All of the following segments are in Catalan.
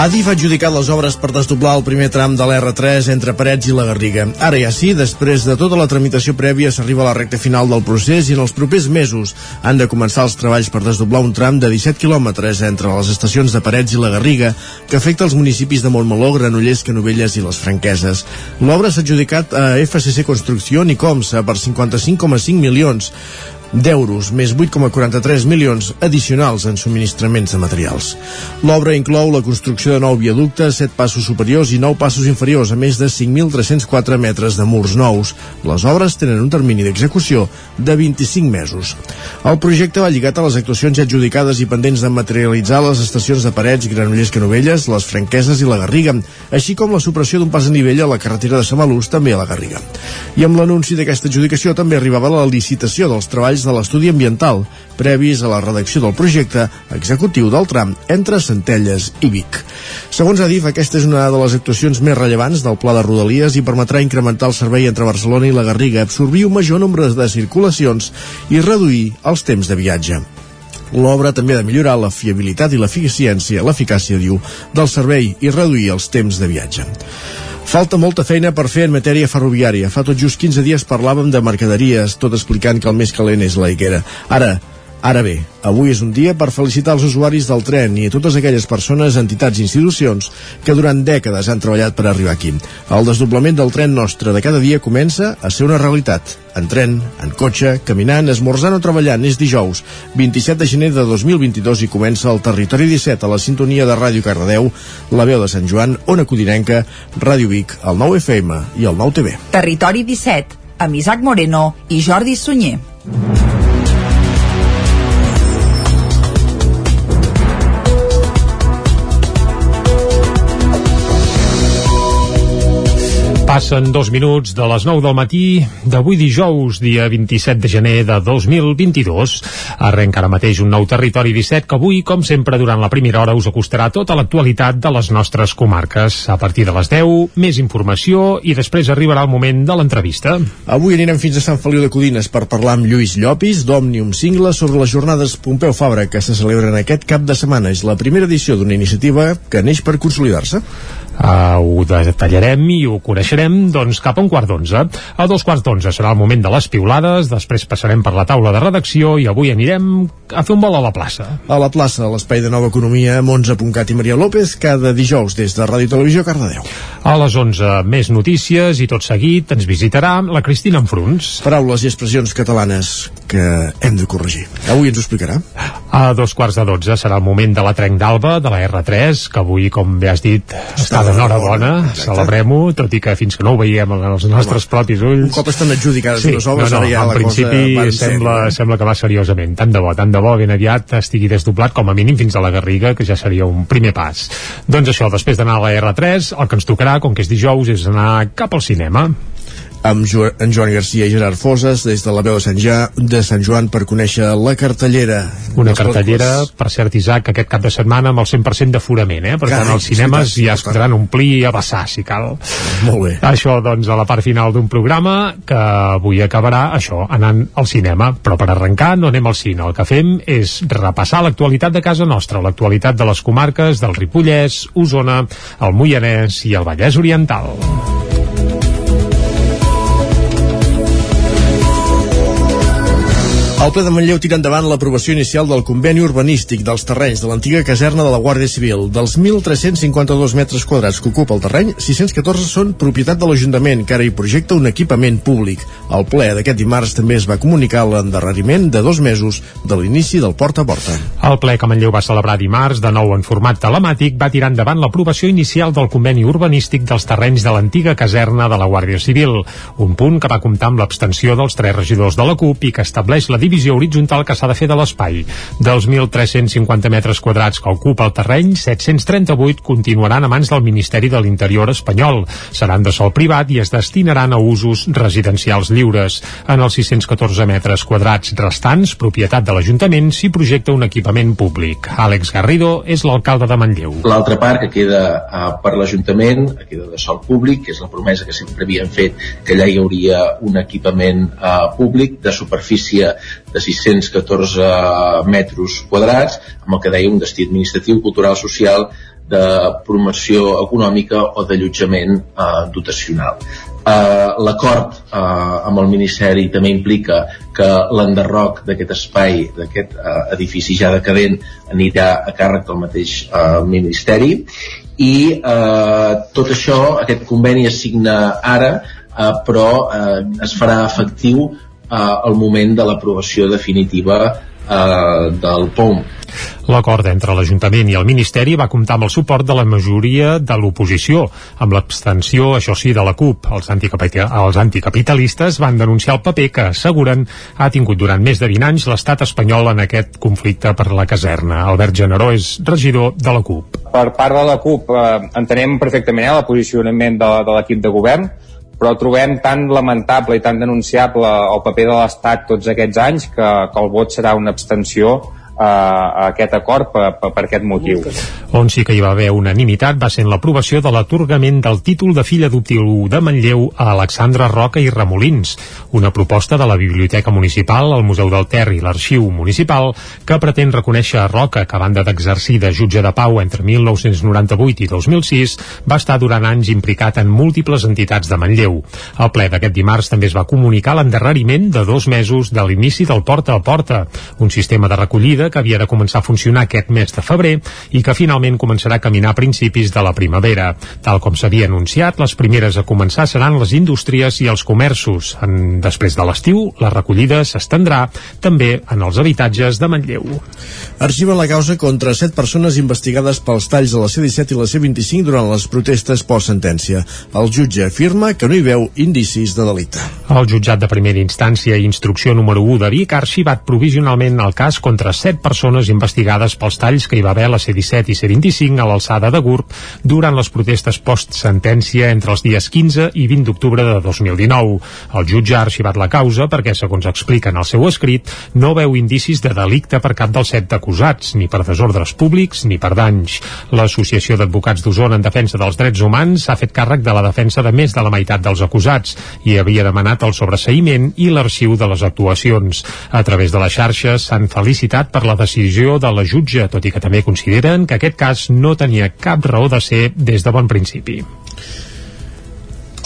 Adif ha adjudicat les obres per desdoblar el primer tram de l'R3 entre Parets i la Garriga. Ara ja sí, després de tota la tramitació prèvia, s'arriba a la recta final del procés i en els propers mesos han de començar els treballs per desdoblar un tram de 17 quilòmetres entre les estacions de Parets i la Garriga, que afecta els municipis de Montmeló, Granollers, Canovelles i les Franqueses. L'obra s'ha adjudicat a FCC Construcció i Comsa per 55,5 milions d'euros, més 8,43 milions addicionals en subministraments de materials. L'obra inclou la construcció de nou viaductes, 7 passos superiors i 9 passos inferiors, a més de 5.304 metres de murs nous. Les obres tenen un termini d'execució de 25 mesos. El projecte va lligat a les actuacions ja adjudicades i pendents de materialitzar les estacions de Parets, Granollers, Canovelles, les Franqueses i la Garriga, així com la supressió d'un pas a nivell a la carretera de Samalús, també a la Garriga. I amb l'anunci d'aquesta adjudicació també arribava la licitació dels treballs detalls de l'estudi ambiental, previs a la redacció del projecte executiu del tram entre Centelles i Vic. Segons Adif, aquesta és una de les actuacions més rellevants del Pla de Rodalies i permetrà incrementar el servei entre Barcelona i la Garriga, absorbir un major nombre de circulacions i reduir els temps de viatge. L'obra també ha de millorar la fiabilitat i l'eficiència, l'eficàcia, diu, del servei i reduir els temps de viatge. Falta molta feina per fer en matèria ferroviària. Fa tot just 15 dies parlàvem de mercaderies, tot explicant que el més calent és la higuera. Ara, Ara bé, avui és un dia per felicitar els usuaris del tren i a totes aquelles persones, entitats i institucions que durant dècades han treballat per arribar aquí. El desdoblament del tren nostre de cada dia comença a ser una realitat. En tren, en cotxe, caminant, esmorzant o treballant. És dijous, 27 de gener de 2022 i comença el Territori 17 a la sintonia de Ràdio Cardedeu, la veu de Sant Joan, Ona Codinenca, Ràdio Vic, el 9 FM i el 9 TV. Territori 17, amb Isaac Moreno i Jordi Sunyer. Passen dos minuts de les 9 del matí d'avui dijous, dia 27 de gener de 2022. Arrenca ara mateix un nou territori 17 que avui, com sempre, durant la primera hora us acostarà tota l'actualitat de les nostres comarques. A partir de les 10, més informació i després arribarà el moment de l'entrevista. Avui anirem fins a Sant Feliu de Codines per parlar amb Lluís Llopis d'Òmnium Cingle sobre les jornades Pompeu Fabra que se celebren aquest cap de setmana. És la primera edició d'una iniciativa que neix per consolidar-se. Uh, ho detallarem i ho coneixerem doncs cap a un quart d'onze. A dos quarts d'onze serà el moment de les piulades, després passarem per la taula de redacció i avui anirem a fer un vol a la plaça. A la plaça, a l'espai de Nova Economia, amb 11.cat i Maria López, cada dijous des de Ràdio Televisió Cardedeu. A les 11, més notícies i tot seguit ens visitarà la Cristina Enfruns. Paraules i expressions catalanes que hem de corregir. Avui ens ho explicarà. A dos quarts de dotze serà el moment de la trenc d'alba, de la R3, que avui, com bé has dit, està d'enhorabona, celebrem-ho, tot i que fins que no ho veiem amb els nostres Home, propis ulls... Un cop estan adjudicades sí, les obres, no, no, ara ja en la principi cosa sembla, ser, sembla que va seriosament. Tant de bo, tant de bo, ben aviat estigui desdoblat, com a mínim fins a la Garriga, que ja seria un primer pas. Doncs això, després d'anar a la R3, el que ens tocarà, com que és dijous, és anar cap al cinema amb jo en Joan Garcia i Gerard Foses des de la veu de Sant, ja, de Sant Joan per conèixer la cartellera. Una cartellera, per cert, Isaac, aquest cap de setmana amb el 100% d'aforament, eh? Per Carai, tant, els cinemes sí, ja es podran omplir i abassar, si cal. Molt bé. Això, doncs, a la part final d'un programa que avui acabarà, això, anant al cinema. Però per arrencar no anem al cine. El que fem és repassar l'actualitat de casa nostra, l'actualitat de les comarques del Ripollès, Osona, el Moianès i el Vallès Oriental. El ple de Manlleu tira endavant l'aprovació inicial del conveni urbanístic dels terrenys de l'antiga caserna de la Guàrdia Civil. Dels 1.352 metres quadrats que ocupa el terreny, 614 són propietat de l'Ajuntament, que ara hi projecta un equipament públic. Al ple d'aquest dimarts també es va comunicar l'endarreriment de dos mesos de l'inici del porta a porta. El ple que Manlleu va celebrar dimarts, de nou en format telemàtic, va tirar endavant l'aprovació inicial del conveni urbanístic dels terrenys de l'antiga caserna de la Guàrdia Civil, un punt que va comptar amb l'abstenció dels tres regidors de la CUP i que estableix la horitzontal que s'ha de fer de l'espai. Dels 1.350 metres quadrats que ocupa el terreny, 738 continuaran a mans del Ministeri de l'Interior espanyol. Seran de sol privat i es destinaran a usos residencials lliures. En els 614 metres quadrats restants, propietat de l'Ajuntament, s'hi projecta un equipament públic. Àlex Garrido és l'alcalde de Manlleu. L'altra part que queda uh, per l'Ajuntament, queda de sol públic, que és la promesa que sempre havien fet, que allà hi hauria un equipament uh, públic de superfície de 614 metres quadrats, amb el que deia un destí administratiu, cultural, social, de promoció econòmica o d'allotjament eh, dotacional. Uh, L'acord uh, amb el Ministeri també implica que l'enderroc d'aquest espai, d'aquest uh, edifici ja decadent, anirà a càrrec del mateix uh, Ministeri i uh, tot això, aquest conveni es signa ara, uh, però uh, es farà efectiu uh, al moment de l'aprovació definitiva uh, del POM L'acord entre l'Ajuntament i el Ministeri va comptar amb el suport de la majoria de l'oposició, amb l'abstenció, això sí, de la CUP. Els, els anticapitalistes van denunciar el paper que, asseguren, ha tingut durant més de 20 anys l'estat espanyol en aquest conflicte per la caserna. Albert Generó és regidor de la CUP. Per part de la CUP eh, entenem perfectament el posicionament de, de l'equip de govern, però trobem tan lamentable i tan denunciable el paper de l'Estat tots aquests anys que, que el vot serà una abstenció a aquest acord per, per, per aquest motiu. On sí que hi va haver unanimitat va ser en l'aprovació de l'atorgament del títol de fill adoptiu de Manlleu a Alexandra Roca i Remolins, una proposta de la Biblioteca Municipal, el Museu del Ter i l'Arxiu Municipal que pretén reconèixer a Roca, que a banda d'exercir de jutge de pau entre 1998 i 2006, va estar durant anys implicat en múltiples entitats de Manlleu. Al ple d'aquest dimarts també es va comunicar l'endarreriment de dos mesos de l'inici del Porta a Porta, un sistema de recollida que havia de començar a funcionar aquest mes de febrer i que finalment començarà a caminar a principis de la primavera. Tal com s'havia anunciat, les primeres a començar seran les indústries i els comerços. En, després de l'estiu, la recollida s'estendrà també en els habitatges de Manlleu. Arxiva la causa contra set persones investigades pels talls de la C-17 i la C-25 durant les protestes post-sentència. El jutge afirma que no hi veu indicis de delicte. El jutjat de primera instància i instrucció número 1 de Vic ha arxivat provisionalment el cas contra set persones investigades pels talls que hi va haver a la C-17 i C-25 a l'alçada de Gurb durant les protestes post-sentència entre els dies 15 i 20 d'octubre de 2019. El jutge ha arxivat la causa perquè, segons explica en el seu escrit, no veu indicis de delicte per cap dels set acusats, ni per desordres públics ni per danys. L'Associació d'Advocats d'Osona en Defensa dels Drets Humans ha fet càrrec de la defensa de més de la meitat dels acusats i havia demanat el sobreseïment i l'arxiu de les actuacions. A través de les xarxes s'han felicitat per la la decisió de la jutge, tot i que també consideren que aquest cas no tenia cap raó de ser des de bon principi.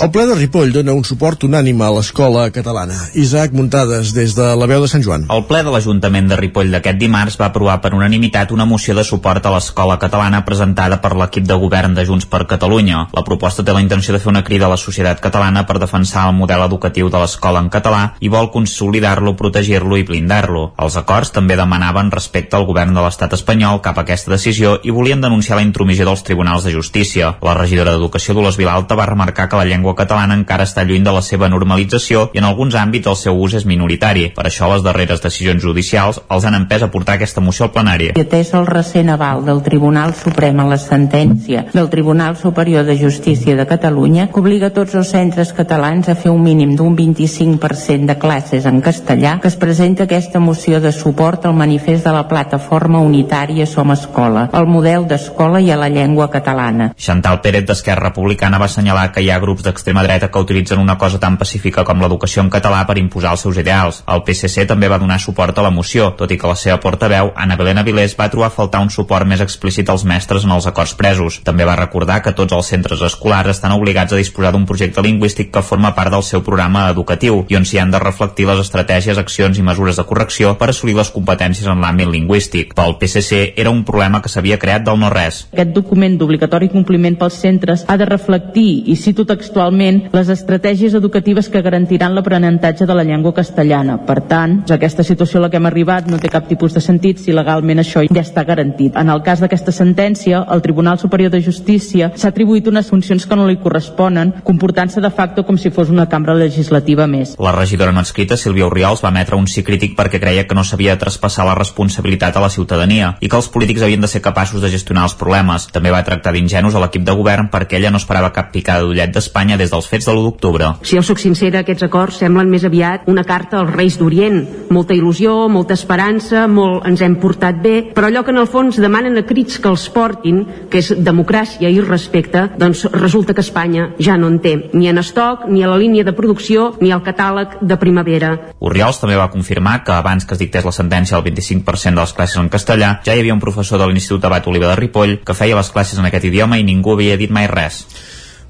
El ple de Ripoll dona un suport unànime a l'escola catalana. Isaac Muntades, des de la veu de Sant Joan. El ple de l'Ajuntament de Ripoll d'aquest dimarts va aprovar per unanimitat una moció de suport a l'escola catalana presentada per l'equip de govern de Junts per Catalunya. La proposta té la intenció de fer una crida a la societat catalana per defensar el model educatiu de l'escola en català i vol consolidar-lo, protegir-lo i blindar-lo. Els acords també demanaven respecte al govern de l'estat espanyol cap a aquesta decisió i volien denunciar la intromissió dels tribunals de justícia. La regidora d'Educació Dolors Vilalta va remarcar que la llengua llengua catalana encara està lluny de la seva normalització i en alguns àmbits el seu ús és minoritari. Per això les darreres decisions judicials els han empès a portar aquesta moció al plenari. I atès el recent aval del Tribunal Suprem a la sentència del Tribunal Superior de Justícia de Catalunya que obliga tots els centres catalans a fer un mínim d'un 25% de classes en castellà que es presenta aquesta moció de suport al manifest de la plataforma unitària Som Escola, el model d'escola i a la llengua catalana. Chantal Pérez d'Esquerra Republicana va assenyalar que hi ha grups de d'extrema dreta que utilitzen una cosa tan pacífica com l'educació en català per imposar els seus ideals. El PSC també va donar suport a la moció, tot i que la seva portaveu, Anna Belén Avilés, va trobar a faltar un suport més explícit als mestres en els acords presos. També va recordar que tots els centres escolars estan obligats a disposar d'un projecte lingüístic que forma part del seu programa educatiu i on s'hi han de reflectir les estratègies, accions i mesures de correcció per assolir les competències en l'àmbit lingüístic. Pel PSC era un problema que s'havia creat del no-res. Aquest document d'obligatori compliment pels centres ha de reflectir, i cito textual actualment les estratègies educatives que garantiran l'aprenentatge de la llengua castellana. Per tant, aquesta situació a la que hem arribat no té cap tipus de sentit si legalment això ja està garantit. En el cas d'aquesta sentència, el Tribunal Superior de Justícia s'ha atribuït unes funcions que no li corresponen, comportant-se de facto com si fos una cambra legislativa més. La regidora no escrita, Sílvia Oriols, va emetre un sí crític perquè creia que no s'havia de traspassar la responsabilitat a la ciutadania i que els polítics havien de ser capaços de gestionar els problemes. També va tractar d'ingenus a l'equip de govern perquè ella no esperava cap picada d'ullet d'Espanya des dels fets de l'1 d'octubre. Si jo sóc sincera, aquests acords semblen més aviat una carta als Reis d'Orient. Molta il·lusió, molta esperança, molt ens hem portat bé, però allò que en el fons demanen a crits que els portin, que és democràcia i respecte, doncs resulta que Espanya ja no en té, ni en estoc, ni a la línia de producció, ni al catàleg de primavera. Oriols també va confirmar que abans que es dictés la sentència al 25% de les classes en castellà, ja hi havia un professor de l'Institut Abat Oliva de Ripoll que feia les classes en aquest idioma i ningú havia dit mai res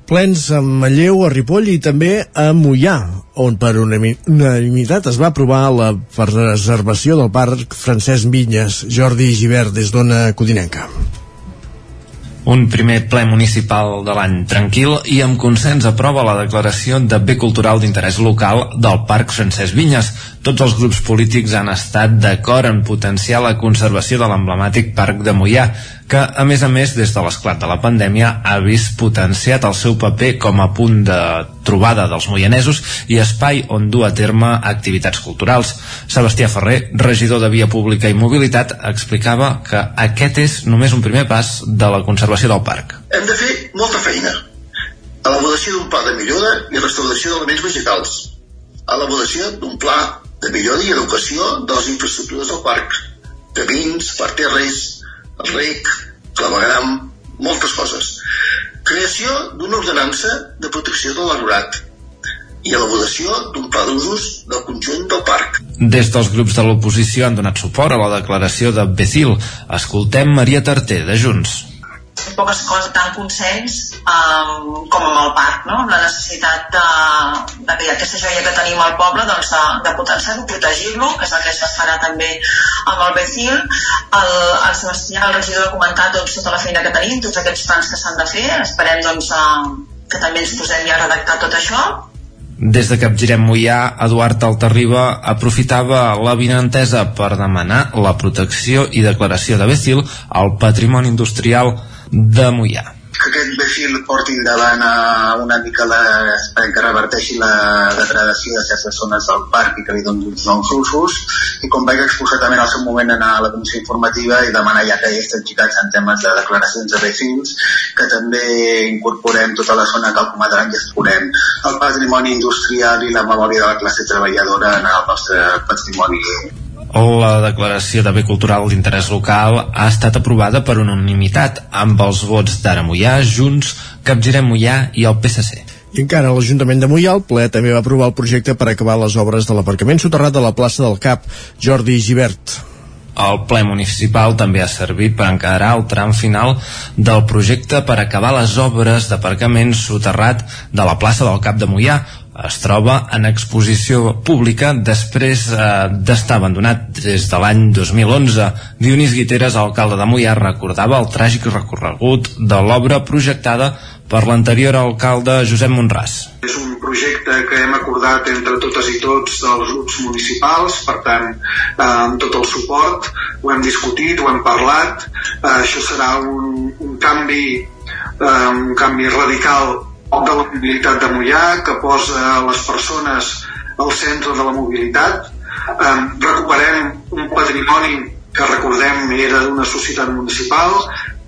plens a Manlleu, a Ripoll i també a Mollà, on per unanimitat es va aprovar la preservació del parc Francesc Vinyes. Jordi Givert, des d'Ona Codinenca. Un primer ple municipal de l'any tranquil i amb consens aprova la declaració de bé cultural d'interès local del Parc Francesc Vinyes. Tots els grups polítics han estat d'acord en potenciar la conservació de l'emblemàtic Parc de Mollà, que, a més a més, des de l'esclat de la pandèmia, ha vist potenciat el seu paper com a punt de trobada dels moianesos i espai on dur a terme activitats culturals. Sebastià Ferrer, regidor de Via Pública i Mobilitat, explicava que aquest és només un primer pas de la conservació del parc. Hem de fer molta feina. Elaboració d'un pla de millora i restauració d'elements vegetals. Elaboració d'un pla de millora i educació de les infraestructures del parc, camins, parterres, rec, clavegram, moltes coses. Creació d'una ordenança de protecció de l'arborat i elaboració d'un pla d'usos del conjunt del parc. Des dels grups de l'oposició han donat suport a la declaració de Becil. Escoltem Maria Tarté, de Junts poques coses tant consens um, com amb el parc, no? la necessitat de, de que aquesta joia que tenim al poble doncs, de, de potenciar-lo, protegir-lo, que és el que es farà també amb el Becil. El, el Sebastià, el regidor, ha comentat doncs, tota la feina que tenim, tots aquests plans que s'han de fer, esperem doncs, uh, que també ens posem ja a redactar tot això des de Capgirem Mollà, Eduard Altarriba aprofitava la vinentesa per demanar la protecció i declaració de Becil al patrimoni industrial de Mollà que aquest perfil porti endavant a una mica la, que reverteixi la degradació de certes zones del parc i que li doni uns nous usos i com vaig exposar també en el seu moment a la comissió informativa i demanar ja que hi estem xicats en temes de declaracions de refils que també incorporem tota la zona que comadran i exporem el patrimoni industrial i la memòria de la classe treballadora en el nostre patrimoni la declaració de bé cultural d'interès local ha estat aprovada per unanimitat amb els vots d'Ara Mollà, Junts, Capgirem Mollà i el PSC. I encara l'Ajuntament de Mollà, el ple també va aprovar el projecte per acabar les obres de l'aparcament soterrat de la plaça del Cap, Jordi Givert. El ple municipal també ha servit per encarar el tram final del projecte per acabar les obres d'aparcament soterrat de la plaça del Cap de Mollà, es troba en exposició pública després eh, d'estar abandonat des de l'any 2011. Dionís Guiteres, alcalde de Mollà, recordava el tràgic recorregut de l'obra projectada per l'anterior alcalde Josep Monràs. És un projecte que hem acordat entre totes i tots els grups municipals, per tant, eh, amb tot el suport, ho hem discutit, ho hem parlat, eh, això serà un, un canvi eh, un canvi radical de la mobilitat de Mollà, que posa les persones al centre de la mobilitat. Eh, recuperem un patrimoni que recordem era d'una societat municipal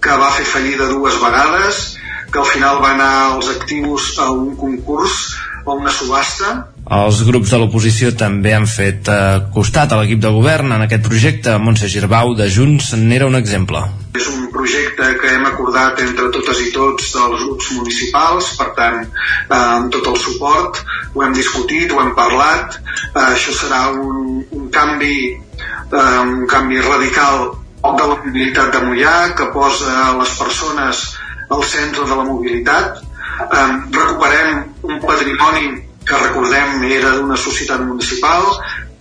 que va fer fallida dues vegades, que al final va anar als actius a un concurs o una subhasta els grups de l'oposició també han fet eh, costat a l'equip de govern en aquest projecte. Montse Girbau, de Junts, n'era un exemple. És un projecte que hem acordat entre totes i tots els grups municipals, per tant, eh, amb tot el suport, ho hem discutit, ho hem parlat. Eh, això serà un, un canvi eh, un canvi radical de la mobilitat de Mollà, que posa les persones al centre de la mobilitat. Eh, recuperem un patrimoni que recordem era d'una societat municipal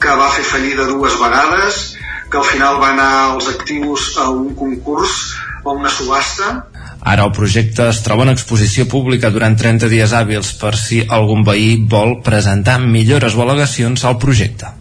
que va fer fallida dues vegades, que al final va anar als actius a un concurs o una subhasta Ara el projecte es troba en exposició pública durant 30 dies hàbils per si algun veí vol presentar millores o al·legacions al projecte.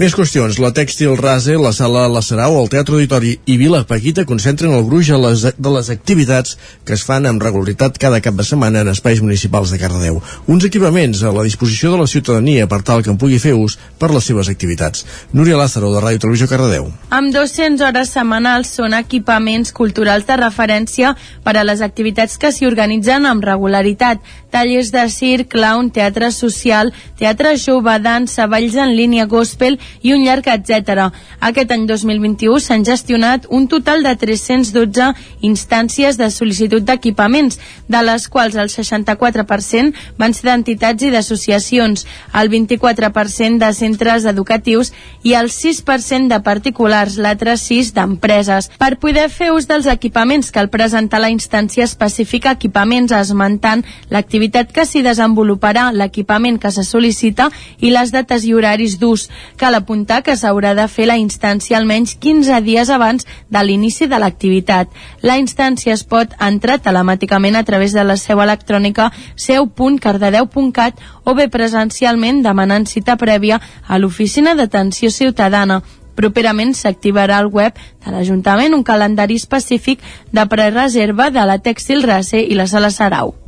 Més qüestions. La Tèxtil Rase, la Sala La Sarau, el Teatre Auditori i Vila Paquita concentren el gruix les, de les activitats que es fan amb regularitat cada cap de setmana en espais municipals de Cardedeu. Uns equipaments a la disposició de la ciutadania per tal que en pugui fer ús per les seves activitats. Núria Lázaro, de Ràdio Televisió Cardedeu. Amb 200 hores setmanals són equipaments culturals de referència per a les activitats que s'hi organitzen amb regularitat. Tallers de circ, clown, teatre social, teatre jove, dansa, balls en línia, gospel i un llarg etc. Aquest any 2021 s'han gestionat un total de 312 instàncies de sol·licitud d'equipaments, de les quals el 64% van ser d'entitats i d'associacions, el 24% de centres educatius i el 6% de particulars, l'altre 6 d'empreses. Per poder fer ús dels equipaments cal presentar la instància específica equipaments esmentant l'activitat que s'hi desenvoluparà, l'equipament que se sol·licita i les dates i horaris d'ús. Cal apuntar que s'haurà de fer la instància almenys 15 dies abans de l'inici de l'activitat. La instància es pot entrar telemàticament a través de la seu electrònica seu.cardedeu.cat o bé presencialment demanant cita prèvia a l'Oficina d'Atenció Ciutadana. Properament s'activarà al web de l'Ajuntament un calendari específic de prereserva de la Tèxtil Racer i la Sala Sarau.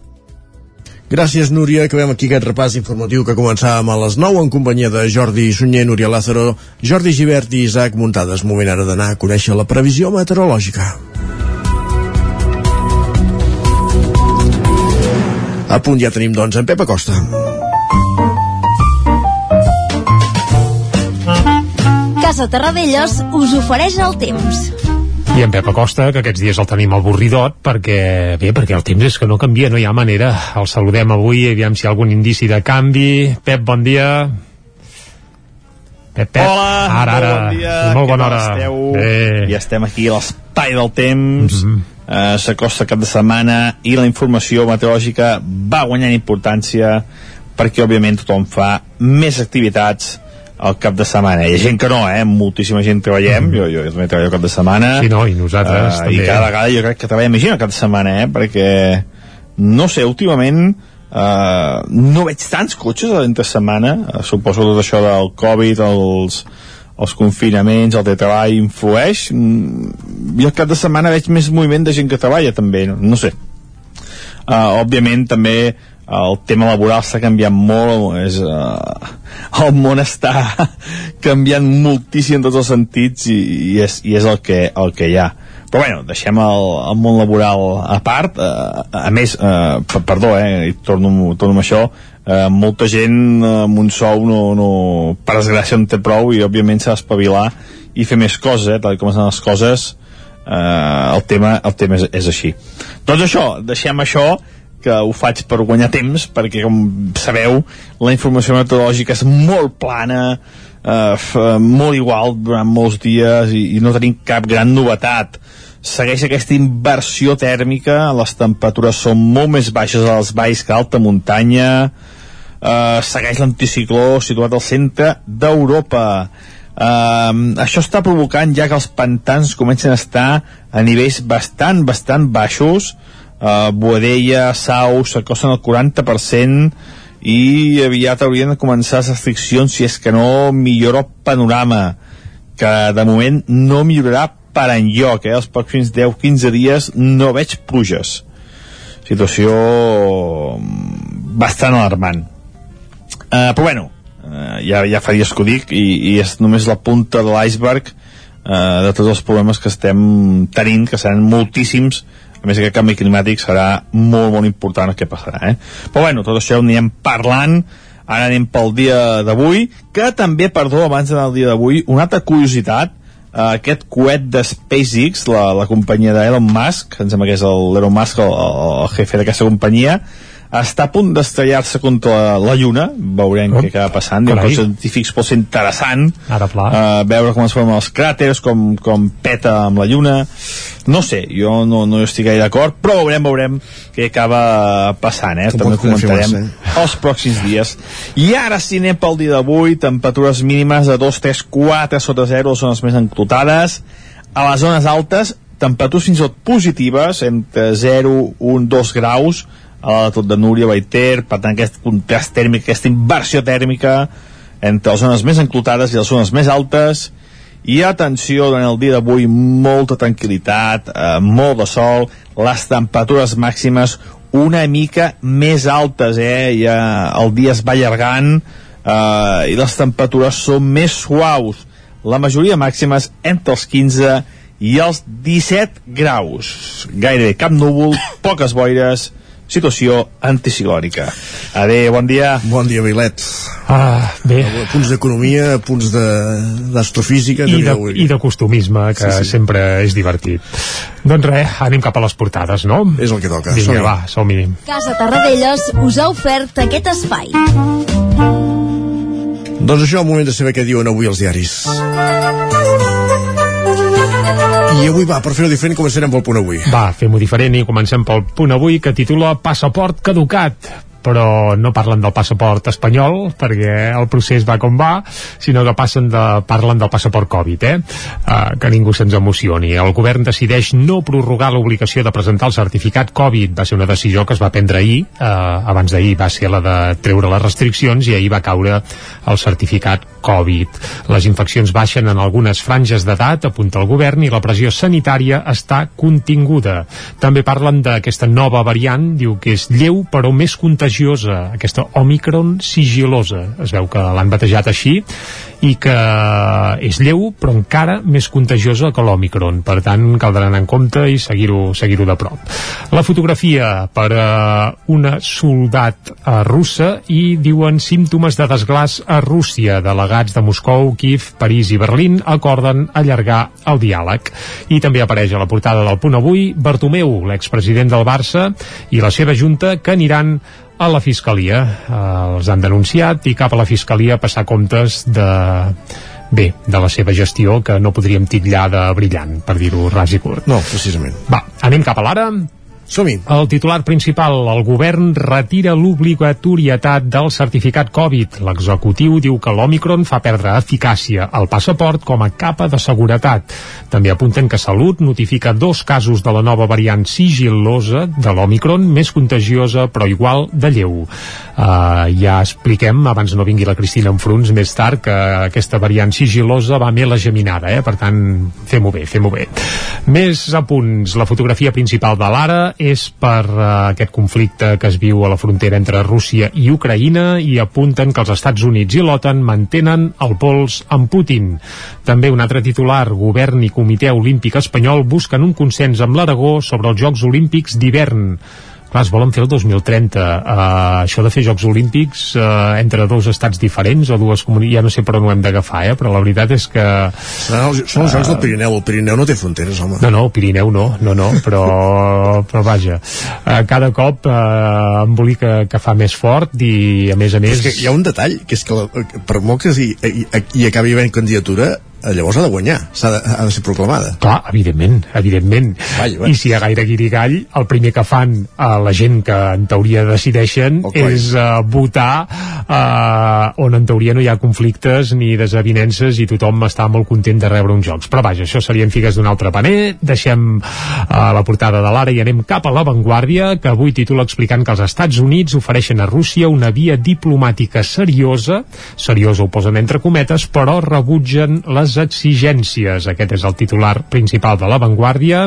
Gràcies, Núria. Acabem aquí aquest repàs informatiu que començàvem a les 9 en companyia de Jordi Sunyer, Núria Lázaro, Jordi Givert i Isaac Muntades. Moment ara d'anar a conèixer la previsió meteorològica. A punt ja tenim, doncs, en Pep Acosta. Casa Terradellos us ofereix el temps. I en Pep Acosta, que aquests dies el tenim avorridot, perquè, bé, perquè el temps és que no canvia, no hi ha manera. El saludem avui, aviam si hi ha algun indici de canvi. Pep, bon dia. Pep, Pep. Hola, ara, ara. bon dia. Molt bona hora. Esteu? Bé. Ja estem aquí a l'espai del temps. Mm -hmm. uh, S'acosta cap de setmana i la informació meteorològica va guanyant importància perquè, òbviament, tothom fa més activitats al cap de setmana. Hi ha gent que no, eh? Moltíssima gent treballem. Mm. Jo, jo també treballo al cap de setmana. Sí, no, i nosaltres uh, també. I cada vegada jo crec que treballem més gent al cap de setmana, eh? Perquè, no sé, últimament uh, no veig tants cotxes a l'entre setmana. Uh, suposo tot això del Covid, els, els confinaments, el teletreball influeix. Mm, jo al cap de setmana veig més moviment de gent que treballa també, no, no sé. Uh, òbviament també el tema laboral està canviant molt és, uh, el món està canviant moltíssim en tots els sentits i, i, és, i és el que, el que hi ha. Però bueno, deixem el, el món laboral a part. Uh, a més, uh, perdó eh, torno, torno amb això uh, molta gent amb un sou no, no, per desgràcia no té prou i òbviament s'ha d'espavilar i fer més coses, eh, tal com estan les coses. Uh, el tema, el tema és, és així. Doncs això, deixem això que ho faig per guanyar temps perquè com sabeu la informació meteorològica és molt plana eh, f- molt igual durant molts dies i, i no tenim cap gran novetat. Segueix aquesta inversió tèrmica les temperatures són molt més baixes a les valls que a alta muntanya eh, segueix l'anticicló situat al centre d'Europa. Uh, això està provocant ja que els pantans comencen a estar a nivells bastant, bastant baixos uh, Boadella, Sau s'acosten al 40% i aviat haurien de començar les restriccions si és que no millora el panorama que de moment no millorarà per enlloc eh? els pròxims 10-15 dies no veig pluges situació mm, bastant alarmant uh, però bueno uh, ja, ja fa dies que ho dic i, i és només la punta de l'iceberg uh, de tots els problemes que estem tenint que seran moltíssims a més aquest canvi climàtic serà molt molt important el que passarà eh? però bueno, tot això ho anirem parlant ara anem pel dia d'avui que també, perdó, abans al dia d'avui una altra curiositat uh, aquest coet de SpaceX la, la companyia d'Elon Musk em sembla que és el Elon Musk el, el, el jefe d'aquesta companyia està a punt d'estrellar-se contra la, Lluna. Veurem què acaba passant. Diuen que els científics pot ser interessant. Ara pla. uh, veure com es formen els cràters com, com peta amb la Lluna. No sé, jo no, no hi estic gaire d'acord però veurem, veurem què acaba passant eh? també pot confirmar-se, comentarem els pròxims dies. I ara si anem pel dia d'avui. Temperatures mínimes de 2, 3, 4 sota 0 són les més enclotades. A les zones altes temperatures fins i tot positives, entre 0, 1, 2 graus, a la tot de Núria, Baiter, per tant aquest contrast tèrmic, aquesta inversió tèrmica entre les zones més enclotades i les zones més altes, i atenció, durant el dia d'avui molta tranquil·litat, eh, molt de sol, les temperatures màximes una mica més altes, eh? Ja el dia es va allargant eh, i les temperatures són més suaus. La majoria màximes entre els 15 i els 17 graus. Gairebé cap núvol, poques boires, situació anticiclònica. Adéu, bon dia. Bon dia, Vilet. Ah, bé. Punts d'economia, punts de- d'astrofísica... I de. I de costumisme, que Sí, sí. sempre és divertit. Doncs res, anem cap a les portades, no? És el que toca. Vinga, va, som-hi. Casa Tarradellas us ha ofert aquest espai. Doncs això, el moment de saber què diuen avui els diaris. I avui va, per fer-ho diferent, començarem pel punt avui. Va, fem-ho diferent i comencem pel punt avui que titula Passaport caducat però no parlen del passaport espanyol perquè el procés va com va sinó que passen de, parlen del passaport Covid eh? Uh, que ningú se'ns emocioni el govern decideix no prorrogar l'obligació de presentar el certificat Covid va ser una decisió que es va prendre ahir uh, abans d'ahir va ser la de treure les restriccions i ahir va caure el certificat Covid. Les infeccions baixen en algunes franges d'edat apunta el govern i la pressió sanitària està continguda. També parlen d'aquesta nova variant diu que és lleu però més contagiosa aquesta Omicron sigilosa es veu que l'han batejat així i que és lleu però encara més contagiosa que l'Omicron. Per tant caldrà anar en compte i seguir-ho seguir de prop. La fotografia per a una soldat a russa i diuen símptomes de desglàs a Rússia. Delegats de Moscou, Kiev, París i Berlín acorden allargar el diàleg. I també apareix a la portada del punt avui Bartomeu, l'expresident del Barça i la seva junta que aniran a la Fiscalia. Eh, els han denunciat i cap a la Fiscalia a passar comptes de bé, de la seva gestió que no podríem titllar de brillant, per dir-ho ras i curt. No, precisament. Va, anem cap a l'ara. Som-hi. El titular principal, el govern retira l'obligatorietat del certificat Covid. L'executiu diu que l'Omicron fa perdre eficàcia al passaport com a capa de seguretat. També apunten que Salut notifica dos casos de la nova variant sigil·losa de l'Omicron, més contagiosa però igual de lleu. Uh, ja expliquem, abans no vingui la Cristina Enfruns, més tard, que aquesta variant sigil·losa va més la geminada, eh? per tant, fem-ho bé, fem-ho bé. Més apunts, la fotografia principal de l'ara és per uh, aquest conflicte que es viu a la frontera entre Rússia i Ucraïna i apunten que els Estats Units i l'OTAN mantenen el pols amb Putin. També un altre titular, govern i comitè olímpic espanyol busquen un consens amb l'Aragó sobre els Jocs Olímpics d'hivern clar, es volen fer el 2030 uh, això de fer Jocs Olímpics uh, entre dos estats diferents o dues comunitats, ja no sé per on ho hem d'agafar eh? però la veritat és que Seran els, són els Jocs del Pirineu. El Pirineu no té fronteres, home. no, no, el Pirineu no, no, no, però, però vaja, uh, cada cop uh, embolica que fa més fort i a més a Però més és que hi ha un detall, que és que la, per molt que hi, hi, hi acabi havent candidatura, eh, llavors ha de guanyar, ha de, ha de ser proclamada. Clar, evidentment, evidentment. Vaja, vaja. I si hi ha gaire guirigall, el primer que fan a la gent que en teoria decideixen coi. és uh, votar uh, on en teoria no hi ha conflictes ni desavinences i tothom està molt content de rebre uns jocs. Però vaja, això serien figues d'un altre paner. Deixem uh, la portada de l'ara i anem cap a l'avantguàrdia, que avui titula explicant que els Estats Units ofereixen a Rússia una via diplomàtica seriosa, seriosa ho posen entre cometes, però rebutgen les exigències. Aquest és el titular principal de l'avantguàrdia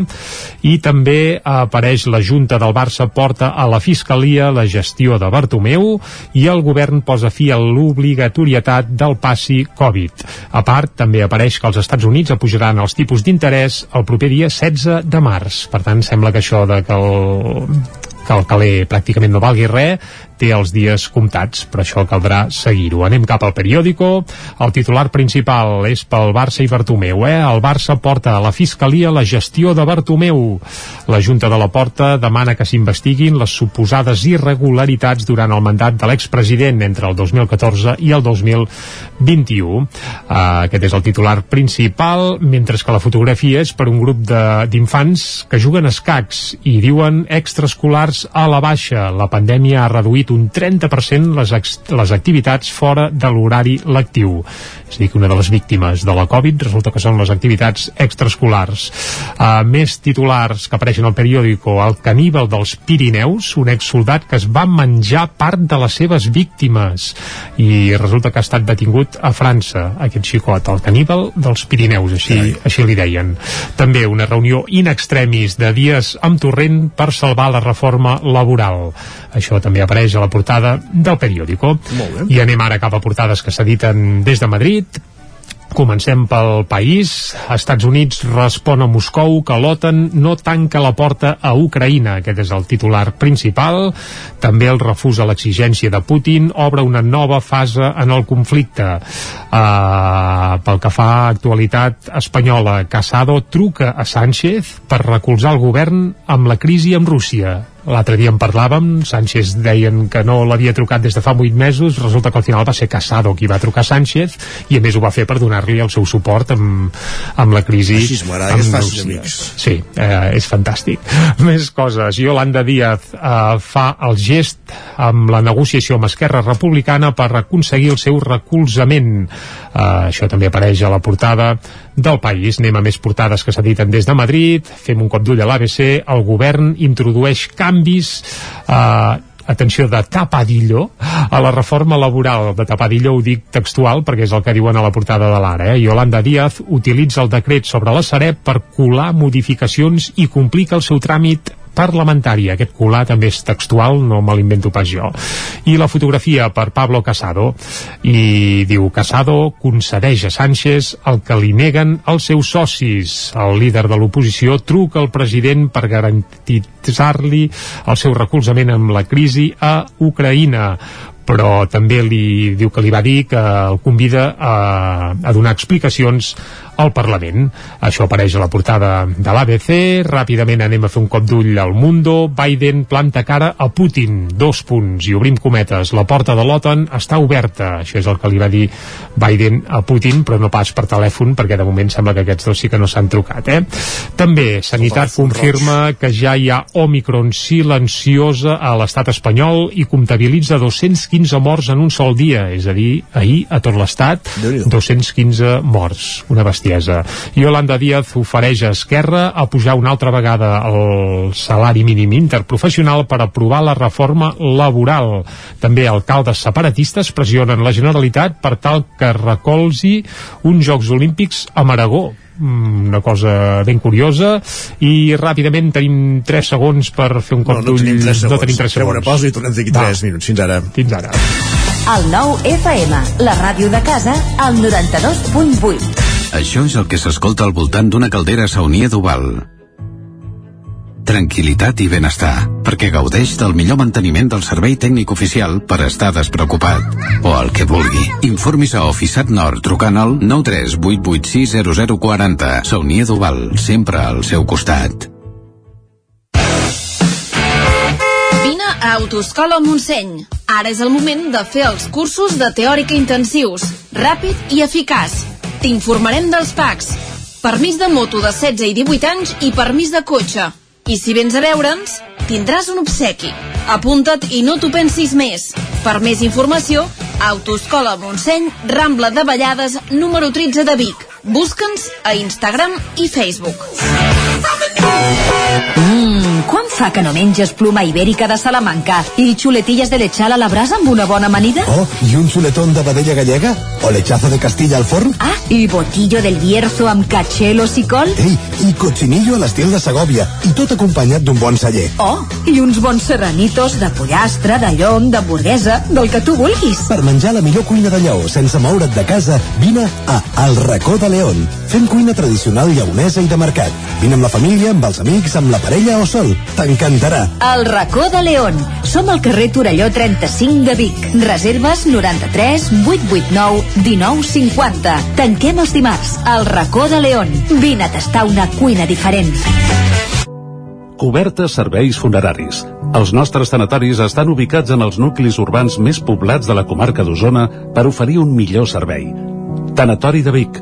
i també apareix la Junta del Barça porta a la Fiscalia la gestió de Bartomeu i el govern posa fi a l'obligatorietat del passi Covid. A part, també apareix que els Estats Units apujaran els tipus d'interès el proper dia 16 de març. Per tant, sembla que això de que el que el caler pràcticament no valgui res, té els dies comptats, però això caldrà seguir-ho. Anem cap al periòdico. El titular principal és pel Barça i Bartomeu. Eh? El Barça porta a la Fiscalia la gestió de Bartomeu. La Junta de la Porta demana que s'investiguin les suposades irregularitats durant el mandat de l'expresident entre el 2014 i el 2021. Uh, aquest és el titular principal, mentre que la fotografia és per un grup d'infants que juguen escacs i diuen extraescolars a la baixa. La pandèmia ha reduït reduït un 30% les, les activitats fora de l'horari lectiu. És a dir, que una de les víctimes de la Covid resulta que són les activitats extraescolars. Uh, més titulars que apareixen al periòdico. El caníbal dels Pirineus, un exsoldat que es va menjar part de les seves víctimes i resulta que ha estat detingut a França, aquest xicot, el caníbal dels Pirineus, així, així li deien. També una reunió in extremis de dies amb torrent per salvar la reforma laboral. Això també apareix a la portada del periòdico. I anem ara cap a portades que s'editen des de Madrid. Comencem pel país. Estats Units respon a Moscou que l'OTAN no tanca la porta a Ucraïna. Aquest és el titular principal. També el refús a l'exigència de Putin obre una nova fase en el conflicte. Uh, pel que fa a actualitat espanyola, Casado truca a Sánchez per recolzar el govern amb la crisi amb Rússia l'altre dia en parlàvem, Sánchez deien que no l'havia trucat des de fa 8 mesos resulta que al final va ser Casado qui va trucar Sánchez i a més ho va fer per donar-li el seu suport amb, amb la crisi Així m'agrada que amics. Sí, eh, és fantàstic. Més coses, Yolanda Díaz eh, fa el gest amb la negociació amb Esquerra Republicana per aconseguir el seu recolzament. Eh, això també apareix a la portada del país. Anem a més portades que s'editen des de Madrid, fem un cop d'ull a l'ABC, el govern introdueix canvis eh, atenció, de tapadillo a la reforma laboral. De tapadillo ho dic textual perquè és el que diuen a la portada de l'Ara. Eh? Yolanda Díaz utilitza el decret sobre la Sareb per colar modificacions i complica el seu tràmit parlamentària. Aquest colar també és textual, no me l'invento pas jo. I la fotografia per Pablo Casado. I diu, Casado concedeix a Sánchez el que li neguen els seus socis. El líder de l'oposició truca al president per garantitzar-li el seu recolzament amb la crisi a Ucraïna però també li diu que li va dir que el convida a, a donar explicacions al Parlament. Això apareix a la portada de l'ABC. Ràpidament anem a fer un cop d'ull al Mundo. Biden planta cara a Putin. Dos punts. I obrim cometes. La porta de l'OTAN està oberta. Això és el que li va dir Biden a Putin, però no pas per telèfon, perquè de moment sembla que aquests dos sí que no s'han trucat. Eh? També, Sanitat confirma que ja hi ha Omicron silenciosa a l'estat espanyol i comptabilitza 215 morts en un sol dia. És a dir, ahir a tot l'estat 215 morts. Una bestiesa. Yolanda Díaz ofereix a Esquerra a pujar una altra vegada el salari mínim interprofessional per aprovar la reforma laboral. També alcaldes separatistes pressionen la Generalitat per tal que recolzi uns Jocs Olímpics a Maragó Mm, una cosa ben curiosa i ràpidament tenim 3 segons per fer un cop no, no tenim 3 segons. no tenim 3 Fem segons una pausa i tornem d'aquí 3 minuts. Fins ara. Fins ara. El nou FM, la ràdio de casa, al 92.8. Això és el que s'escolta al voltant d'una caldera saunia d'Oval. Tranquilitat i benestar, perquè gaudeix del millor manteniment del servei tècnic oficial per estar despreocupat. O el que vulgui. Informis a Oficiat Nord trucant al 938860040. Saunia d'Oval, sempre al seu costat. A Autoscola Montseny. Ara és el moment de fer els cursos de teòrica intensius, ràpid i eficaç. T'informarem dels PACs. Permís de moto de 16 i 18 anys i permís de cotxe. I si vens a veure'ns, tindràs un obsequi. Apunta't i no t'ho pensis més. Per més informació, Autoscola Montseny, Rambla de Vallades, número 13 de Vic. Busca'ns a Instagram i Facebook. Mmm, quan fa que no menges pluma ibèrica de Salamanca i xuletilles de lechal a la brasa amb una bona amanida? Oh, i un xuletón de vedella gallega? O lechazo de Castilla al forn? Ah, i botillo del Bierzo amb cachelos i col? Ei, i cochinillo a l'estil de Segòvia, i tot acompanyat d'un bon celler. Oh, i uns bons serranitos de pollastre, de llom, d'hamburguesa, del que tu vulguis. Per menjar la millor cuina de Lleó sense moure't de casa, vine a El Racó de León. Fem cuina tradicional lleonesa i de mercat. Vine amb la família, amb els amics, amb la parella o sol. T'encantarà. El racó de León. Som al carrer Torelló 35 de Vic. Reserves 93 889 1950. Tanquem els dimarts. El racó de León. Vine a tastar una cuina diferent. Cobertes serveis funeraris. Els nostres tanatoris estan ubicats en els nuclis urbans més poblats de la comarca d'Osona per oferir un millor servei. Tanatori de Vic,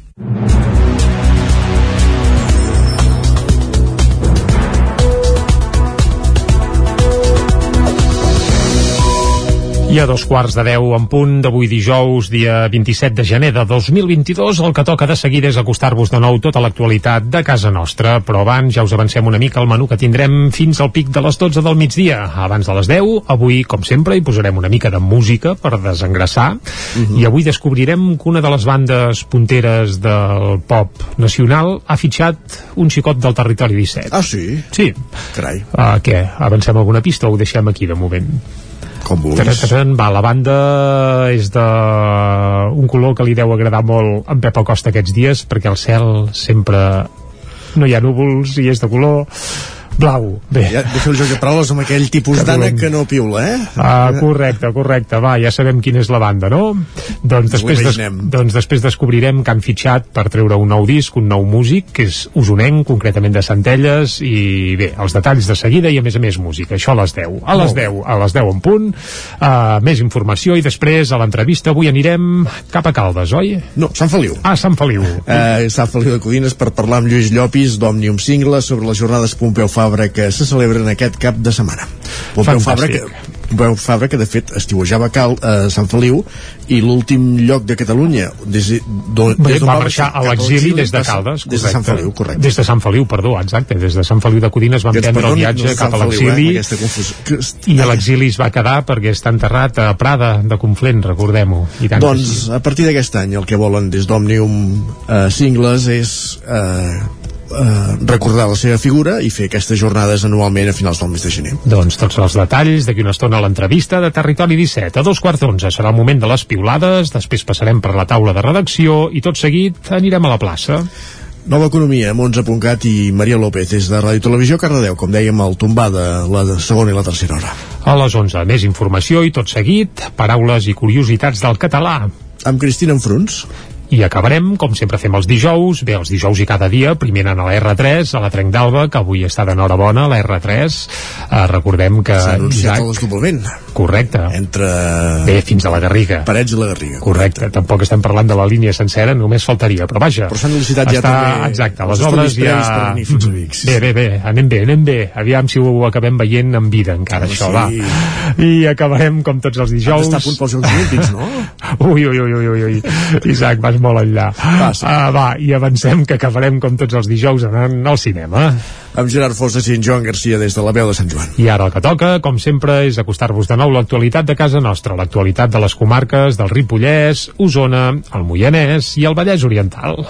I a dos quarts de deu en punt d'avui dijous, dia 27 de gener de 2022, el que toca de seguida és acostar-vos de nou tota l'actualitat de casa nostra, però abans ja us avancem una mica el menú que tindrem fins al pic de les 12 del migdia. Abans de les 10, avui, com sempre, hi posarem una mica de música per desengrassar, uh -huh. i avui descobrirem que una de les bandes punteres del pop nacional ha fitxat un xicot del territori 17. Ah, sí? Sí. Carai. Uh, què? Avancem alguna pista o ho deixem aquí de moment? Com vulguis. Va, la banda és de un color que li deu agradar molt en Pep Acosta aquests dies perquè el cel sempre no hi ha núvols i és de color blau. Bé. Ja, de fer el joc de paraules amb aquell tipus d'ànec dolent. que no piula, eh? Ah, correcte, correcte. Va, ja sabem quina és la banda, no? Doncs després, des, doncs després descobrirem que han fitxat per treure un nou disc, un nou músic, que és usonenc, concretament de Centelles, i bé, els detalls de seguida i a més a més música. Això a les 10. A les Molt bé. 10, a les 10 en punt. Uh, més informació i després a l'entrevista avui anirem cap a Caldes, oi? No, Sant Feliu. Ah, Sant Feliu. Eh, Sant Feliu de Codines per parlar amb Lluís Llopis d'Òmnium Single sobre les jornades Pompeu Fabra que se celebren aquest cap de setmana. Pompeu. Fabra que, Pompeu Fabra que de fet estiuejava a Cal, a Sant Feliu i l'últim lloc de Catalunya des, d'on- Bé, des d'on va marxar a l'exili des de va Caldes, des de Sant. Feliu, correcte. Des de Sant Feliu, perdó, exacte. Des de Sant Feliu de Codines van prendre el viatge de cap a Feliu, l'exili eh, i a l'exili es va quedar perquè està enterrat a Prada de Conflent, recordem-ho. Doncs a partir d'aquest any el que volen des d'Òmnium eh, Singles és eh, eh, recordar la seva figura i fer aquestes jornades anualment a finals del mes de gener. Doncs tots els detalls d'aquí una estona a l'entrevista de Territori 17. A dos quarts d'onze serà el moment de les piulades, després passarem per la taula de redacció i tot seguit anirem a la plaça. Nova Economia, amb 11.cat i Maria López des de Ràdio Televisió Cardedeu, com dèiem, el tombada la segona i la tercera hora. A les 11, més informació i tot seguit, paraules i curiositats del català. Amb Cristina Enfruns. I acabarem, com sempre fem els dijous, bé, els dijous i cada dia, primer anant a la R3, a la Trenc d'Alba, que avui està d'enhorabona, la R3. Uh, recordem que... S'ha anunciat Isaac- el desdoblament Correcte. entre Bé, fins a la Garriga. Parets i la Garriga. Correcte. Tampoc estem parlant de la línia sencera, només faltaria, però vaja. Però s'han licitat ja està, també Exacte, les obres ja... Bé, bé, bé, anem bé, anem bé. Aviam si ho acabem veient en vida encara, això, sí. va. I acabarem, com tots els dijous... d'estar a punt pels Jocs Olímpics, no? Ui, ui, ui, ui, ui, Isaac, vas molt enllà. Va, sí. Ah, va, i avancem que acabarem com tots els dijous anant al cinema. Amb Gerard Fosa i en Joan Garcia des de la veu de Sant Joan. I ara el que toca, com sempre, és acostar-vos de nou l'actualitat de casa nostra, l'actualitat de les comarques del Ripollès, Osona, el Moianès i el Vallès Oriental.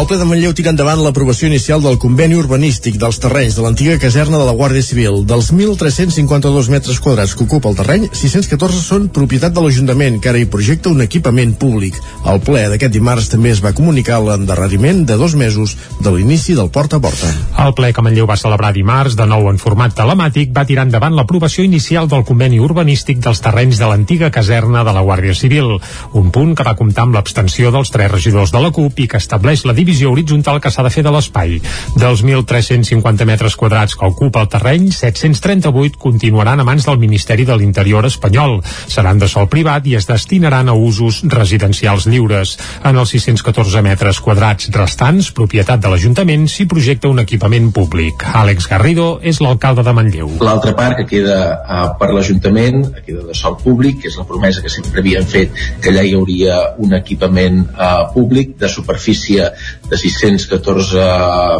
El ple de Manlleu tira endavant l'aprovació inicial del conveni urbanístic dels terrenys de l'antiga caserna de la Guàrdia Civil. Dels 1.352 metres quadrats que ocupa el terreny, 614 són propietat de l'Ajuntament, que ara hi projecta un equipament públic. Al ple d'aquest dimarts també es va comunicar l'endarreriment de dos mesos de l'inici del porta a porta. El ple que Manlleu va celebrar dimarts, de nou en format telemàtic, va tirar endavant l'aprovació inicial del conveni urbanístic dels terrenys de l'antiga caserna de la Guàrdia Civil, un punt que va comptar amb l'abstenció dels tres regidors de la CUP i que estableix la divisió divisió horitzontal que s'ha de fer de l'espai. Dels 1.350 metres quadrats que ocupa el terreny, 738 continuaran a mans del Ministeri de l'Interior espanyol. Seran de sol privat i es destinaran a usos residencials lliures. En els 614 metres quadrats restants, propietat de l'Ajuntament, s'hi projecta un equipament públic. Àlex Garrido és l'alcalde de Manlleu. L'altra part que queda uh, per l'Ajuntament, queda de sol públic, que és la promesa que sempre havien fet que allà hi hauria un equipament uh, públic de superfície de 614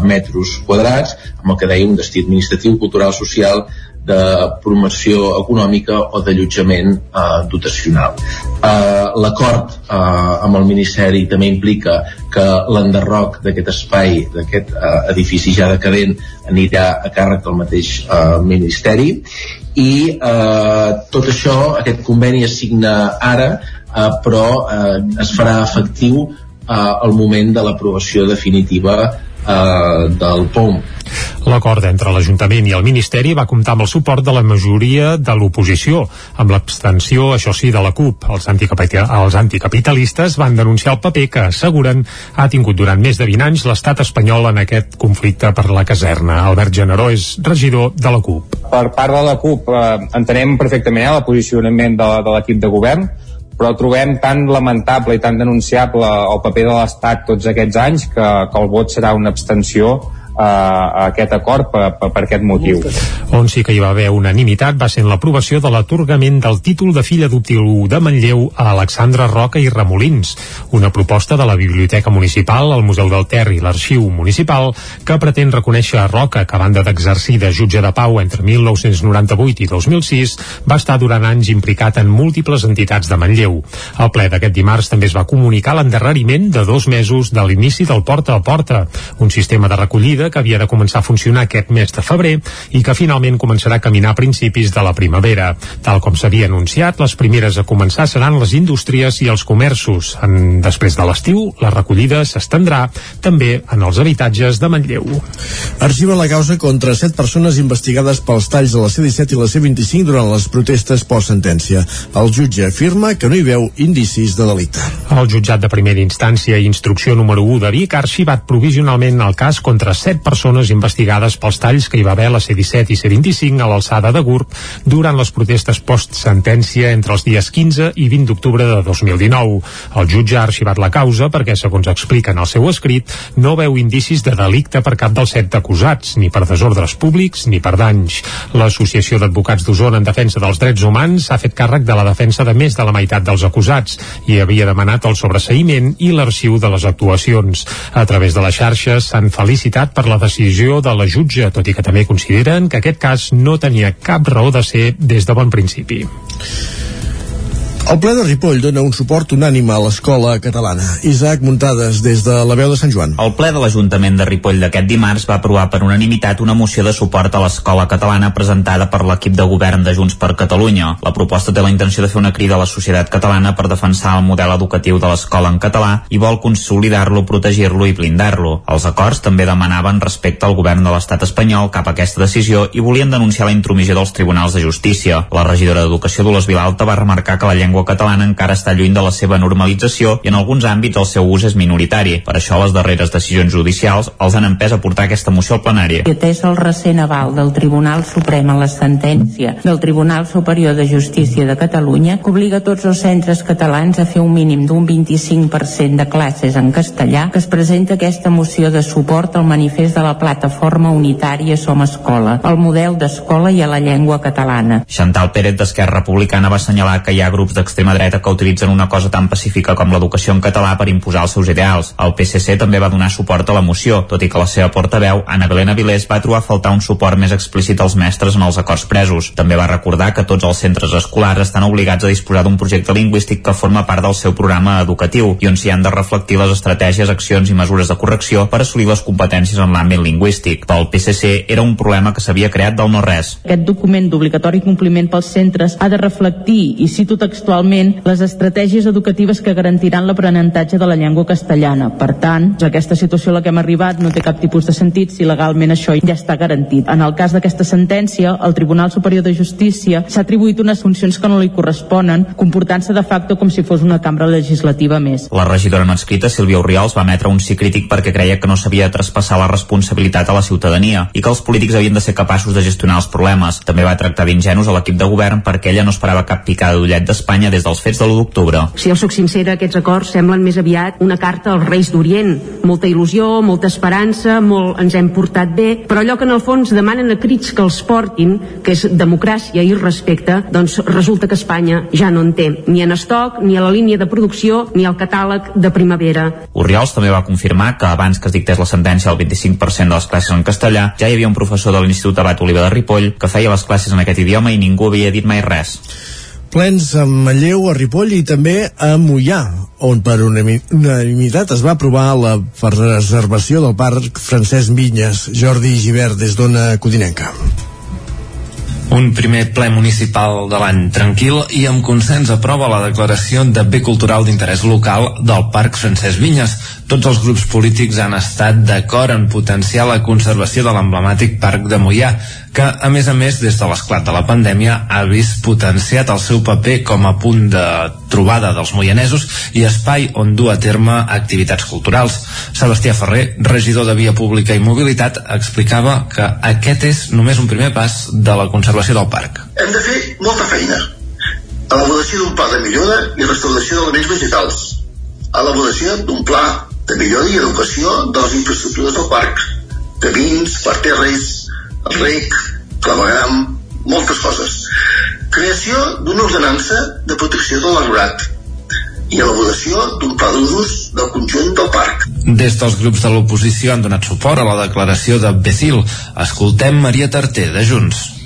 metres quadrats, amb el que deia un destí administratiu, cultural, social, de promoció econòmica o d'allotjament eh, dotacional. Eh, L'acord eh, amb el Ministeri també implica que l'enderroc d'aquest espai, d'aquest eh, edifici ja decadent, anirà a càrrec del mateix eh, Ministeri i eh, tot això, aquest conveni es signa ara, eh, però eh, es farà efectiu eh, al moment de l'aprovació definitiva eh, del POM L'acord entre l'Ajuntament i el Ministeri va comptar amb el suport de la majoria de l'oposició, amb l'abstenció, això sí, de la CUP. Els, els anticapitalistes van denunciar el paper que, asseguren, ha tingut durant més de 20 anys l'estat espanyol en aquest conflicte per la caserna. Albert Generó és regidor de la CUP. Per part de la CUP eh, entenem perfectament el posicionament de, de l'equip de govern, però trobem tan lamentable i tan denunciable el paper de l'Estat tots aquests anys que, que el vot serà una abstenció a aquest acord per, per, per aquest motiu. On sí que hi va haver unanimitat va ser en l'aprovació de l'atorgament del títol de fill adoptiu de Manlleu a Alexandra Roca i Remolins, una proposta de la Biblioteca Municipal, el Museu del Ter i l'Arxiu Municipal que pretén reconèixer a Roca que a banda d'exercir de jutge de pau entre 1998 i 2006 va estar durant anys implicat en múltiples entitats de Manlleu. Al ple d'aquest dimarts també es va comunicar l'endarreriment de dos mesos de l'inici del Porta a Porta, un sistema de recollida que havia de començar a funcionar aquest mes de febrer i que finalment començarà a caminar a principis de la primavera. Tal com s'havia anunciat, les primeres a començar seran les indústries i els comerços. En, després de l'estiu, la recollida s'estendrà també en els habitatges de Manlleu. Arxiva la causa contra set persones investigades pels talls de la C-17 i la C-25 durant les protestes post-sentència. El jutge afirma que no hi veu indicis de delicte. El jutjat de primera instància i instrucció número 1 de Vic ha arxivat provisionalment el cas contra set persones investigades pels talls que hi va haver a la C-17 i C-25 a l'alçada de Gurb durant les protestes post-sentència entre els dies 15 i 20 d'octubre de 2019. El jutge ha arxivat la causa perquè, segons explica en el seu escrit, no veu indicis de delicte per cap dels set acusats, ni per desordres públics ni per danys. L'Associació d'Advocats d'Osona en defensa dels drets humans ha fet càrrec de la defensa de més de la meitat dels acusats i havia demanat el sobreseïment i l'arxiu de les actuacions. A través de les xarxes s'han felicitat per la decisió de la jutge, tot i que també consideren que aquest cas no tenia cap raó de ser des de bon principi. El ple de Ripoll dona un suport unànime a l'escola catalana. Isaac Muntades, des de la veu de Sant Joan. El ple de l'Ajuntament de Ripoll d'aquest dimarts va aprovar per unanimitat una moció de suport a l'escola catalana presentada per l'equip de govern de Junts per Catalunya. La proposta té la intenció de fer una crida a la societat catalana per defensar el model educatiu de l'escola en català i vol consolidar-lo, protegir-lo i blindar-lo. Els acords també demanaven respecte al govern de l'estat espanyol cap a aquesta decisió i volien denunciar la intromissió dels tribunals de justícia. La regidora d'Educació Dolors Vilalta va remarcar que la llengua llengua catalana encara està lluny de la seva normalització i en alguns àmbits el seu ús és minoritari. Per això les darreres decisions judicials els han empès a portar aquesta moció al plenari. I atès el recent aval del Tribunal Suprem a la sentència del Tribunal Superior de Justícia de Catalunya que obliga tots els centres catalans a fer un mínim d'un 25% de classes en castellà que es presenta aquesta moció de suport al manifest de la plataforma unitària Som Escola, al model d'escola i a la llengua catalana. Chantal Pérez d'Esquerra Republicana va assenyalar que hi ha grups d'extrema dreta que utilitzen una cosa tan pacífica com l'educació en català per imposar els seus ideals. El PSC també va donar suport a la moció, tot i que la seva portaveu, Anna Belén Avilés, va trobar faltar un suport més explícit als mestres en els acords presos. També va recordar que tots els centres escolars estan obligats a disposar d'un projecte lingüístic que forma part del seu programa educatiu i on s'hi han de reflectir les estratègies, accions i mesures de correcció per assolir les competències en l'àmbit lingüístic. Pel PSC era un problema que s'havia creat del no-res. Aquest document d'obligatori compliment pels centres ha de reflectir, i cito textual textualment, les estratègies educatives que garantiran l'aprenentatge de la llengua castellana. Per tant, aquesta situació a la que hem arribat no té cap tipus de sentit si legalment això ja està garantit. En el cas d'aquesta sentència, el Tribunal Superior de Justícia s'ha atribuït unes funcions que no li corresponen, comportant-se de facto com si fos una cambra legislativa més. La regidora no escrita, Sílvia Oriols, va emetre un sí crític perquè creia que no s'havia de traspassar la responsabilitat a la ciutadania i que els polítics havien de ser capaços de gestionar els problemes. També va tractar d'ingenus a l'equip de govern perquè ella no esperava cap picada d'ullet d'Espanya des dels fets de l'1 d'octubre. Si jo sóc sincera, aquests acords semblen més aviat una carta als Reis d'Orient. Molta il·lusió, molta esperança, molt ens hem portat bé, però allò que en el fons demanen a crits que els portin, que és democràcia i respecte, doncs resulta que Espanya ja no en té, ni en estoc, ni a la línia de producció, ni al catàleg de primavera. Oriols també va confirmar que abans que es dictés la sentència del 25% de les classes en castellà, ja hi havia un professor de l'Institut Abat Oliva de Ripoll que feia les classes en aquest idioma i ningú havia dit mai res. Plens a Manlleu, a Ripoll i també a Mollà, on per unanimitat es va aprovar la preservació del parc Francesc Vinyes. Jordi Givert, des d'Ona Codinenca. Un primer ple municipal de l'any tranquil i amb consens aprova la declaració de bé cultural d'interès local del Parc Francesc Vinyes. Tots els grups polítics han estat d'acord en potenciar la conservació de l'emblemàtic Parc de Mollà, que, a més a més, des de l'esclat de la pandèmia, ha vist potenciat el seu paper com a punt de trobada dels moianesos i espai on dur a terme activitats culturals. Sebastià Ferrer, regidor de Via Pública i Mobilitat, explicava que aquest és només un primer pas de la conservació del parc. Hem de fer molta feina. Elaboració d'un pla de millora i restauració d'elements vegetals. Elaboració d'un pla de millora i educació de les infraestructures del parc. Camins, parterres, rec, clavegram, moltes coses. Creació d'una ordenança de protecció de l'arbrat i elaboració d'un pla d'usos del conjunt del parc. Des dels grups de l'oposició han donat suport a la declaració de Becil. Escoltem Maria Tarté, de Junts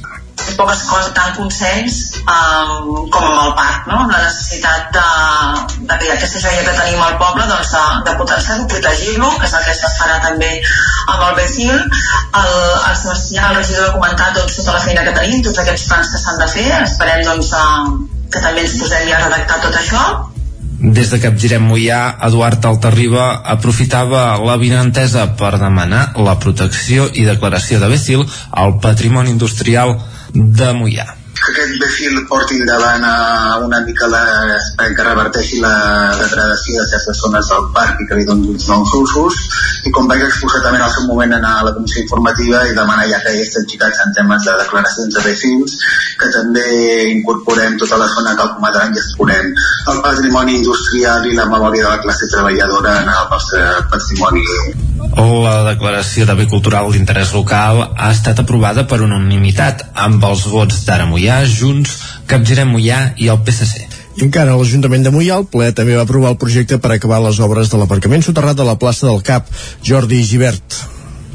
poques coses tant consens um, com amb el parc, no? la necessitat de, de que aquesta joia que tenim al poble doncs, de, de potenciar-lo, protegir-lo, que és el que es farà també amb el Becil. El, el Sebastià, el regidor, ha comentat doncs, tota la feina que tenim, tots aquests plans que s'han de fer, esperem doncs, uh, que també ens posem ja a redactar tot això des de Capgirem Mollà, Eduard Altarriba aprofitava la vinentesa per demanar la protecció i declaració de Becil al patrimoni industrial de Mollà que aquest Befil porti endavant a una mica la, que reverteixi la degradació de certes zones del parc i que li doni uns nous usos i com vaig exposar també en el seu moment anar a la comissió informativa i demanar ja que hi estem xicats en temes de declaracions de Befils que també incorporem tota la zona que comadran i exporem el patrimoni industrial i la memòria de la classe treballadora en el nostre patrimoni. La declaració de bé cultural d'interès local ha estat aprovada per unanimitat amb els vots d'Ara Mollà, Junts, Capgirem Mollà i el PSC. I encara l'Ajuntament de Mollà, el ple, també va aprovar el projecte per acabar les obres de l'aparcament soterrat de la plaça del Cap, Jordi Givert.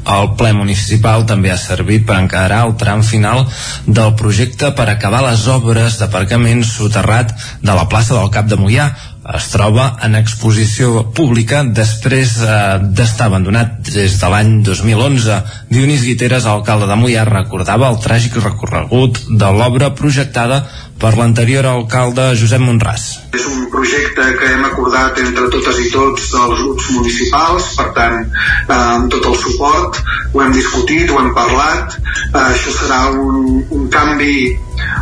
El ple municipal també ha servit per encarar el tram final del projecte per acabar les obres d'aparcament soterrat de la plaça del Cap de Mollà, es troba en exposició pública després eh, d'estar abandonat des de l'any 2011. Dionís Guiteres, alcalde de Mollà, recordava el tràgic recorregut de l'obra projectada per l'anterior alcalde Josep Monràs. És un projecte que hem acordat entre totes i tots els grups municipals, per tant, eh, amb tot el suport, ho hem discutit, ho hem parlat, eh, això serà un, un canvi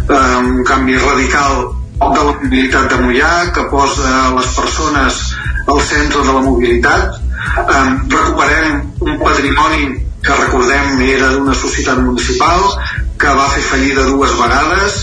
eh, un canvi radical de la mobilitat de Mollà que posa les persones al centre de la mobilitat. Eh, recuperem un patrimoni que recordem era d'una societat municipal que va fer fallida dues vegades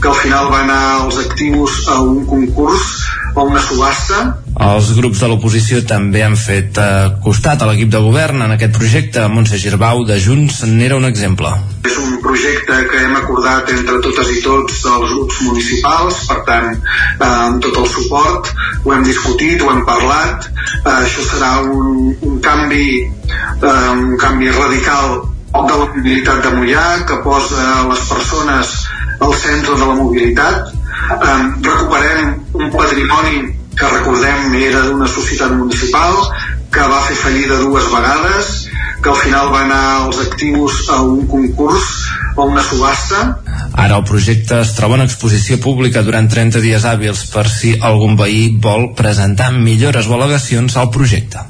que al final va anar els actius a un concurs o una subhasta els grups de l'oposició també han fet eh, costat a l'equip de govern en aquest projecte. Montse Girbau, de Junts, n'era un exemple. És un projecte que hem acordat entre totes i tots els grups municipals, per tant, eh, amb tot el suport, ho hem discutit, ho hem parlat. Eh, això serà un, un canvi eh, un canvi radical de la mobilitat de Mollà, que posa les persones al centre de la mobilitat. Eh, recuperem un patrimoni que recordem era d'una societat municipal que va fer fallida dues vegades que al final va anar els actius a un concurs o una subhasta. Ara el projecte es troba en exposició pública durant 30 dies hàbils per si algun veí vol presentar millores o al·legacions al projecte.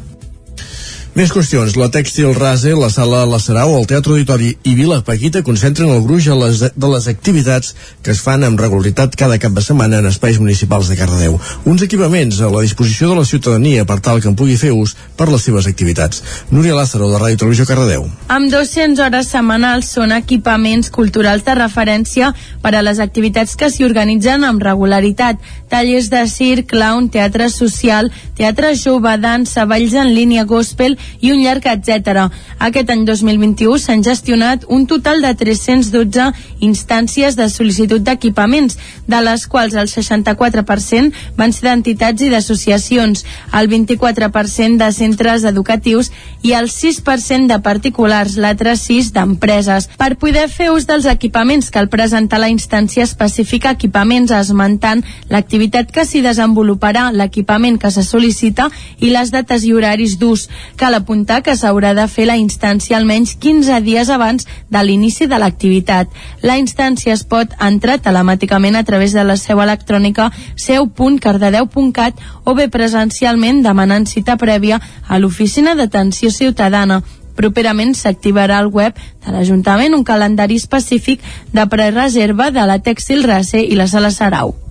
Més qüestions. La Tèxtil Rase, la Sala La Sarau, el Teatre Auditori i Vila Paquita concentren el gruix de les activitats que es fan amb regularitat cada cap de setmana en espais municipals de Cardedeu. Uns equipaments a la disposició de la ciutadania per tal que en pugui fer ús per les seves activitats. Núria Lázaro, de Ràdio Televisió Cardedeu. Amb 200 hores setmanals són equipaments culturals de referència per a les activitats que s'hi organitzen amb regularitat. Tallers de circ, clown, teatre social, teatre jove, dansa, balls en línia, gospel i un llarg etc. Aquest any 2021 s'han gestionat un total de 312 instàncies de sol·licitud d'equipaments, de les quals el 64% van ser d'entitats i d'associacions, el 24% de centres educatius i el 6% de particulars, l'altre 6 d'empreses. Per poder fer ús dels equipaments cal presentar la instància específica equipaments esmentant l'activitat que s'hi desenvoluparà, l'equipament que se sol·licita i les dates i horaris d'ús. Cal apuntar que s'haurà de fer la instància almenys 15 dies abans de l'inici de l'activitat. La instància es pot entrar telemàticament a través de la seu electrònica seu.cardedeu.cat o bé presencialment demanant cita prèvia a l'oficina d'atenció ciutadana. Properament s'activarà al web de l'Ajuntament un calendari específic de prereserva de la Tèxtil Racer i la Sala Sarau.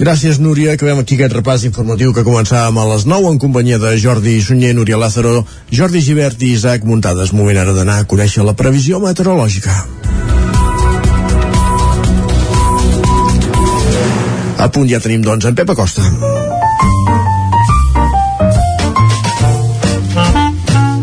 Gràcies, Núria. Acabem aquí aquest repàs informatiu que començàvem a les 9 en companyia de Jordi Sunyer, Núria Lázaro, Jordi Givert i Isaac Muntades. Moment ara d'anar a conèixer la previsió meteorològica. A punt ja tenim, doncs, en Pep Acosta.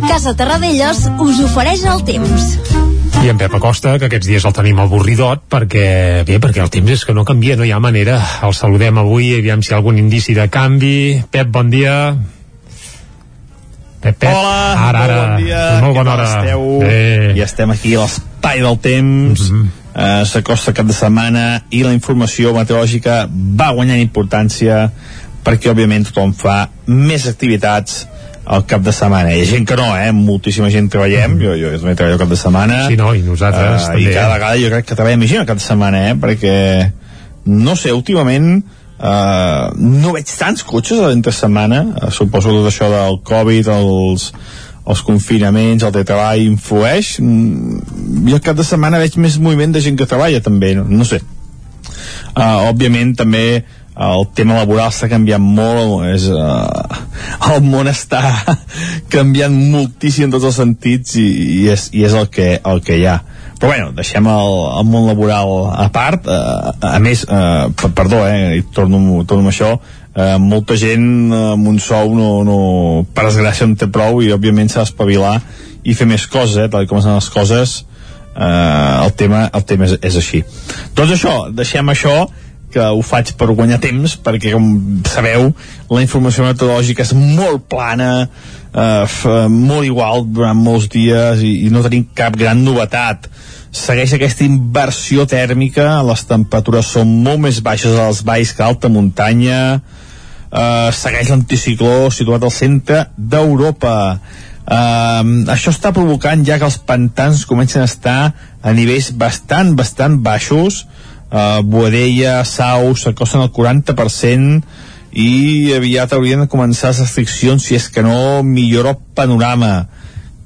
Casa Terradellos us ofereix el temps. I en Pep Acosta, que aquests dies el tenim avorridot, perquè, bé, perquè el temps és que no canvia, no hi ha manera. El saludem avui, aviam si hi ha algun indici de canvi. Pep, bon dia. Pep, Pep. Hola, ara, ara. bon dia. Molt bona hora. Esteu? Bé. Ja estem aquí a l'espai del temps. Mm -hmm. uh, S'acosta cap de setmana i la informació meteorològica va guanyant importància perquè, òbviament, tothom fa més activitats al cap de setmana. Hi ha gent que no, eh? Moltíssima gent treballem. Jo, jo també treballo al cap de setmana. Sí, no, i nosaltres Eh, també. I cada vegada jo crec que treballem més gent al cap de setmana, eh? Perquè, no sé, últimament Uh, no veig tants cotxes a l'entre setmana uh, suposo tot això del Covid els, els confinaments, el teletreball influeix mm, i al cap de setmana veig més moviment de gent que treballa també, no, no sé uh, òbviament també el tema laboral està canviant molt és, uh, el món està canviant moltíssim en tots els sentits i, i, és, i és el que, el que hi ha. Però bueno, deixem el, el món laboral a part. Uh, a més, uh, perdó eh, torno, torno amb això uh, molta gent uh, amb un sou no, no, per desgràcia no té prou i òbviament s'ha d'espavilar i fer més coses, eh, tal com estan les coses. Uh, el tema, el tema és, és així. Doncs això, deixem això que ho faig per guanyar temps perquè com sabeu la informació meteorològica és molt plana eh, molt igual durant molts dies i, i no tenim cap gran novetat. Segueix aquesta inversió tèrmica les temperatures són molt més baixes als valls que a alta muntanya eh, segueix l'anticicló situat al centre d'Europa. Uh, això està provocant ja que els pantans comencen a estar a nivells bastant, bastant baixos uh, Boadella, Sau s'acosten al 40% i aviat haurien de començar les restriccions si és que no millora el panorama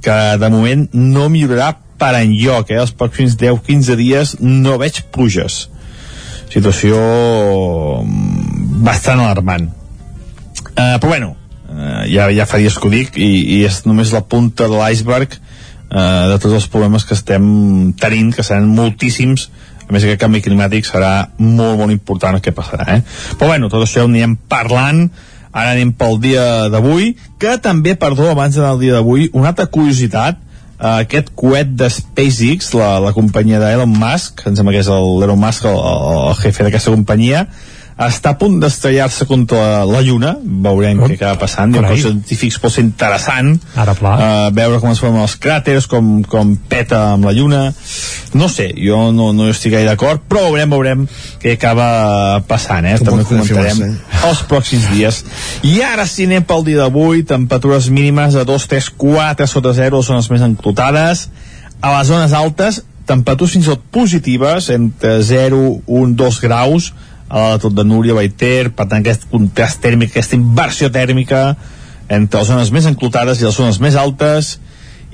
que de moment no millorarà per enlloc eh? els pròxims 10-15 dies no veig pluges situació mm, bastant alarmant uh, però bueno uh, ja, ja fa dies que ho dic i, i és només la punta de l'iceberg uh, de tots els problemes que estem tenint que seran moltíssims a més aquest canvi climàtic serà molt molt important el que passarà eh? però bueno, tot això ho anirem parlant ara anem pel dia d'avui que també, perdó, abans d'anar al dia d'avui una altra curiositat uh, aquest coet de SpaceX la, la companyia d'Elon Musk em sembla que és el- l'Elon Musk el, el, el jefe d'aquesta companyia està a punt d'estrellar-se contra la, Lluna. Veurem què acaba passant. Diuen que els científics pot ser interessant. Ara, pla. uh, veure com es formen els cràters com, com peta amb la Lluna. No sé, jo no, no estic gaire d'acord però veurem, veurem què acaba passant eh? Com també comentarem confirmar-se, els pròxims dies. I ara si anem pel dia d'avui. Temperatures mínimes de 2, 3, 4 sota 0 són les més enclotades. A les zones altes temperatures fins i tot positives, entre 0, 1, 2 graus, a tot de Núria, Baiter, per tant aquest contrast tèrmic, aquesta inversió tèrmica entre les zones més enclotades i les zones més altes,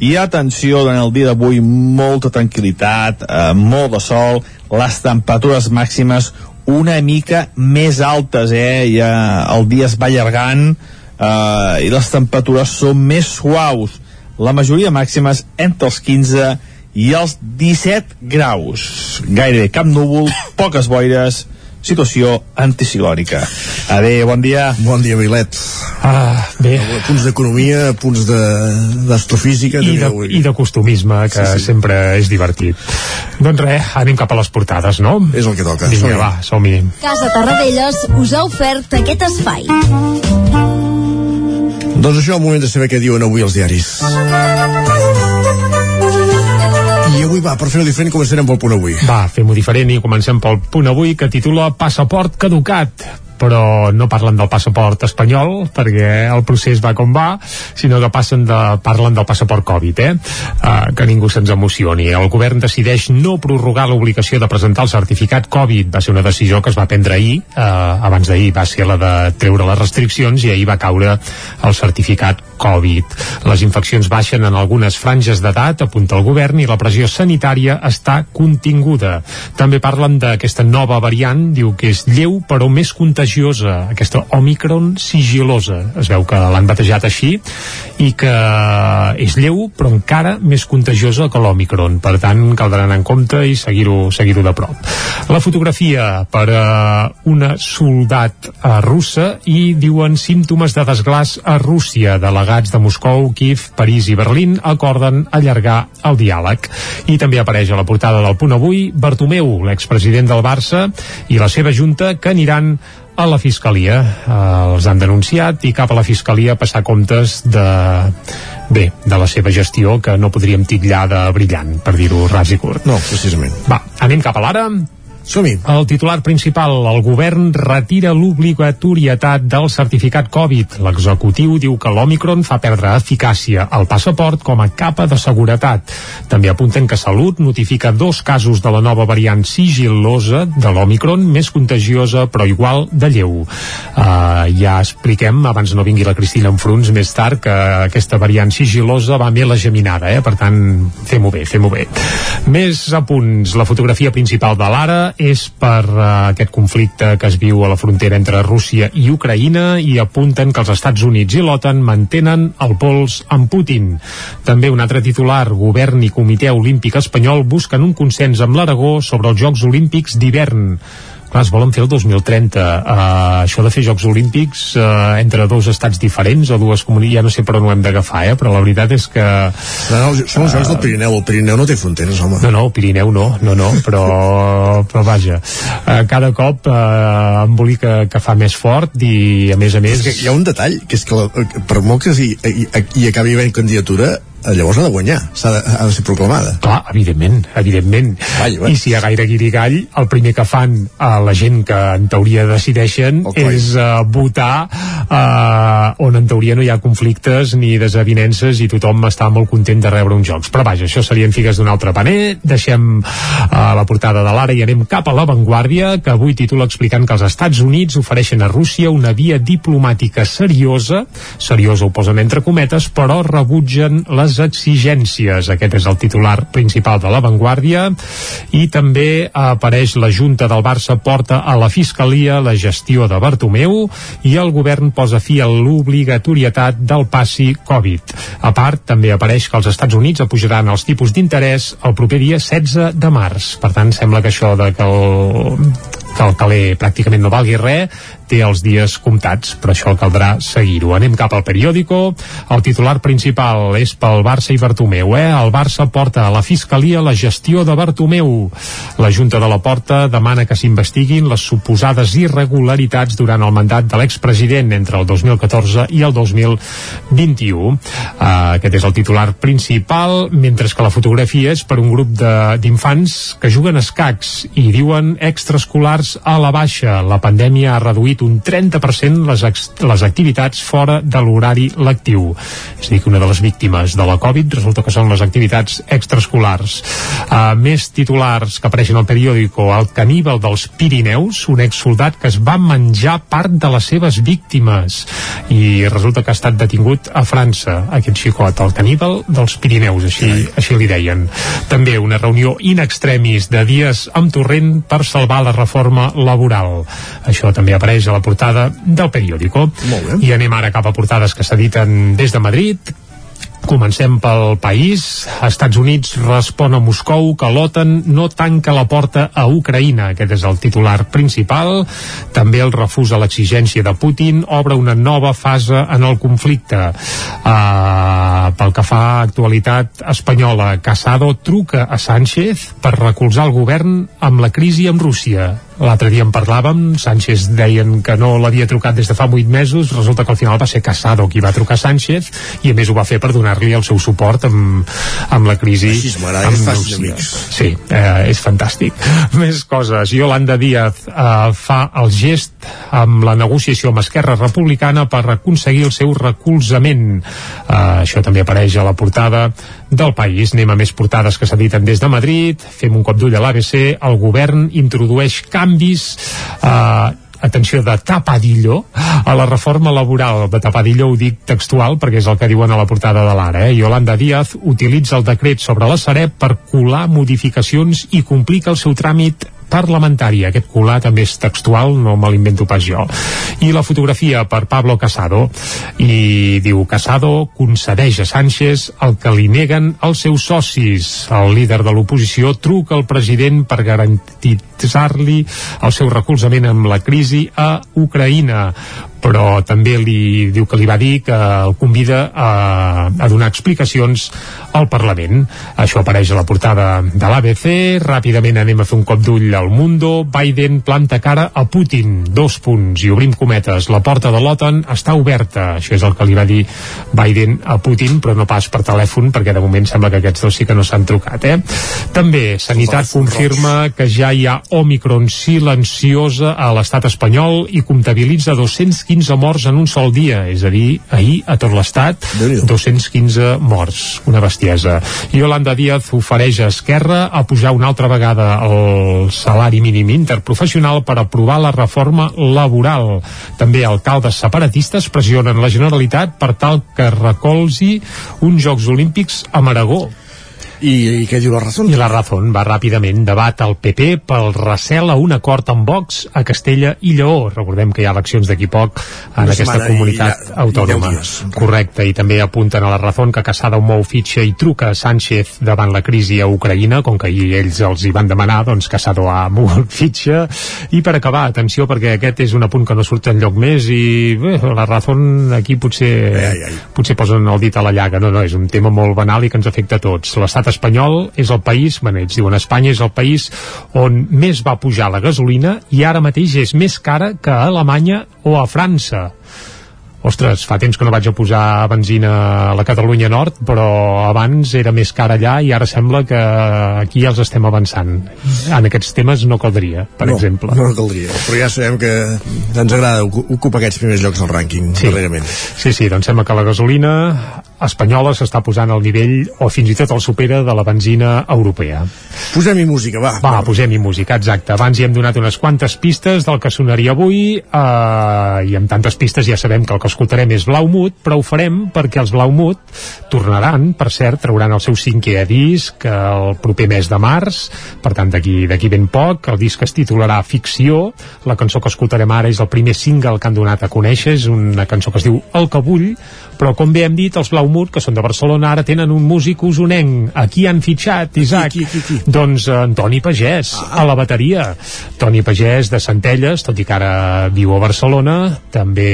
i atenció, durant el dia d'avui molta tranquil·litat, eh, molt de sol, les temperatures màximes una mica més altes, eh? Ja el dia es va allargant eh, i les temperatures són més suaus. La majoria màximes entre els 15 i els 17 graus. Gairebé cap núvol, poques boires, situació anticiclònica. Adéu, bon dia. Bon dia, Vilet. Ah, bé. Punts d'economia, punts de- d'astrofísica... I de, avui. i de costumisme, que Sí, sí. sempre és divertit. Doncs res, anem cap a les portades, no? És el que toca. Vinga, Som-hi. va, som-hi. Casa Tarradellas us ha ofert aquest espai. Doncs això, el moment de saber què diuen avui els diaris. Avui va, per fer-ho diferent, començarem pel punt avui. Va, fem-ho diferent i comencem pel punt avui que titula Passaport caducat però no parlen del passaport espanyol perquè el procés va com va sinó que passen de, parlen del passaport Covid eh? Uh, que ningú se'ns emocioni el govern decideix no prorrogar l'obligació de presentar el certificat Covid va ser una decisió que es va prendre ahir uh, abans d'ahir va ser la de treure les restriccions i ahir va caure el certificat Covid. Les infeccions baixen en algunes franges d'edat apunta el govern i la pressió sanitària està continguda. També parlen d'aquesta nova variant diu que és lleu però més contagiosa aquesta Omicron sigilosa. Es veu que l'han batejat així i que és lleu però encara més contagiosa que l'Omicron. Per tant caldrà anar en compte i seguir-ho seguir de prop. La fotografia per a una soldat a russa i diuen símptomes de desglàs a Rússia delegats de Moscou, Kiev, París i Berlín acorden allargar el diàleg i també apareix a la portada del punt avui Bartomeu, l'expresident del Barça i la seva junta que aniran a la Fiscalia. Eh, els han denunciat i cap a la Fiscalia a passar comptes de bé, de la seva gestió que no podríem titllar de brillant, per dir-ho ras i curt. No, precisament. Va, anem cap a l'ara. Som-hi. El titular principal, el govern retira l'obligatorietat del certificat Covid. L'executiu diu que l'Omicron fa perdre eficàcia al passaport com a capa de seguretat. També apunten que Salut notifica dos casos de la nova variant sigil·losa de l'Omicron, més contagiosa però igual de lleu. Uh, ja expliquem, abans no vingui la Cristina Enfruns més tard, que aquesta variant sigil·losa va més la geminada, eh? per tant, fem-ho bé, fem-ho bé. Més apunts, la fotografia principal de l'ara és per uh, aquest conflicte que es viu a la frontera entre Rússia i Ucraïna i apunten que els Estats Units i l'OTAN mantenen el pols amb Putin. També un altre titular, govern i comitè olímpic espanyol busquen un consens amb l'Aragó sobre els Jocs Olímpics d'hivern clar, es volen fer el 2030 uh, això de fer Jocs Olímpics uh, entre dos estats diferents o dues comunitats, ja no sé per on ho hem d'agafar eh? però la veritat és que No, no, són els Jocs del Pirineu, el Pirineu no té fronteres, home. no, no, el Pirineu no, no, no, però, però vaja, uh, cada cop uh, embolica que fa més fort i a més a més... És que hi ha un detall, que és que la, per molt que hi, hi, hi acabi havent candidatura, eh, llavors ha de guanyar, s'ha de, ha de ser proclamada. Clar, evidentment, evidentment. Vaya, va. I si hi ha gaire guirigall, el primer que fan a la gent que en teoria decideixen coi. és uh, votar uh, on en teoria no hi ha conflictes ni desavinences i tothom està molt content de rebre uns jocs. Però vaja, això serien figues d'un altre paner. Deixem uh, la portada de l'ara i anem cap a l'avantguàrdia, que avui titula explicant que els Estats Units ofereixen a Rússia una via diplomàtica seriosa, seriosa ho posen entre cometes, però rebutgen les exigències. Aquest és el titular principal de l'avantguàrdia i també apareix la Junta del Barça porta a la Fiscalia la gestió de Bartomeu i el govern posa fi a l'obligatorietat del passi Covid. A part, també apareix que els Estats Units apujaran els tipus d'interès el proper dia 16 de març. Per tant, sembla que això de que el, que el caler pràcticament no valgui res té els dies comptats, però això caldrà seguir-ho. Anem cap al periòdico. El titular principal és pel Barça i Bartomeu. Eh? El Barça porta a la Fiscalia la gestió de Bartomeu. La Junta de la Porta demana que s'investiguin les suposades irregularitats durant el mandat de l'expresident entre el 2014 i el 2021. Uh, aquest és el titular principal, mentre que la fotografia és per un grup d'infants que juguen escacs i diuen extraescolars a la baixa. La pandèmia ha reduït reduït un 30% les, les activitats fora de l'horari lectiu. És a dir, que una de les víctimes de la Covid resulta que són les activitats extraescolars. Uh, més titulars que apareixen al periòdico, el caníbal dels Pirineus, un exsoldat que es va menjar part de les seves víctimes i resulta que ha estat detingut a França, aquest xicot, el caníbal dels Pirineus, així, així li deien. També una reunió in extremis de dies amb Torrent per salvar la reforma laboral. Això també apareix a la portada del periòdico. I anem ara cap a portades que s'editen des de Madrid, Comencem pel país. Estats Units respon a Moscou que l'OTAN no tanca la porta a Ucraïna. Aquest és el titular principal. També el refús a l'exigència de Putin obre una nova fase en el conflicte. Uh, pel que fa a actualitat espanyola, Casado truca a Sánchez per recolzar el govern amb la crisi amb Rússia l'altre dia en parlàvem, Sánchez deien que no l'havia trucat des de fa 8 mesos resulta que al final va ser Casado qui va trucar Sánchez i a més ho va fer per donar-li el seu suport amb, amb la crisi. Així m'agrada, és fàcil amics. Sí, eh, és fantàstic. Més coses, Yolanda Díaz eh, fa el gest amb la negociació amb Esquerra Republicana per aconseguir el seu recolzament. Eh, això també apareix a la portada del país. Anem a més portades que s'editen des de Madrid. Fem un cop d'ull a l'ABC. El govern introdueix canvis eh, atenció, de tapadillo a la reforma laboral. De tapadillo ho dic textual perquè és el que diuen a la portada de l'Ara. Eh? Yolanda Díaz utilitza el decret sobre la Sareb per colar modificacions i complica el seu tràmit parlamentari. Aquest colar també és textual, no me l'invento pas jo. I la fotografia per Pablo Casado. I diu, Casado concedeix a Sánchez el que li neguen els seus socis. El líder de l'oposició truca al president per garantitzar-li el seu recolzament amb la crisi a Ucraïna però també li diu que li va dir que el convida a, a donar explicacions al Parlament. Això apareix a la portada de l'ABC. Ràpidament anem a fer un cop d'ull al Mundo. Biden planta cara a Putin. Dos punts. I obrim cometes. La porta de l'OTAN està oberta. Això és el que li va dir Biden a Putin, però no pas per telèfon, perquè de moment sembla que aquests dos sí que no s'han trucat. Eh? També, Sanitat confirma que ja hi ha Omicron silenciosa a l'estat espanyol i comptabilitza 215 morts en un sol dia, és a dir, ahir a tot l'estat 215 morts, una bestiesa. Yolanda Díaz ofereix a Esquerra a pujar una altra vegada el salari mínim interprofessional per aprovar la reforma laboral. També alcaldes separatistes pressionen la Generalitat per tal que recolzi uns Jocs Olímpics a Maragó. I, I què diu la Razón? I la Razón va ràpidament debat al PP pel recel a un acord amb Vox a Castella i Lleó. Recordem que hi ha eleccions d'aquí poc en Una aquesta comunitat i- i autònoma. deu dies. Correcte, i també apunten a la Razón que Casada mou fitxa i truca a Sánchez davant la crisi a Ucraïna, com que ahir ells els hi van demanar, doncs Casado ha mogut fitxa. I per acabar, atenció, perquè aquest és un apunt que no surt enlloc més i bé, la Razón aquí potser, ai, ai. potser posen el dit a la llaga. No, no, és un tema molt banal i que ens afecta a tots. L'estat espanyol és el país, bueno, ells diuen Espanya és el país on més va pujar la gasolina i ara mateix és més cara que a Alemanya o a França ostres, fa temps que no vaig a posar benzina a la Catalunya Nord, però abans era més cara allà i ara sembla que aquí ja els estem avançant. En aquests temes no caldria, per no, exemple. No caldria, però ja sabem que ens agrada ocu- ocupar aquests primers llocs del rànquing, Sí. darrerament. Sí, sí, doncs sembla que la gasolina espanyola s'està posant al nivell o fins i tot el supera de la benzina europea. Posem-hi música, va. Va, posem-hi música, exacte. Abans hi hem donat unes quantes pistes del que sonaria avui eh, i amb tantes pistes ja sabem que el que escoltarem és Blaumut, però ho farem perquè els Blaumut tornaran, per cert, trauran el seu cinquè disc el proper mes de març, per tant d'aquí d'aquí ben poc, el disc es titularà Ficció, la cançó que escoltarem ara és el primer single que han donat a conèixer, és una cançó que es diu El que vull, però com bé hem dit, els Blaumut, que són de Barcelona, ara tenen un músic usonenc. Aquí han fitxat, Isaac. Qui, qui, qui? Doncs eh, Antoni Pagès, ah. a la bateria. Toni Pagès de Centelles, tot i que ara viu a Barcelona, també...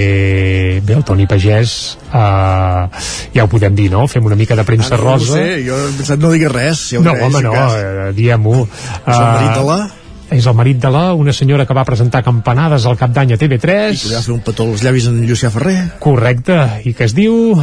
Bé, el Toni Pagès, eh, ja ho podem dir, no? Fem una mica de premsa Ah, no, rosa. No sé, jo he pensat no digues res. Si ho no, home, no, eh, diguem-ho. És És el marit de la, una senyora que va presentar campanades al cap d'any a TV3. I podria fer un petó als llavis en Llucià Ferrer. Correcte, i que es diu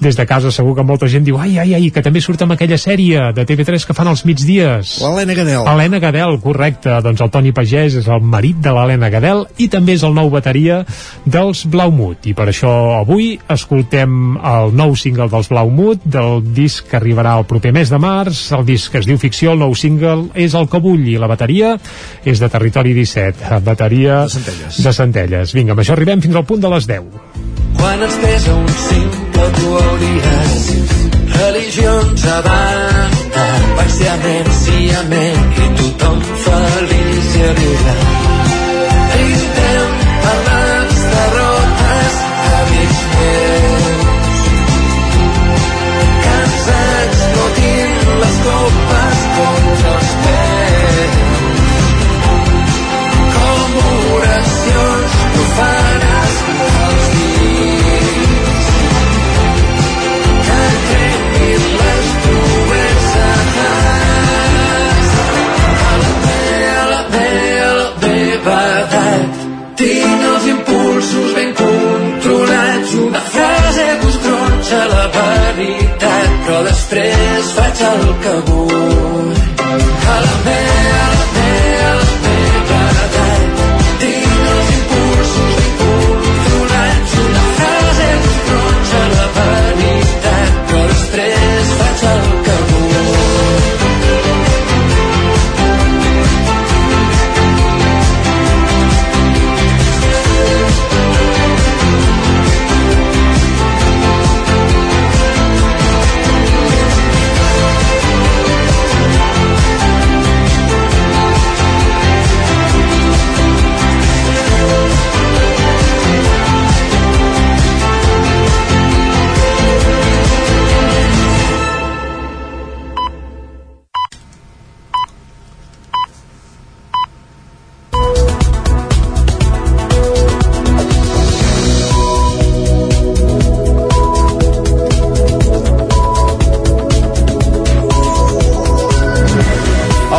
des de casa segur que molta gent diu ai, ai, ai, que també surt amb aquella sèrie de TV3 que fan els migdies. L'Helena Gadel. Helena Gadel, correcte. Doncs el Toni Pagès és el marit de l'Helena Gadel i també és el nou bateria dels Blaumut. I per això avui escoltem el nou single dels Blaumut, del disc que arribarà el proper mes de març. El disc que es diu Ficció, el nou single és el que vull i la bateria és de Territori 17. Bateria De Centelles. de Centelles. Vinga, amb això arribem fins al punt de les 10. Quan es pesa un simple tu hauries. Religions a banda parcialment sí amén i tothom feliç i arribar després faig el que vull. A la meva,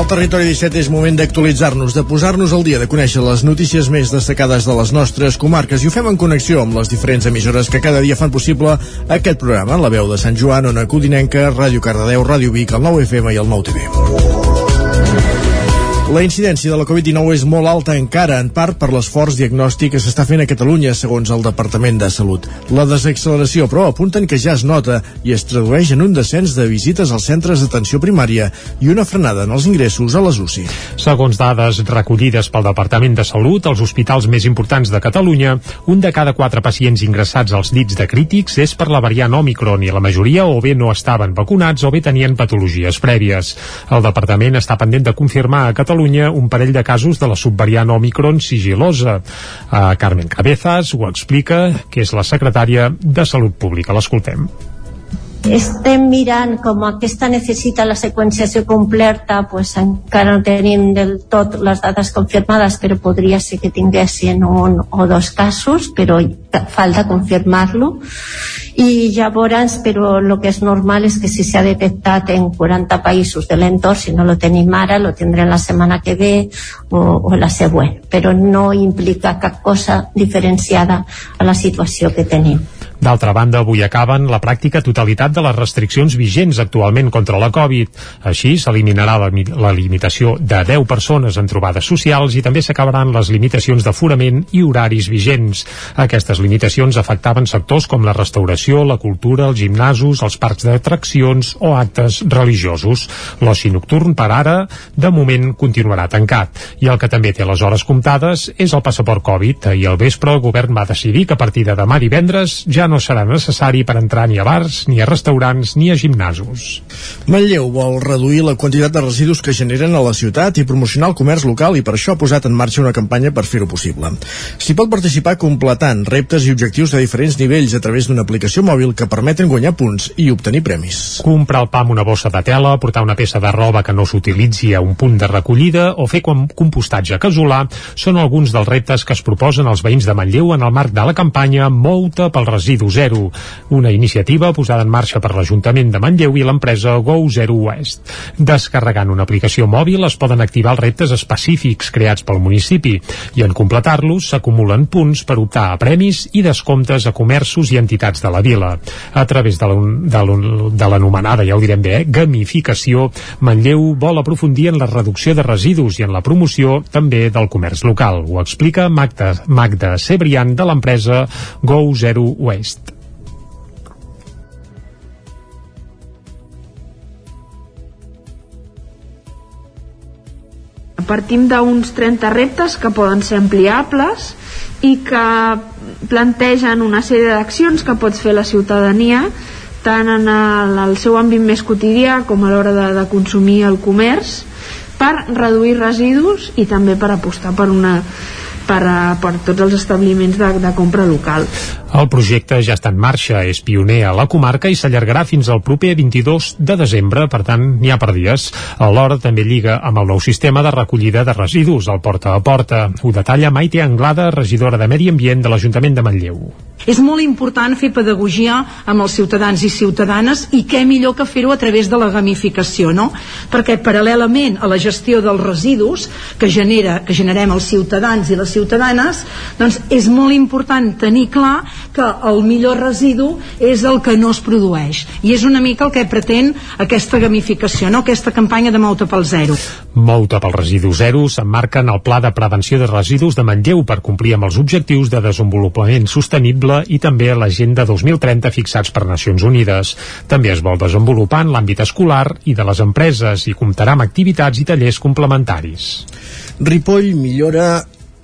Al Territori 17 és moment d'actualitzar-nos, de posar-nos al dia, de conèixer les notícies més destacades de les nostres comarques i ho fem en connexió amb les diferents emissores que cada dia fan possible aquest programa. La veu de Sant Joan, Ona Codinenca, Ràdio Cardedeu, Ràdio Vic, el 9 FM i el 9 TV. La incidència de la Covid-19 és molt alta encara, en part per l'esforç diagnòstic que s'està fent a Catalunya, segons el Departament de Salut. La desacceleració, però, apunten que ja es nota i es tradueix en un descens de visites als centres d'atenció primària i una frenada en els ingressos a les UCI. Segons dades recollides pel Departament de Salut, als hospitals més importants de Catalunya, un de cada quatre pacients ingressats als dits de crítics és per la variant Omicron i la majoria o bé no estaven vacunats o bé tenien patologies prèvies. El departament està pendent de confirmar a Catalunya un parell de casos de la subvariant Omicron sigilosa. Uh, Carmen Cabezas ho explica, que és la secretària de Salut Pública. L'escoltem. Estem mirant com aquesta necessita la seqüenciació completa pues encara no tenim del tot les dades confirmades però podria ser que tinguessin un o dos casos però falta confirmar-lo. I llavors però el que és normal és que si s'ha detectat en 40 països de l'entorn si no lo tenim ara lo tindrem la setmana que ve o, o la següent. Però no implica cap cosa diferenciada a la situació que tenim D'altra banda, avui acaben la pràctica totalitat de les restriccions vigents actualment contra la Covid. Així, s'eliminarà la, la limitació de 10 persones en trobades socials i també s'acabaran les limitacions d'aforament i horaris vigents. Aquestes limitacions afectaven sectors com la restauració, la cultura, els gimnasos, els parcs d'atraccions o actes religiosos. L'oci nocturn, per ara, de moment continuarà tancat. I el que també té les hores comptades és el passaport Covid. Ahir al vespre el govern va decidir que a partir de demà divendres ja no serà necessari per entrar ni a bars, ni a restaurants, ni a gimnasos. Manlleu vol reduir la quantitat de residus que generen a la ciutat i promocionar el comerç local i per això ha posat en marxa una campanya per fer-ho possible. S'hi pot participar completant reptes i objectius de diferents nivells a través d'una aplicació mòbil que permeten guanyar punts i obtenir premis. Comprar el pa amb una bossa de tela, portar una peça de roba que no s'utilitzi a un punt de recollida o fer compostatge casolà són alguns dels reptes que es proposen als veïns de Manlleu en el marc de la campanya Mouta pel residus Residu Zero, una iniciativa posada en marxa per l'Ajuntament de Manlleu i l'empresa Go Zero West. Descarregant una aplicació mòbil es poden activar els reptes específics creats pel municipi i en completar-los s'acumulen punts per optar a premis i descomptes a comerços i entitats de la vila. A través de l'anomenada, ja ho direm bé, eh, gamificació, Manlleu vol aprofundir en la reducció de residus i en la promoció també del comerç local. Ho explica Magda, Magda Cebrián de l'empresa Go Zero Waste. Partim d'uns 30 reptes que poden ser ampliables i que plantegen una sèrie d'accions que pot fer la ciutadania tant en el, el seu àmbit més quotidià com a l'hora de, de consumir el comerç per reduir residus i també per apostar per una per, a, per tots els establiments de, de compra local. El projecte ja està en marxa, és pioner a la comarca i s'allargarà fins al proper 22 de desembre, per tant, n'hi ha per dies. Alhora també lliga amb el nou sistema de recollida de residus, al porta a porta. Ho detalla Maite Anglada, regidora de Medi Ambient de l'Ajuntament de Manlleu. És molt important fer pedagogia amb els ciutadans i ciutadanes i què millor que fer-ho a través de la gamificació, no? Perquè paral·lelament a la gestió dels residus que, genera, que generem els ciutadans i les ciutadanes, doncs és molt important tenir clar que el millor residu és el que no es produeix. I és una mica el que pretén aquesta gamificació, no? aquesta campanya de Mouta pel Zero. Mouta pel Residu Zero s'emmarca en el Pla de Prevenció de Residus de Manlleu per complir amb els objectius de desenvolupament sostenible i també l'Agenda 2030 fixats per Nacions Unides. També es vol desenvolupar en l'àmbit escolar i de les empreses i comptarà amb activitats i tallers complementaris. Ripoll millora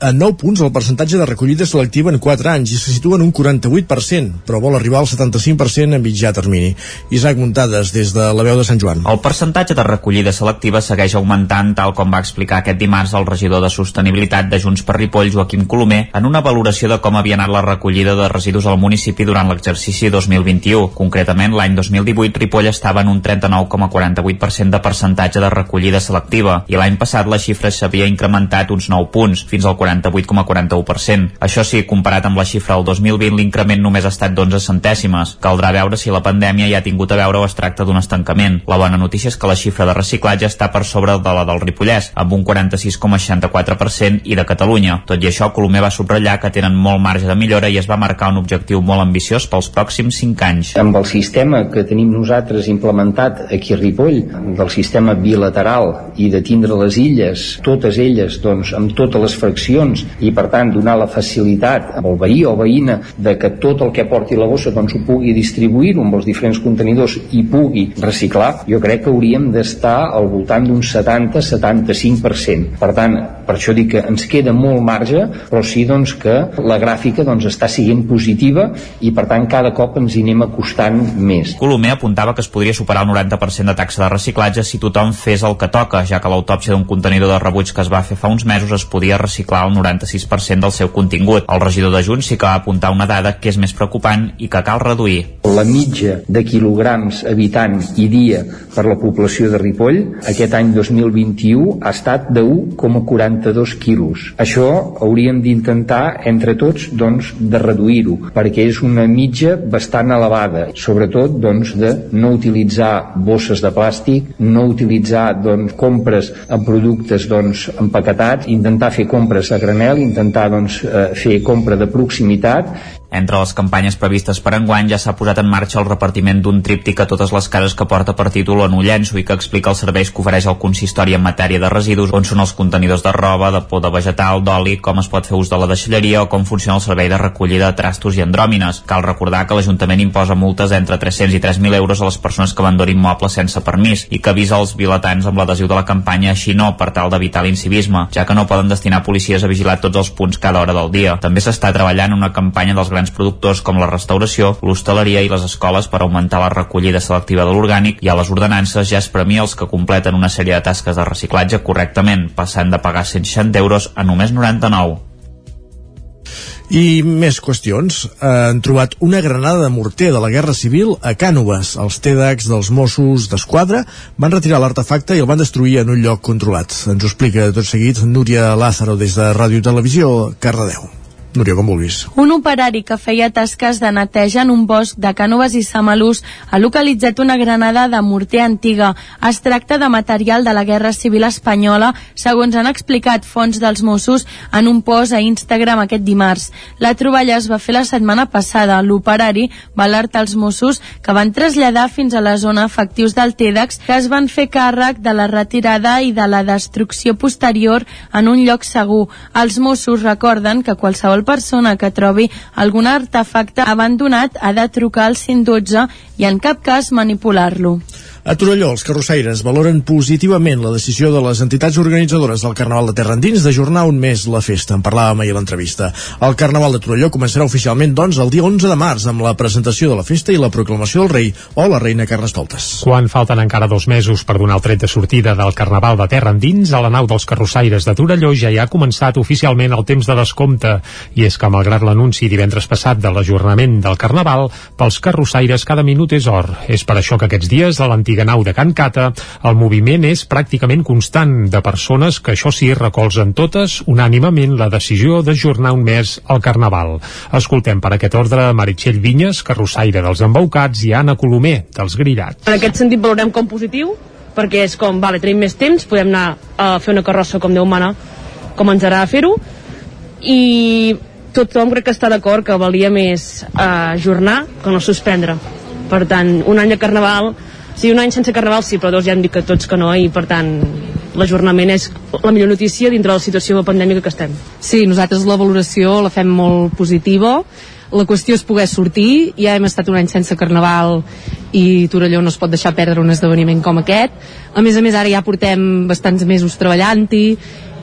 a 9 punts el percentatge de recollida selectiva en 4 anys i se situa en un 48%, però vol arribar al 75% en mitjà termini. Isaac Muntades, des de la veu de Sant Joan. El percentatge de recollida selectiva segueix augmentant, tal com va explicar aquest dimarts el regidor de Sostenibilitat de Junts per Ripoll, Joaquim Colomer, en una valoració de com havia anat la recollida de residus al municipi durant l'exercici 2021. Concretament, l'any 2018, Ripoll estava en un 39,48% de percentatge de recollida selectiva i l'any passat la xifra s'havia incrementat uns 9 punts, fins al 48,41%. Això sí, comparat amb la xifra del 2020, l'increment només ha estat d'11 centèsimes. Caldrà veure si la pandèmia ja ha tingut a veure o es tracta d'un estancament. La bona notícia és que la xifra de reciclatge està per sobre de la del Ripollès, amb un 46,64% i de Catalunya. Tot i això, Colomer va subratllar que tenen molt marge de millora i es va marcar un objectiu molt ambiciós pels pròxims 5 anys. Amb el sistema que tenim nosaltres implementat aquí a Ripoll, del sistema bilateral i de tindre les illes, totes elles, doncs, amb totes les fraccions i per tant donar la facilitat al veí o veïna de que tot el que porti la bossa doncs ho pugui distribuir amb els diferents contenidors i pugui reciclar, jo crec que hauríem d'estar al voltant d'un 70-75%. Per tant, per això dic que ens queda molt marge, però sí doncs, que la gràfica doncs, està siguent positiva i per tant cada cop ens hi anem acostant més. Colomer apuntava que es podria superar el 90% de taxa de reciclatge si tothom fes el que toca, ja que l'autòpsia d'un contenidor de rebuig que es va fer fa uns mesos es podia reciclar el 96% del seu contingut. El regidor de Junts sí que va apuntar una dada que és més preocupant i que cal reduir. La mitja de quilograms habitant i dia per la població de Ripoll aquest any 2021 ha estat de 1,42 quilos. Això hauríem d'intentar entre tots doncs, de reduir-ho, perquè és una mitja bastant elevada, sobretot doncs, de no utilitzar bosses de plàstic, no utilitzar doncs, compres en productes doncs, empaquetats, intentar fer compres a granel, intentar doncs, eh, fer compra de proximitat entre les campanyes previstes per enguany ja s'ha posat en marxa el repartiment d'un tríptic a totes les cases que porta per títol en Ullenso i que explica els serveis que ofereix el consistori en matèria de residus, on són els contenidors de roba, de poda vegetal, d'oli, com es pot fer ús de la deixalleria o com funciona el servei de recollida de trastos i andròmines. Cal recordar que l'Ajuntament imposa multes entre 300 i 3.000 euros a les persones que abandonin mobles sense permís i que avisa els vilatans amb l'adhesiu de la campanya així no per tal d'evitar l'incivisme, ja que no poden destinar policies a vigilar tots els punts cada hora del dia. També s'està treballant una campanya dels grans productors com la restauració, l'hostaleria i les escoles per augmentar la recollida selectiva de l'orgànic i a les ordenances ja es premia els que completen una sèrie de tasques de reciclatge correctament, passant de pagar 160 euros a només 99. I més qüestions. Eh, han trobat una granada de morter de la Guerra Civil a Cànoves. Els TEDx dels Mossos d'Esquadra van retirar l'artefacte i el van destruir en un lloc controlat. Ens ho explica tot seguit Núria Lázaro des de Ràdio Televisió, Cardedeu. Núria, com vulguis. Un operari que feia tasques de neteja en un bosc de Cànoves i Samalús ha localitzat una granada de morter antiga. Es tracta de material de la Guerra Civil Espanyola, segons han explicat fons dels Mossos en un post a Instagram aquest dimarts. La troballa es va fer la setmana passada. L'operari va alertar els Mossos que van traslladar fins a la zona efectius del TEDx que es van fer càrrec de la retirada i de la destrucció posterior en un lloc segur. Els Mossos recorden que qualsevol persona que trobi algun artefacte abandonat ha de trucar al 112 i en cap cas manipular-lo. A Torelló, els carrossaires valoren positivament la decisió de les entitats organitzadores del Carnaval de Terra Endins d'ajornar un mes la festa. En parlàvem ahir a l'entrevista. El Carnaval de Torelló començarà oficialment, doncs, el dia 11 de març, amb la presentació de la festa i la proclamació del rei o la reina Carnestoltes. Quan falten encara dos mesos per donar el tret de sortida del Carnaval de Terra Endins, a la nau dels carrossaires de Torelló ja hi ha començat oficialment el temps de descompte. I és que, malgrat l'anunci divendres passat de l'ajornament del Carnaval, pels carrossaires cada minut és or. És per això que aquests dies a l'antic l'antiga nau de Can Cata, el moviment és pràcticament constant de persones que això sí recolzen totes unànimament la decisió d'ajornar un mes al Carnaval. Escoltem per aquest ordre Meritxell Vinyes, carrossaire dels embaucats, i Anna Colomer, dels grillats. En aquest sentit valorem com positiu, perquè és com, vale, tenim més temps, podem anar a fer una carrossa com Déu mana, com ens agrada fer-ho, i tothom crec que està d'acord que valia més eh, ajornar que no suspendre. Per tant, un any de Carnaval Sí, un any sense Carnaval sí, però dos ja hem dit que tots que no i per tant l'ajornament és la millor notícia dintre de la situació pandèmica que estem. Sí, nosaltres la valoració la fem molt positiva. La qüestió és poder sortir. Ja hem estat un any sense Carnaval i Torelló no es pot deixar perdre un esdeveniment com aquest. A més a més ara ja portem bastants mesos treballant-hi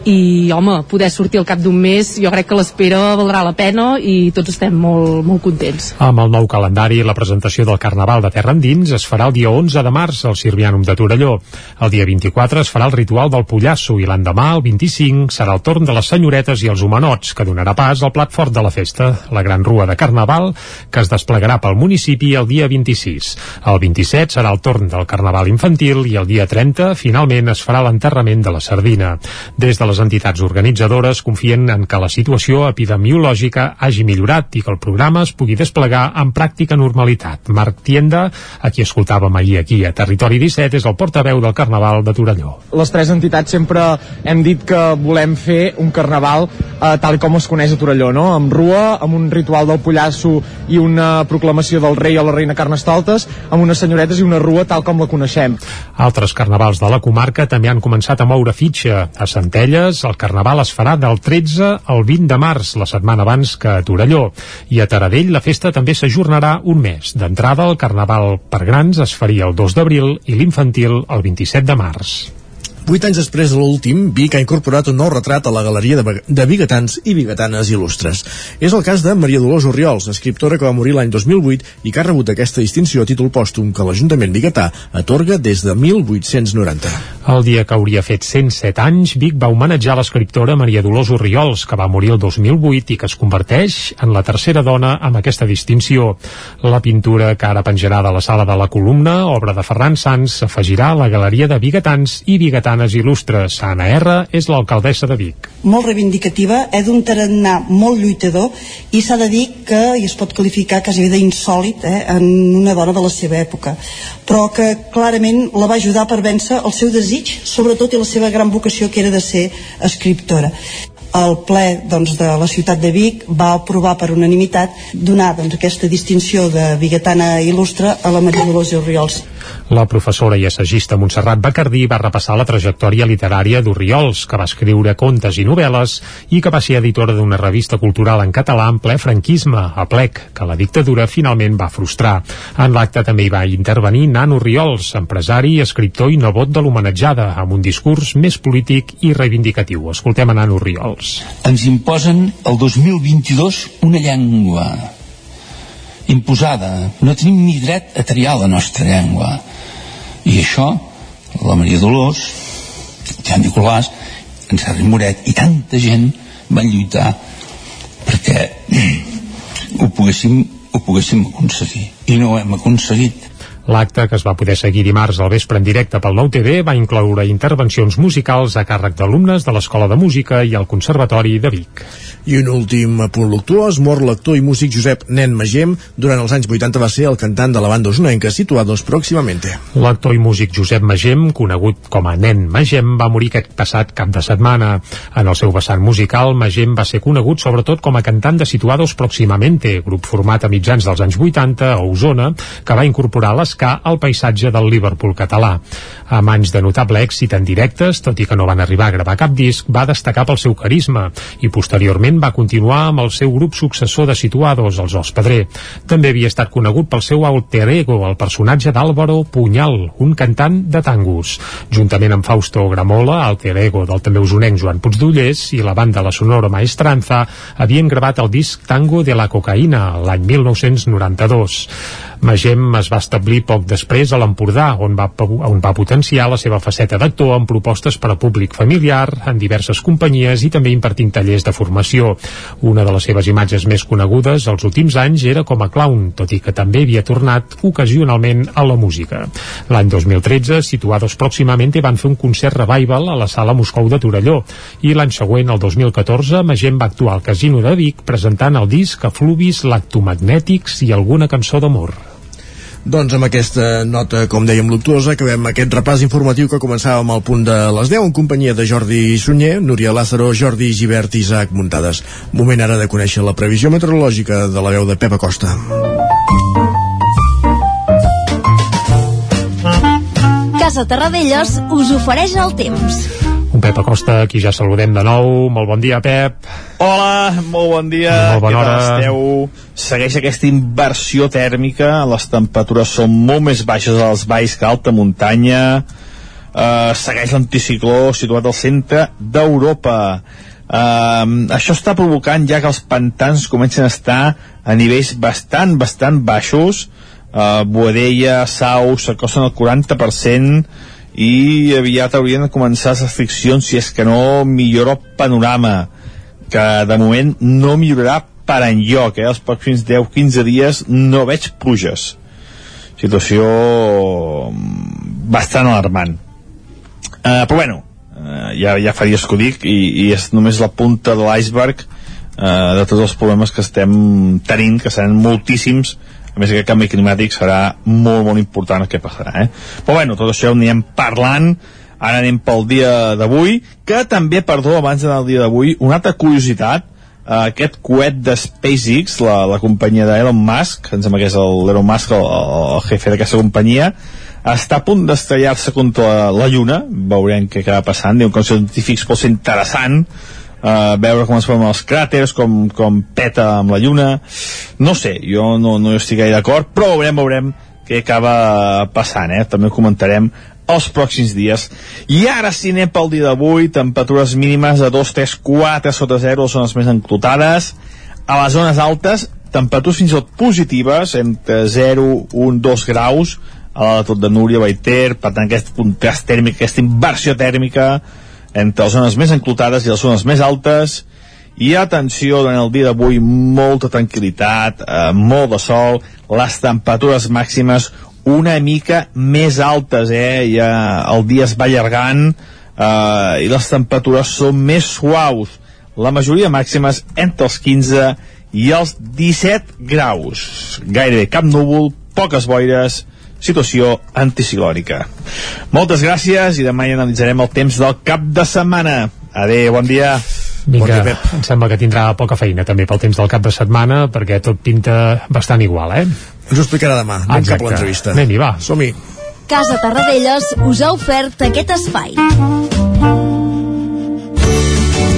i home, poder sortir al cap d'un mes jo crec que l'espera valdrà la pena i tots estem molt, molt contents Amb el nou calendari, la presentació del Carnaval de Terra Endins es farà el dia 11 de març al Sirvianum de Torelló el dia 24 es farà el ritual del Pollasso i l'endemà, el 25, serà el torn de les senyoretes i els humanots que donarà pas al plat fort de la festa, la gran rua de Carnaval que es desplegarà pel municipi el dia 26. El 27 serà el torn del Carnaval infantil i el dia 30 finalment es farà l'enterrament de la sardina. Des de les entitats organitzadores confien en que la situació epidemiològica hagi millorat i que el programa es pugui desplegar amb pràctica normalitat. Marc Tienda, a qui escoltàvem ahir aquí a Territori 17, és el portaveu del Carnaval de Torelló. Les tres entitats sempre hem dit que volem fer un carnaval eh, tal com es coneix a Torelló, no? amb rua, amb un ritual del pollasso i una proclamació del rei o la reina Carnestoltes, amb unes senyoretes i una rua tal com la coneixem. Altres carnavals de la comarca també han començat a moure fitxa. A Centella Canyelles, el Carnaval es farà del 13 al 20 de març, la setmana abans que a Torelló. I a Taradell la festa també s'ajornarà un mes. D'entrada, el Carnaval per grans es faria el 2 d'abril i l'infantil el 27 de març. Vuit anys després de l'últim, Vic ha incorporat un nou retrat a la galeria de, de biguetans i biguetanes il·lustres. És el cas de Maria Dolors Oriols, escriptora que va morir l'any 2008 i que ha rebut aquesta distinció a títol pòstum que l'Ajuntament biguetà atorga des de 1890. El dia que hauria fet 107 anys, Vic va homenatjar l'escriptora Maria Dolors Oriols, que va morir el 2008 i que es converteix en la tercera dona amb aquesta distinció. La pintura que ara penjarà de la sala de la columna, obra de Ferran Sans, s'afegirà a la galeria de biguetans i biguetanes Catalanes il·lustres. Anna R. és l'alcaldessa de Vic. Molt reivindicativa, és un tarannà molt lluitador i s'ha de dir que, i es pot qualificar quasi d'insòlit eh, en una dona de la seva època, però que clarament la va ajudar per vèncer el seu desig, sobretot i la seva gran vocació que era de ser escriptora el ple doncs, de la ciutat de Vic va aprovar per unanimitat donar doncs, aquesta distinció de biguetana il·lustre a la Maria Dolors Oriols. La professora i assagista Montserrat Bacardí va repassar la trajectòria literària d'Oriols, que va escriure contes i novel·les i que va ser editora d'una revista cultural en català en ple franquisme, a plec, que la dictadura finalment va frustrar. En l'acte també hi va intervenir Nano Oriols, empresari, escriptor i nebot de l'homenatjada, amb un discurs més polític i reivindicatiu. Escoltem a Nano Oriols. Ens imposen el 2022 una llengua imposada. No tenim ni dret a triar la nostra llengua. I això, la Maria Dolors, Jan Nicolàs, en Sergi Moret i tanta gent van lluitar perquè ho poguéssim, ho poguéssim aconseguir. I no ho hem aconseguit L'acte, que es va poder seguir dimarts al vespre en directe pel Nou TV, va incloure intervencions musicals a càrrec d'alumnes de l'Escola de Música i el Conservatori de Vic. I un últim punt luctuós, mor l'actor i músic Josep Nen Magem. Durant els anys 80 va ser el cantant de la banda osonenca Situados Próximamente. L'actor i músic Josep Magem, conegut com a Nen Magem, va morir aquest passat cap de setmana. En el seu vessant musical, Magem va ser conegut sobretot com a cantant de Situados Próximamente, grup format a mitjans dels anys 80 a Osona, que va incorporar l'esca al paisatge del Liverpool català. Amb anys de notable èxit en directes, tot i que no van arribar a gravar cap disc, va destacar pel seu carisma i posteriorment va continuar amb el seu grup successor de Situados, els Pedrer. També havia estat conegut pel seu alter ego, el personatge d'Àlvaro Punyal, un cantant de tangos. Juntament amb Fausto Gramola, alter ego del també usonenc Joan Puigdollers i la banda La Sonora Maestranza, havien gravat el disc Tango de la Cocaïna l'any 1992. Magem es va establir poc després a l'Empordà, on, va, on va potenciar la seva faceta d'actor amb propostes per a públic familiar, en diverses companyies i també impartint tallers de formació. Una de les seves imatges més conegudes als últims anys era com a clown, tot i que també havia tornat ocasionalment a la música. L'any 2013, situados pròximament, van fer un concert revival a la sala Moscou de Torelló i l'any següent, el 2014, Magem va actuar al Casino de Vic presentant el disc Afluvis Lactomagnètics i alguna cançó d'amor. Doncs amb aquesta nota, com dèiem, luctuosa, acabem aquest repàs informatiu que començàvem al punt de les 10 en companyia de Jordi Sunyer, Núria Lázaro, Jordi Givert i Isaac Muntades. Moment ara de conèixer la previsió meteorològica de la veu de Pepa Costa. Casa Terradellos us ofereix el temps. Un Pep Acosta, aquí ja saludem de nou. Molt bon dia, Pep. Hola, molt bon dia. Molt bona hora. Esteu? Segueix aquesta inversió tèrmica, les temperatures són molt més baixes als valls que a alta muntanya. Uh, segueix l'anticicló situat al centre d'Europa. Uh, això està provocant ja que els pantans comencen a estar a nivells bastant, bastant baixos. Uh, Boadella, Sau, s'acosten al 40%, i aviat haurien de començar les restriccions si és que no millora el panorama que de moment no millorarà per enlloc eh? els pròxims 10-15 dies no veig pluges situació mm, bastant alarmant uh, però bueno uh, ja, ja fa dies que ho dic i, i és només la punta de l'iceberg uh, de tots els problemes que estem tenint que seran moltíssims a més aquest canvi climàtic serà molt molt important el que passarà eh? però bueno, tot això ho anirem parlant. Ara anem pel dia d'avui que també, perdó, abans al dia d'avui una altra curiositat eh, aquest coet de SpaceX la, la companyia d'Elon Musk em sembla que és l'Elon Musk el, el jefe d'aquesta companyia està a punt d'estrellar-se contra la Lluna. Veurem què acaba passant. Diuen que els científics pot ser interessant uh, veure com es formen els cràters, com, com peta amb la lluna. No sé, jo no, no estic gaire d'acord, però veurem, veurem què acaba passant, eh? També comentarem els pròxims dies. I ara si anem pel dia d'avui, temperatures mínimes de 2, 3, 4 sota 0 són les més enclotades. A les zones altes, temperatures fins i tot positives, entre 0, 1, 2 graus, a la tot de Núria, Baiter, per tant aquest contrast tèrmic, aquesta inversió tèrmica, entre les zones més enclotades i les zones més altes. I atenció, durant el dia d'avui molta tranquil·litat, eh, molt de sol. Les temperatures màximes una mica més altes eh? ja el dia es va allargant eh, i les temperatures són més suaus. La majoria màximes entre els 15 i els 17 graus. Gairebé cap núvol, poques boires situació anticiclònica. Moltes gràcies i demà hi analitzarem el temps del cap de setmana. Adéu, bon dia. Vinga, bon dia, Pep. em sembla que tindrà poca feina també pel temps del cap de setmana perquè tot pinta bastant igual, eh? Ens ho explicarà demà. Anem cap a l'entrevista. Anem-hi, va. Som-hi. Casa Tarradellas us ha ofert aquest espai.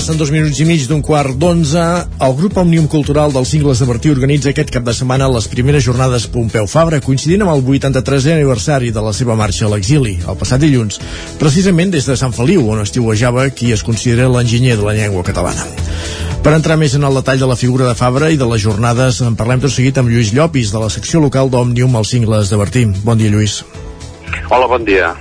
Passen dos minuts i mig d'un quart d'onze. El grup Òmnium Cultural dels Cingles de Bertí organitza aquest cap de setmana les primeres jornades Pompeu Fabra, coincidint amb el 83è aniversari de la seva marxa a l'exili, el passat dilluns, precisament des de Sant Feliu, on estiuejava qui es considera l'enginyer de la llengua catalana. Per entrar més en el detall de la figura de Fabra i de les jornades, en parlem tot seguit amb Lluís Llopis, de la secció local d'Òmnium als Cingles de Bertí. Bon dia, Lluís. Hola, bon dia.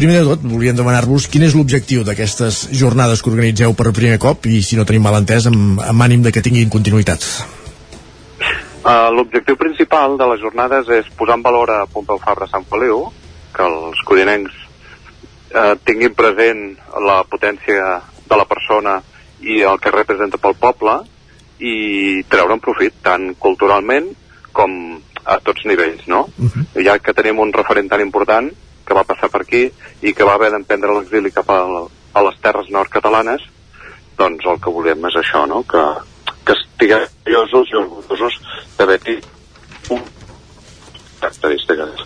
Primer de tot, volíem demanar-vos quin és l'objectiu d'aquestes jornades que organitzeu per primer cop i, si no tenim mal entès, amb, amb ànim de que tinguin continuïtat. Uh, L'objectiu principal de les jornades és posar en valor a Pompeu Fabra Sant Feliu, que els codinencs uh, tinguin present la potència de la persona i el que representa pel poble i treure'n profit tant culturalment com a tots nivells, no? Uh -huh. Ja que tenim un referent tan important que va passar per aquí i que va haver d'emprendre l'exili cap a, a les terres nord-catalanes, doncs el que volem és això, no? Que, que estiguem orgullosos i orgullosos d'haver-hi un característiques.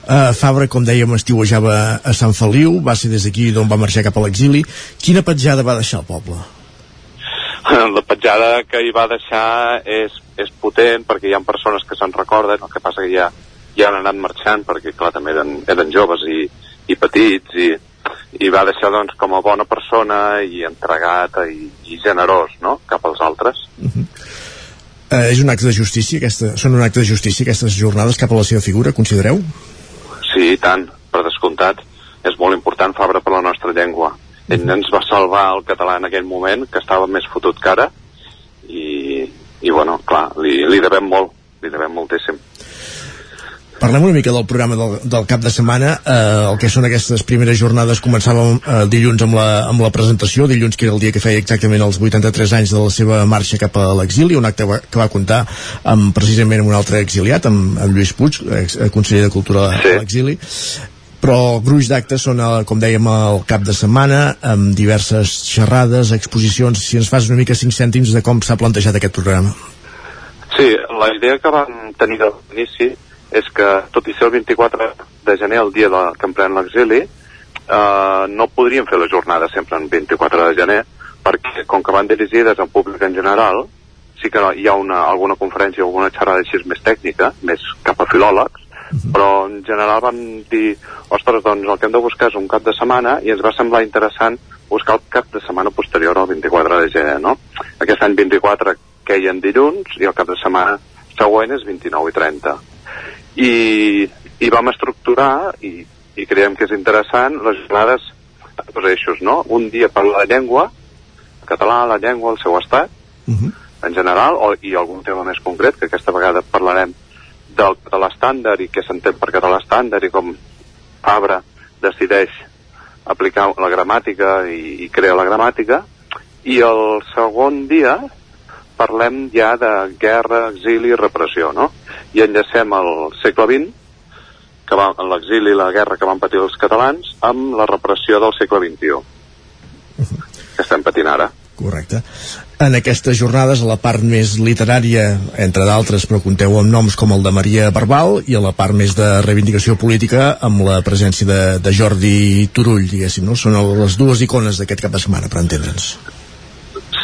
Uh, Fabra, com dèiem, estiuejava a Sant Feliu, va ser des d'aquí d'on va marxar cap a l'exili. Quina petjada va deixar el poble? La petjada que hi va deixar és, és potent perquè hi ha persones que se'n recorden, el que passa que ja ja han anat marxant perquè clar també eren, eren joves i, i petits i, i va deixar doncs com a bona persona i entregat i, i generós no? cap als altres uh -huh. uh, és un acte de justícia aquesta, són un acte de justícia aquestes jornades cap a la seva figura, considereu? Sí, tant, per descomptat és molt important Fabra per la nostra llengua ell ens va salvar el català en aquell moment que estava més fotut que ara i, i bueno, clar, li, li devem molt li devem moltíssim Parlem una mica del programa del, del cap de setmana, eh, el que són aquestes primeres jornades començàvem eh, dilluns amb la, amb la presentació, dilluns que era el dia que feia exactament els 83 anys de la seva marxa cap a l'exili, un acte que va comptar amb, precisament amb un altre exiliat, amb, amb Lluís Puig, ex, eh, conseller de Cultura sí. a l'exili, però el gruix d'actes són, el, com dèiem, el cap de setmana, amb diverses xerrades, exposicions, si ens fas una mica cinc cèntims de com s'ha plantejat aquest programa. Sí, la idea que vam tenir de l'inici és que, tot i ser el 24 de gener, el dia de, que emprèn l'exili, eh, no podríem fer la jornada sempre en 24 de gener, perquè com que van dirigides al públic en general, sí que hi ha una, alguna conferència o alguna xerrada així més tècnica, més cap a filòlegs, però en general vam dir, ostres, doncs el que hem de buscar és un cap de setmana i ens va semblar interessant buscar el cap de setmana posterior al 24 de gener, no? Aquest any 24 queien dilluns i el cap de setmana següent és 29 i 30 i, i vam estructurar i, i creiem que és interessant les jornades a dos eixos, no? Un dia per la llengua, el català, la llengua, el seu estat, uh -huh. en general, o, i algun tema més concret, que aquesta vegada parlarem del català estàndard i què s'entén per català estàndard i com Fabra decideix aplicar la gramàtica i, i crea la gramàtica, i el segon dia parlem ja de guerra, exili i repressió, no? i enllacem el segle XX, que va, l'exili i la guerra que van patir els catalans, amb la repressió del segle XXI, que estem patint ara. Correcte. En aquestes jornades, a la part més literària, entre d'altres, però compteu amb noms com el de Maria Barbal, i a la part més de reivindicació política, amb la presència de, de Jordi Turull, diguéssim, no? Són les dues icones d'aquest cap de setmana, per entendre'ns.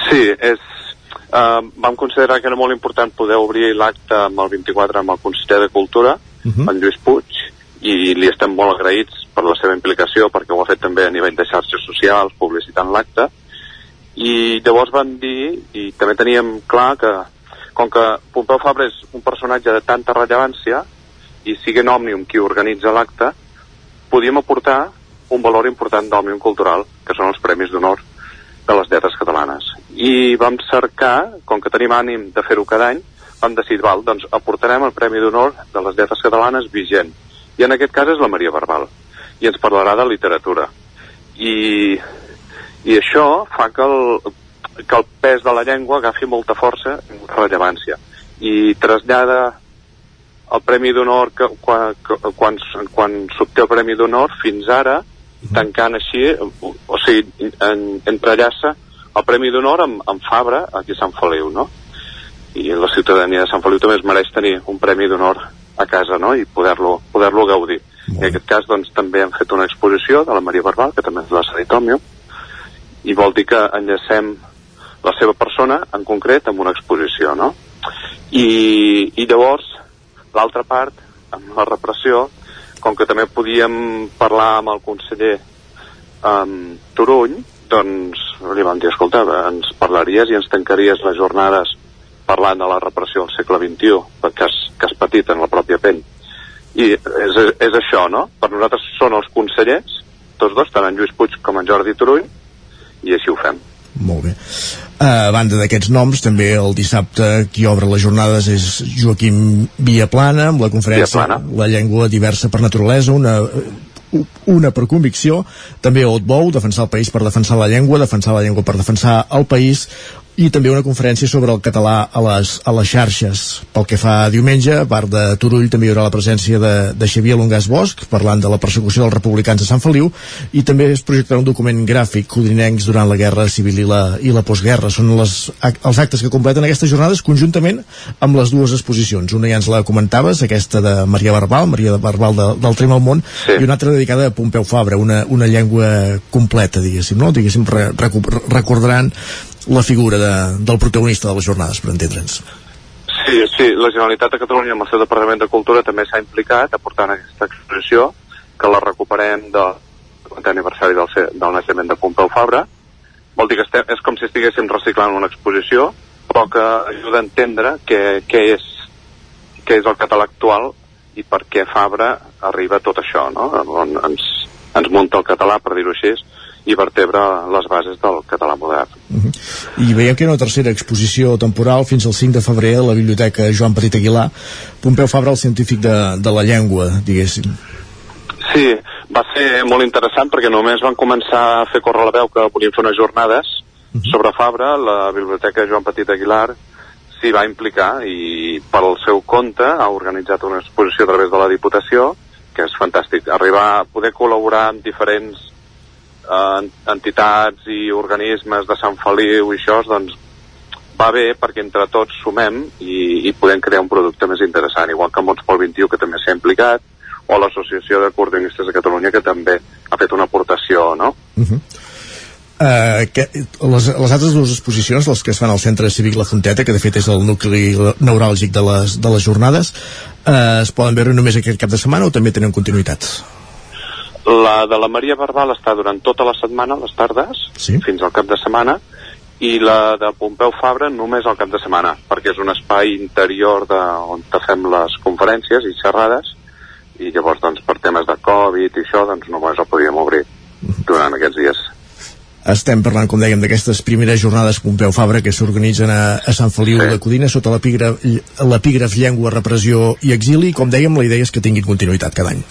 Sí, és, eh, vam considerar que era molt important poder obrir l'acte amb el 24 amb el conseller de Cultura, uh -huh. en Lluís Puig, i li estem molt agraïts per la seva implicació, perquè ho ha fet també a nivell de xarxes socials, publicitant l'acte, i llavors vam dir, i també teníem clar que, com que Pompeu Fabra és un personatge de tanta rellevància, i sigui Òmnium qui organitza l'acte, podíem aportar un valor important d'Òmnium Cultural, que són els Premis d'Honor de les lletres catalanes. I vam cercar, com que tenim ànim de fer-ho cada any, vam decidir, val, doncs aportarem el Premi d'Honor de les lletres catalanes vigent. I en aquest cas és la Maria Barbal. I ens parlarà de literatura. I, i això fa que el, que el pes de la llengua agafi molta força i rellevància. I trasllada el Premi d'Honor quan, quan, quan s'obté el Premi d'Honor fins ara tancant així, o sigui, en, entrellaça el Premi d'Honor amb, amb Fabra aquí a Sant Feliu, no? I la ciutadania de Sant Feliu també es mereix tenir un Premi d'Honor a casa, no? I poder-lo poder, -lo, gaudir. I en aquest cas, doncs, també hem fet una exposició de la Maria Barbal, que també és la Sanitòmio, i vol dir que enllacem la seva persona en concret amb una exposició, no? I, i llavors, l'altra part, amb la repressió, com que també podíem parlar amb el conseller um, Turull, doncs li vam dir, escolta, ens parlaries i ens tancaries les jornades parlant de la repressió del segle XXI, que has, que has patit en la pròpia pell. I és, és això, no? Per nosaltres són els consellers, tots dos, tant en Lluís Puig com en Jordi Turull, i així ho fem. Molt bé. A banda d'aquests noms, també el dissabte qui obre les jornades és Joaquim Viaplana, amb la conferència La llengua diversa per naturalesa, una una per convicció, també Outbou, defensar el país per defensar la llengua, defensar la llengua per defensar el país, i també una conferència sobre el català a les, a les xarxes. Pel que fa a diumenge, a part de Turull, també hi haurà la presència de, de Xavier Longàs Bosch, parlant de la persecució dels republicans de Sant Feliu, i també es projectarà un document gràfic codinencs durant la Guerra Civil i la, i la postguerra. Són les, els actes que completen aquestes jornades conjuntament amb les dues exposicions. Una ja ens la comentaves, aquesta de Maria Barbal, Maria Barbal de, del Trem al món, sí. i una altra dedicada a Pompeu Fabra, una, una llengua completa, diguéssim, no? Diguéssim, re, recordaran la figura de, del protagonista de les jornades, per entendre'ns. Sí, sí, la Generalitat de Catalunya amb el seu Departament de Cultura també s'ha implicat aportant aquesta exposició que la recuperem del 50 aniversari del, del naixement de Pompeu Fabra. Vol dir que estem, és com si estiguéssim reciclant una exposició, però que ajuda a entendre què, què, és, què és el català actual i per què Fabra arriba a tot això, no? On ens, ens munta el català, per dir-ho així, i vertebra les bases del català modern. Uh -huh. I veiem que hi ha una tercera exposició temporal fins al 5 de febrer a la Biblioteca Joan Petit Aguilar. Pompeu Fabra, el científic de, de la llengua, diguéssim. Sí, va ser molt interessant perquè només van començar a fer córrer la veu que volien fer unes jornades uh -huh. sobre Fabra, la Biblioteca Joan Petit Aguilar s'hi va implicar i pel seu compte ha organitzat una exposició a través de la Diputació que és fantàstic. Arribar a poder col·laborar amb diferents eh, entitats i organismes de Sant Feliu i això, doncs va bé perquè entre tots sumem i, i podem crear un producte més interessant, igual que Mots pel 21 que també s'ha implicat, o l'Associació de Coordionistes de Catalunya que també ha fet una aportació, no? Uh -huh. Uh, que, les, les altres dues exposicions, les que es fan al Centre Cívic La Fonteta, que de fet és el nucli neuràlgic de les, de les jornades, uh, es poden veure només aquest cap de setmana o també tenen continuïtat? La de la Maria Barbal està durant tota la setmana, les tardes, sí. fins al cap de setmana, i la de Pompeu Fabra només al cap de setmana, perquè és un espai interior de, on fem les conferències i xerrades, i llavors doncs, per temes de Covid i això doncs només el podíem obrir durant aquests dies. Estem parlant, com dèiem, d'aquestes primeres jornades Pompeu Fabra que s'organitzen a, a Sant Feliu sí. de Codina sota l'epígraf Llengua, Repressió i Exili. Com dèiem, la idea és que tinguin continuïtat cada any.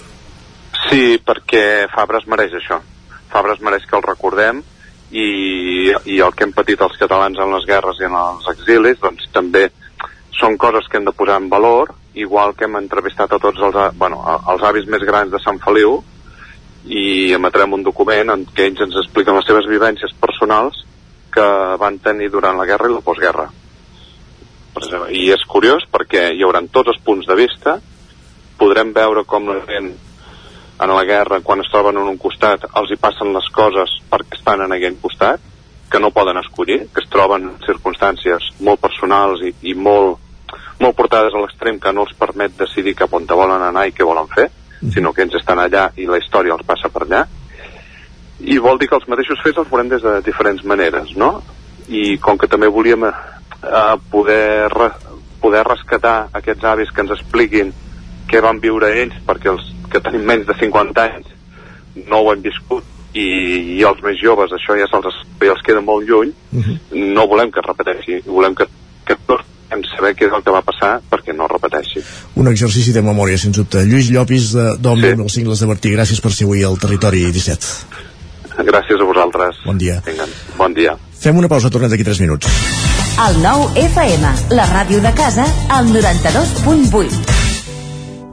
Sí, perquè Fabra es mereix això. Fabra es mereix que el recordem i, i el que hem patit els catalans en les guerres i en els exilis, doncs també són coses que hem de posar en valor, igual que hem entrevistat a tots els, bueno, els avis més grans de Sant Feliu i emetrem un document en què ells ens expliquen les seves vivències personals que van tenir durant la guerra i la postguerra. I és curiós perquè hi haurà tots els punts de vista, podrem veure com la gent en la guerra, quan es troben en un costat, els hi passen les coses perquè estan en aquell costat, que no poden escollir, que es troben en circumstàncies molt personals i, i molt, molt portades a l'extrem que no els permet decidir cap on volen anar i què volen fer, mm. sinó que ells estan allà i la història els passa per allà. I vol dir que els mateixos fets els veurem des de diferents maneres, no? I com que també volíem eh, poder, poder rescatar aquests avis que ens expliquin què van viure ells, perquè els que tenim menys de 50 anys no ho hem viscut i, i els més joves això ja se'ls els queda molt lluny uh -huh. no volem que es repeteixi volem que, que tots hem saber què és el que va passar perquè no es repeteixi. Un exercici de memòria sens dubte. Lluís Llopis d'Òmnium sí. els cingles de Bertí gràcies per ser avui al Territori 17 gràcies a vosaltres. Bon dia. Vinga, bon dia. Fem una pausa, tornem d'aquí 3 minuts. El nou FM, la ràdio de casa al 92.8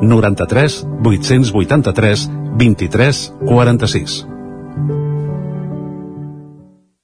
93 883 23 46.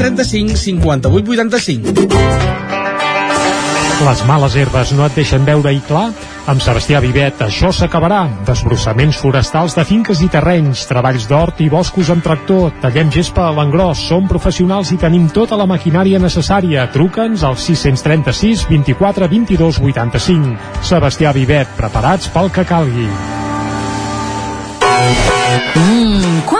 135 58 85. Les males herbes no et deixen veure i clar? Amb Sebastià Vivet això s'acabarà. Desbrossaments forestals de finques i terrenys, treballs d'hort i boscos amb tractor, tallem gespa a l'engròs, som professionals i tenim tota la maquinària necessària. Truca'ns al 636 24 22 85. Sebastià Vivet, preparats pel que calgui. Mmm, quan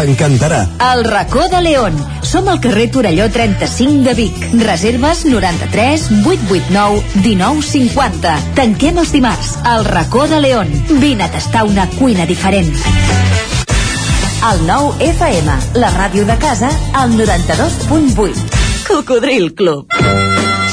T'encantarà. El racó de León. Som al carrer Torelló 35 de Vic. Reserves 93 889 1950. Tanquem els dimarts. El racó de León. Vine a tastar una cuina diferent. El nou FM, la ràdio de casa, al 92.8. Cocodril Club.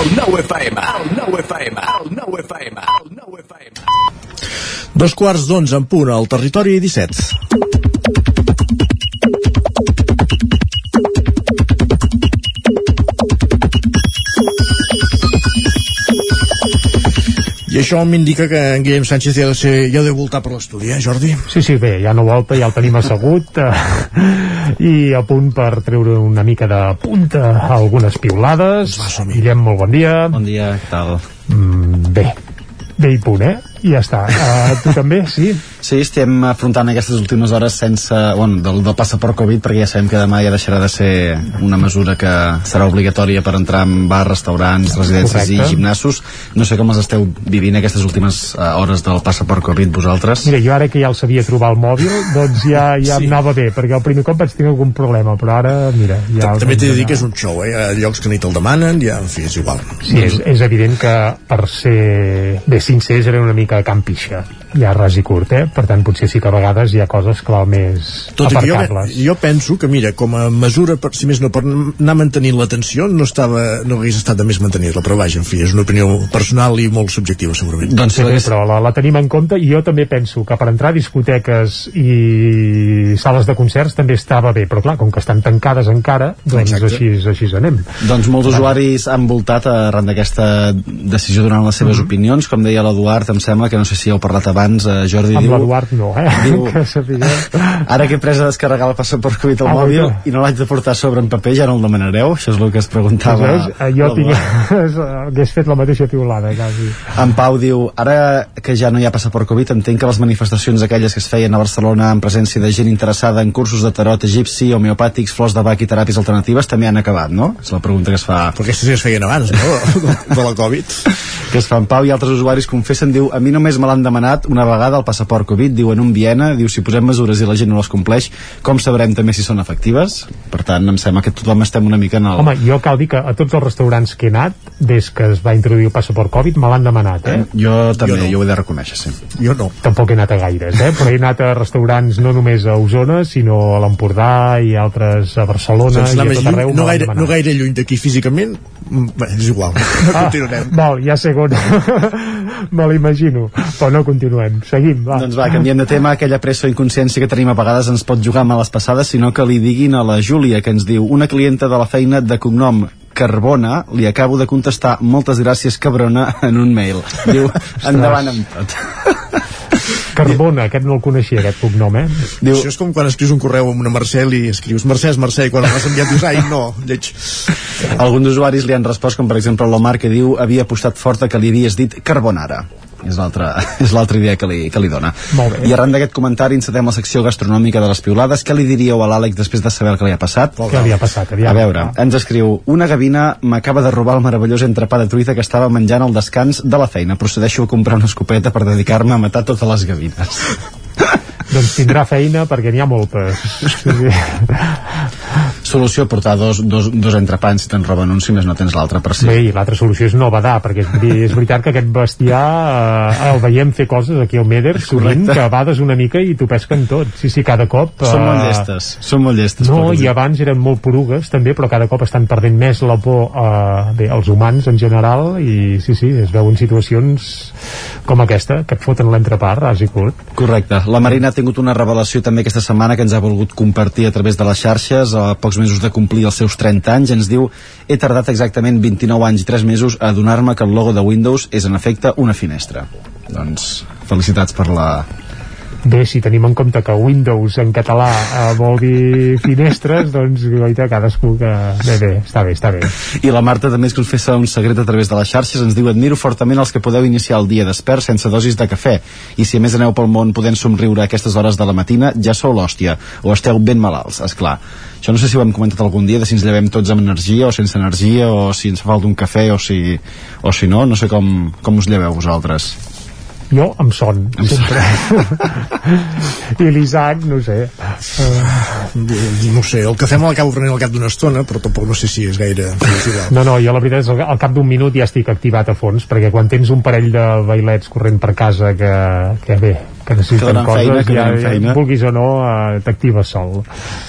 El nou FM, el nou FM, el nou FM, el nou FM. Dos quarts d'onze en punt al territori 17. I això m'indica que en Guillem Sánchez ja ha de, ser, ja ha de voltar per l'estudi, eh, Jordi? Sí, sí, bé, ja no volta, ja el tenim assegut eh, i a punt per treure una mica de punta a algunes piulades. Guillem, molt bon dia. Bon dia, què tal? Mm, bé, bé i punt, eh? I ja està. Uh, tu també, sí? Sí, estem afrontant aquestes últimes hores sense, bueno, del, del passaport Covid perquè ja sabem que demà ja deixarà de ser una mesura que serà obligatòria per entrar en bars, restaurants, residències Correcte. i gimnasos. No sé com les esteu vivint aquestes últimes uh, hores del passaport Covid vosaltres. Mira, jo ara que ja el sabia trobar al mòbil, doncs ja, ja sí. em anava bé, perquè el primer cop vaig tenir algun problema, però ara, mira... Ja També t'he de dir que és un show, eh? Hi ha llocs que ni te'l demanen, ja, en fi, és igual. Sí, és, és evident que per ser bé sincers era una mica campixa ja ras i curt, eh? Per tant, potser sí que a vegades hi ha coses que val més Tot i que jo, jo penso que, mira, com a mesura, per, si més no, per anar mantenint l'atenció, no, estava, no hagués estat de més mantenir-la, però vaja, en fi, és una opinió personal i molt subjectiva, segurament. Doncs sí, però la, la tenim en compte i jo també penso que per entrar a discoteques i sales de concerts també estava bé, però clar, com que estan tancades encara, doncs Exacte. així, així anem. Doncs molts usuaris han voltat arran d'aquesta decisió donant les seves opinions, com deia l'Eduard, em sembla que no sé si heu parlat abans, eh, Jordi Amb diu... l'Eduard no, eh? Diu- que. Ara que he pres a descarregar el passaport Covid al Ah, mòbil vaja. i no l'haig de portar sobre en paper, ja no el demanareu? Això és el que es preguntava. Veus? Eh, Jo tinc, hagués fet la mateixa piulada, quasi. En Pau diu, ara que ja no hi ha passaport Covid, entenc que les manifestacions aquelles que es feien a Barcelona en presència de gent interessada en cursos de tarot egipci, homeopàtics, flors de bac i teràpies alternatives també han acabat, no? És la pregunta que es fa. Però aquestes ja es feien abans, no? De la Covid. Que es fa en Pau i altres usuaris confessen, diu, a mi mi només me l'han demanat una vegada el passaport Covid, diu en un Viena, diu si posem mesures i la gent no les compleix, com sabrem també si són efectives? Per tant, em sembla que tothom estem una mica en el... Home, jo cal dir que a tots els restaurants que he anat, des que es va introduir el passaport Covid, me l'han demanat, eh? Jo també, jo, no. jo ho he de reconèixer, sí. Jo no. Tampoc he anat a gaires, eh? Però he anat a restaurants no només a Osona, sinó a l'Empordà i altres a Barcelona Sense i a tot lluny, arreu. no, gaire, no gaire lluny d'aquí físicament, mm, bé, és igual. Ah, Continuarem. val, ja segon. Me l'imagino. Però no continuem. Seguim, va. Doncs va, canviem de tema. Aquella pressa o inconsciència que tenim a vegades ens pot jugar males passades, sinó que li diguin a la Júlia, que ens diu una clienta de la feina de cognom Carbona, li acabo de contestar moltes gràcies cabrona en un mail. Diu, endavant amb tot. Carbona, aquest no el coneixia, aquest cognom, eh? Diu... Això és com quan escrius un correu amb una Mercè i escrius Mercè és Mercè i quan l'has enviat dius ai no, lleig. Alguns usuaris li han respost, com per exemple l'Omar, que diu havia apostat fort a que li havies dit Carbonara. És l'altra és l'altra idea que li, que li dona. Molt bé. I arran d'aquest comentari encetem la secció gastronòmica de les piulades. Què li diríeu a l'Àlex després de saber el que li ha passat? Què li ha passat? Aviam. A veure, ens escriu Una gavina m'acaba de robar el meravellós entrepà de truita que estava menjant al descans de la feina. Procedeixo a comprar una escopeta per dedicar-me a matar totes les gavines. Doncs tindrà feina perquè n'hi ha moltes. Solució, portar dos, dos, dos entrepans si te'n roben un, si més no tens l'altre per si. Bé, i l'altra solució és no badar, perquè és, veritat que aquest bestiar eh, el veiem fer coses aquí al Meder sovint, que bades una mica i t'ho pesquen tot. Sí, sí, cada cop... Són molt eh, llestes, són molt llestes. No, i abans eren molt porugues també, però cada cop estan perdent més la por eh, bé, als humans en general i sí, sí, es veuen situacions com aquesta, que et foten l'entrepà, ras i curt. Correcte. La Marina ha tingut una revelació també aquesta setmana que ens ha volgut compartir a través de les xarxes a pocs mesos de complir els seus 30 anys. Ens diu, he tardat exactament 29 anys i 3 mesos a adonar-me que el logo de Windows és en efecte una finestra. Doncs felicitats per la, Bé, si tenim en compte que Windows en català eh, vol dir finestres, doncs goita, cadascú que... Bé, bé, està bé, està bé. I la Marta també ens confessa un secret a través de les xarxes, ens diu admiro fortament els que podeu iniciar el dia despert sense dosis de cafè i si a més aneu pel món podent somriure a aquestes hores de la matina ja sou l'hòstia o esteu ben malalts, és clar. Això no sé si ho hem comentat algun dia, de si ens llevem tots amb energia o sense energia o si ens fa falta un cafè o si, o si no, no sé com, com us lleveu vosaltres. Jo amb son, sempre. I l'Isaac, no sé. Uh, no sé, el cafè me l'acabo prenent al cap d'una estona, però tampoc no sé si és gaire. No, no, jo la veritat és que al cap d'un minut ja estic activat a fons, perquè quan tens un parell de bailets corrent per casa que, que bé, que necessiten Que donen coses, feina, que ja, donen feina. ja, vulguis o no, eh, t'actives sol.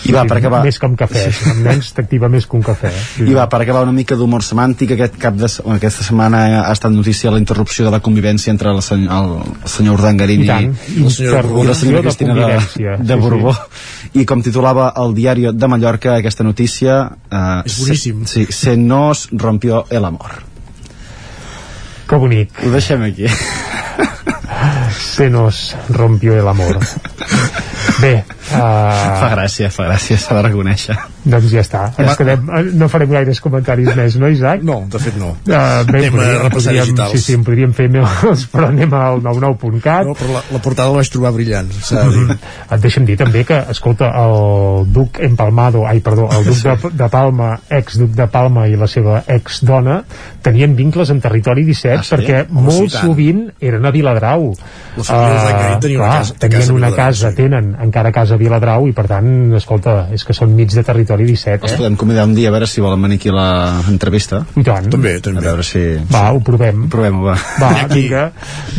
I va, per acabar. Més que amb cafè, amb nens t'activa més que un cafè. Sí. I va, per acabar una mica d'humor semàntic, aquest cap de, bueno, aquesta setmana ha estat notícia la interrupció de la convivència entre el, seny, el, el senyor Urdangarín I i, tant, i, la senyora, i la senyora de Cristina de, convivència, de sí, Borbó. I com titulava el diari de Mallorca aquesta notícia... Eh, És boníssim. Se, sí, se nos rompió el amor. Que bonic. Ho deixem aquí. Se nos rompió el amor. Bé, uh, Fa gràcia, fa gràcia, s'ha de reconèixer. doncs ja està. Ens quedem, eh, no farem gaires comentaris més, no, Isaac? No, de fet no. Uh, bé, Anem a podríem, repassar podríem, digitals. sí, sí, en podríem fer més, però anem al 99.cat. No, però la, la portada la vaig trobar brillant, s'ha de dir. Mm. Et deixa'm dir també que, escolta, el duc Empalmado, ai, perdó, el duc de, de Palma, ex-duc de Palma i la seva ex-dona, tenien vincles en territori 17 Ah, sí? perquè molt sovint eren a Viladrau. La família Urdangarín tenia una clar, casa- tenien casa una Viladrau, casa, tenen encara casa a Viladrau i per tant, escolta, és que són mig de territori 17, Els eh? podem convidar un dia a veure si volen venir aquí a l'entrevista. I tant. També, també. A veure si... Va, ho provem. Provem-ho, va. Va, vinga.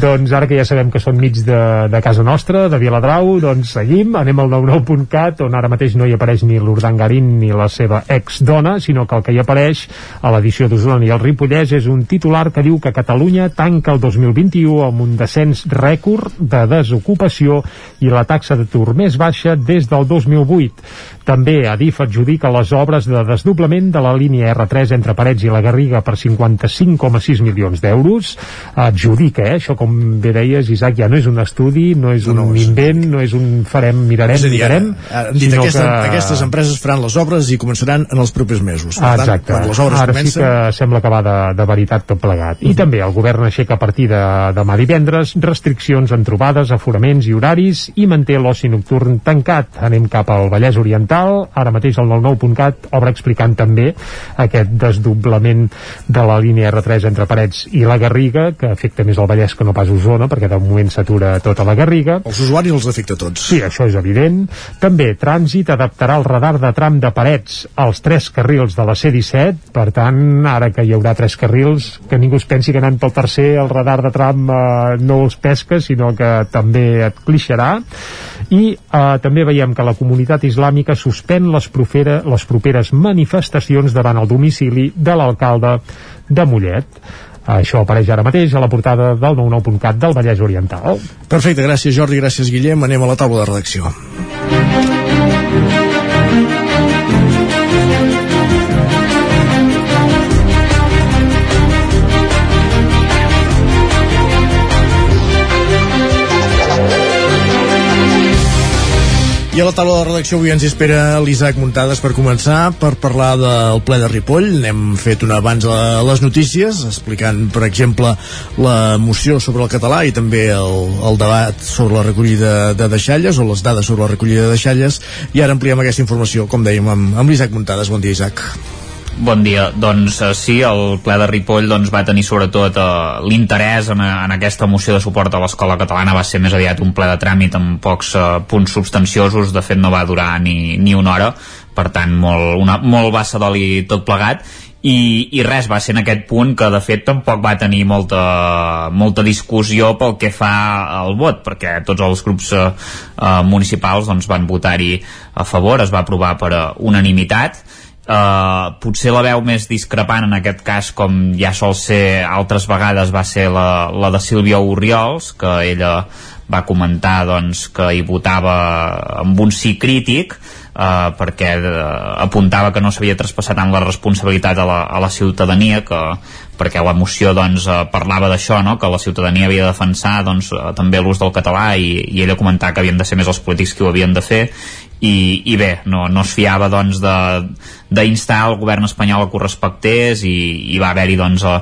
Doncs ara que ja sabem que són mig de, de casa nostra, de Viladrau, doncs seguim, anem al 99.cat, on ara mateix no hi apareix ni l'Urdangarín ni la seva ex-dona, sinó que el que hi apareix a l'edició d'Osona i el Ripollès és un titular que diu que Catalunya tanca el 2021 amb un descens rècord de desocupació i la taxa d'atur més baixa des del 2008. També Adif adjudica les obres de desdoblament de la línia R3 entre Parets i la Garriga per 55,6 milions d'euros. Adjudica, eh? Això, com bé deies, Isaac, ja no és un estudi, no és un No, no, és- invent, no és un farem, mirarem, És a dir, mirarem, ara, han dit aquesta, que... aquestes empreses faran les obres i començaran en els propers mesos. Per Ah, tant, exacte. quan les obres Ara comencen... sí que sembla que va de, de veritat tot plegat. I també el govern aixeca a partir de demà divendres restriccions en trobades, aforaments i horaris i manté l'oci nocturn tancat 99.cat. Anem cap al Vallès Oriental. Ara mateix el 99.cat obre explicant també aquest desdoblament de la línia R3 entre Parets i la Garriga, que afecta més el Vallès que no pas Osona, perquè de moment s'atura tota la Garriga. Els usuaris els afecta tots. Sí, això és evident. També Trànsit adaptarà el radar de tram de Parets als tres carrils de la C-17, per tant, ara que hi haurà tres carrils, que ningú es pensi que anant pel tercer el radar de tram eh, no els pesca, sinó que també et clixarà i eh, també veiem que la comunitat islàmica suspèn les, profera, les properes manifestacions davant el domicili de l'alcalde de Mollet això apareix ara mateix a la portada del 99.cat del Vallès Oriental. Perfecte, gràcies Jordi, gràcies Guillem. Anem a la taula de redacció. A la taula de redacció avui ens espera l'Isaac Muntades per començar, per parlar del ple de Ripoll. N'hem fet un abans a les notícies, explicant, per exemple, la moció sobre el català i també el, el debat sobre la recollida de deixalles, o les dades sobre la recollida de deixalles, i ara ampliem aquesta informació, com dèiem, amb, amb l'Isaac Muntades. Bon dia, Isaac. Bon dia. Doncs eh, sí, el ple de Ripoll doncs, va tenir sobretot eh, l'interès en, en aquesta moció de suport a l'escola catalana. Va ser més aviat un ple de tràmit amb pocs eh, punts substanciosos. De fet, no va durar ni, ni una hora. Per tant, molt, una, molt bassa d'oli tot plegat. I, i res, va ser en aquest punt que de fet tampoc va tenir molta, molta discussió pel que fa al vot, perquè tots els grups eh, eh, municipals doncs, van votar-hi a favor, es va aprovar per unanimitat Uh, potser la veu més discrepant en aquest cas com ja sol ser altres vegades va ser la, la de Sílvia Oriols que ella va comentar doncs, que hi votava amb un sí crític uh, perquè uh, apuntava que no s'havia traspassat tant la responsabilitat a la, a la ciutadania que, perquè la moció doncs, uh, parlava d'això, no? que la ciutadania havia de defensar doncs, uh, també l'ús del català i, i ella comentava que havien de ser més els polítics que ho havien de fer i, i bé, no, no es fiava doncs d'instar el govern espanyol a que ho respectés i, i va haver-hi doncs a,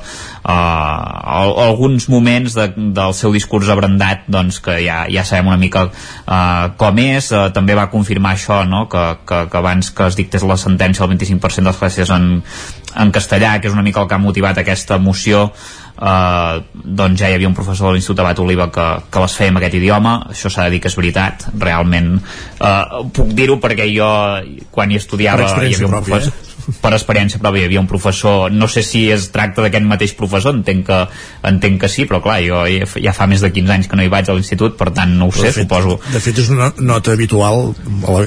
a, a, alguns moments de, del seu discurs abrandat doncs que ja, ja sabem una mica uh, com és, uh, també va confirmar això no? que, que, que abans que es dictés la sentència el 25% de les classes en, en castellà, que és una mica el que ha motivat aquesta moció Uh, doncs ja hi havia un professor de l'Institut Abat Oliva que, que les feia en aquest idioma això s'ha de dir que és veritat realment uh, puc dir-ho perquè jo quan hi estudiava hi havia un pròpia, professor eh? Per experiència pròpia hi havia un professor no sé si es tracta d'aquest mateix professor entenc que, entenc que sí, però clar jo ja fa més de 15 anys que no hi vaig a l'institut per tant no ho sé, de fet, suposo de fet és una nota habitual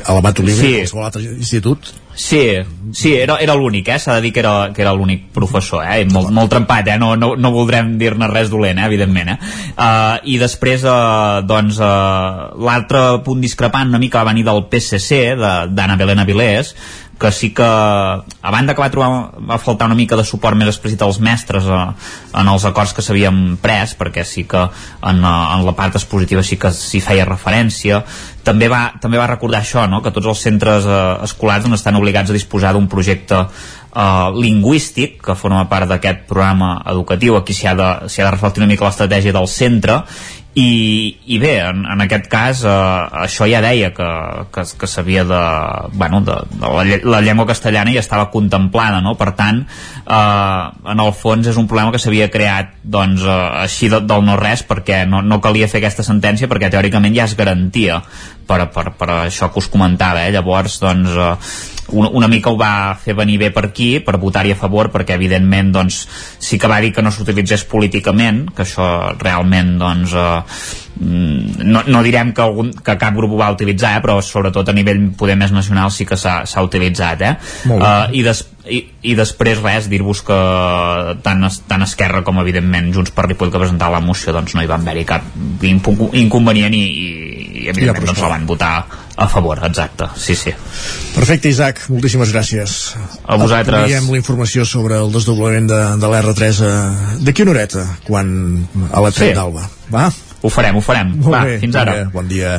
a l'Abat Oliva Sí. i a qualsevol altre institut Sí, sí, era, era l'únic, eh? S'ha de dir que era, que era l'únic professor, eh? Molt, molt trempat, eh? No, no, no voldrem dir-ne res dolent, eh? Evidentment, eh? Uh, I després, uh, doncs, uh, l'altre punt discrepant una mica va venir del PSC, d'Anna Belén Avilés, que sí que a banda que va trobar va faltar una mica de suport més explícit als mestres eh, en els acords que s'havien pres perquè sí que en, eh, en la part expositiva sí que s'hi feia referència també va, també va recordar això no? que tots els centres eh, escolars doncs, estan obligats a disposar d'un projecte Uh, lingüístic que forma part d'aquest programa educatiu aquí s'hi ha, de, ha de reflectir una mica l'estratègia del centre i, i bé, en, en aquest cas eh, això ja deia que, que, que s'havia de, bueno, de, de la, lle- la llengua castellana ja estava contemplada no? per tant, eh, en el fons és un problema que s'havia creat doncs, eh, així de, del no res perquè no, no calia fer aquesta sentència perquè teòricament ja es garantia per, per, per això que us comentava eh? llavors doncs eh, una, una mica ho va fer venir bé per aquí per votar-hi a favor perquè evidentment doncs, sí que va dir que no s'utilitzés políticament que això realment doncs, eh, mm, no, no direm que, algun, que cap grup ho va utilitzar eh, però sobretot a nivell poder més nacional sí que s'ha utilitzat eh? Uh, i, des, i, i després res, dir-vos que tant, tant Esquerra com evidentment Junts per Ripoll que presentava la moció doncs no hi van haver-hi cap inconvenient i, i, i evidentment doncs, la van votar a favor, exacte, sí, sí Perfecte, Isaac, moltíssimes gràcies. A vosaltres. Diem la informació sobre el desdoblament de, de l'R3 eh, d'aquí una horeta, quan a la tren Sí. d'Alba. Va? Ho farem, ho farem. Molt Va, bé, fins ara. vinga, Bon dia.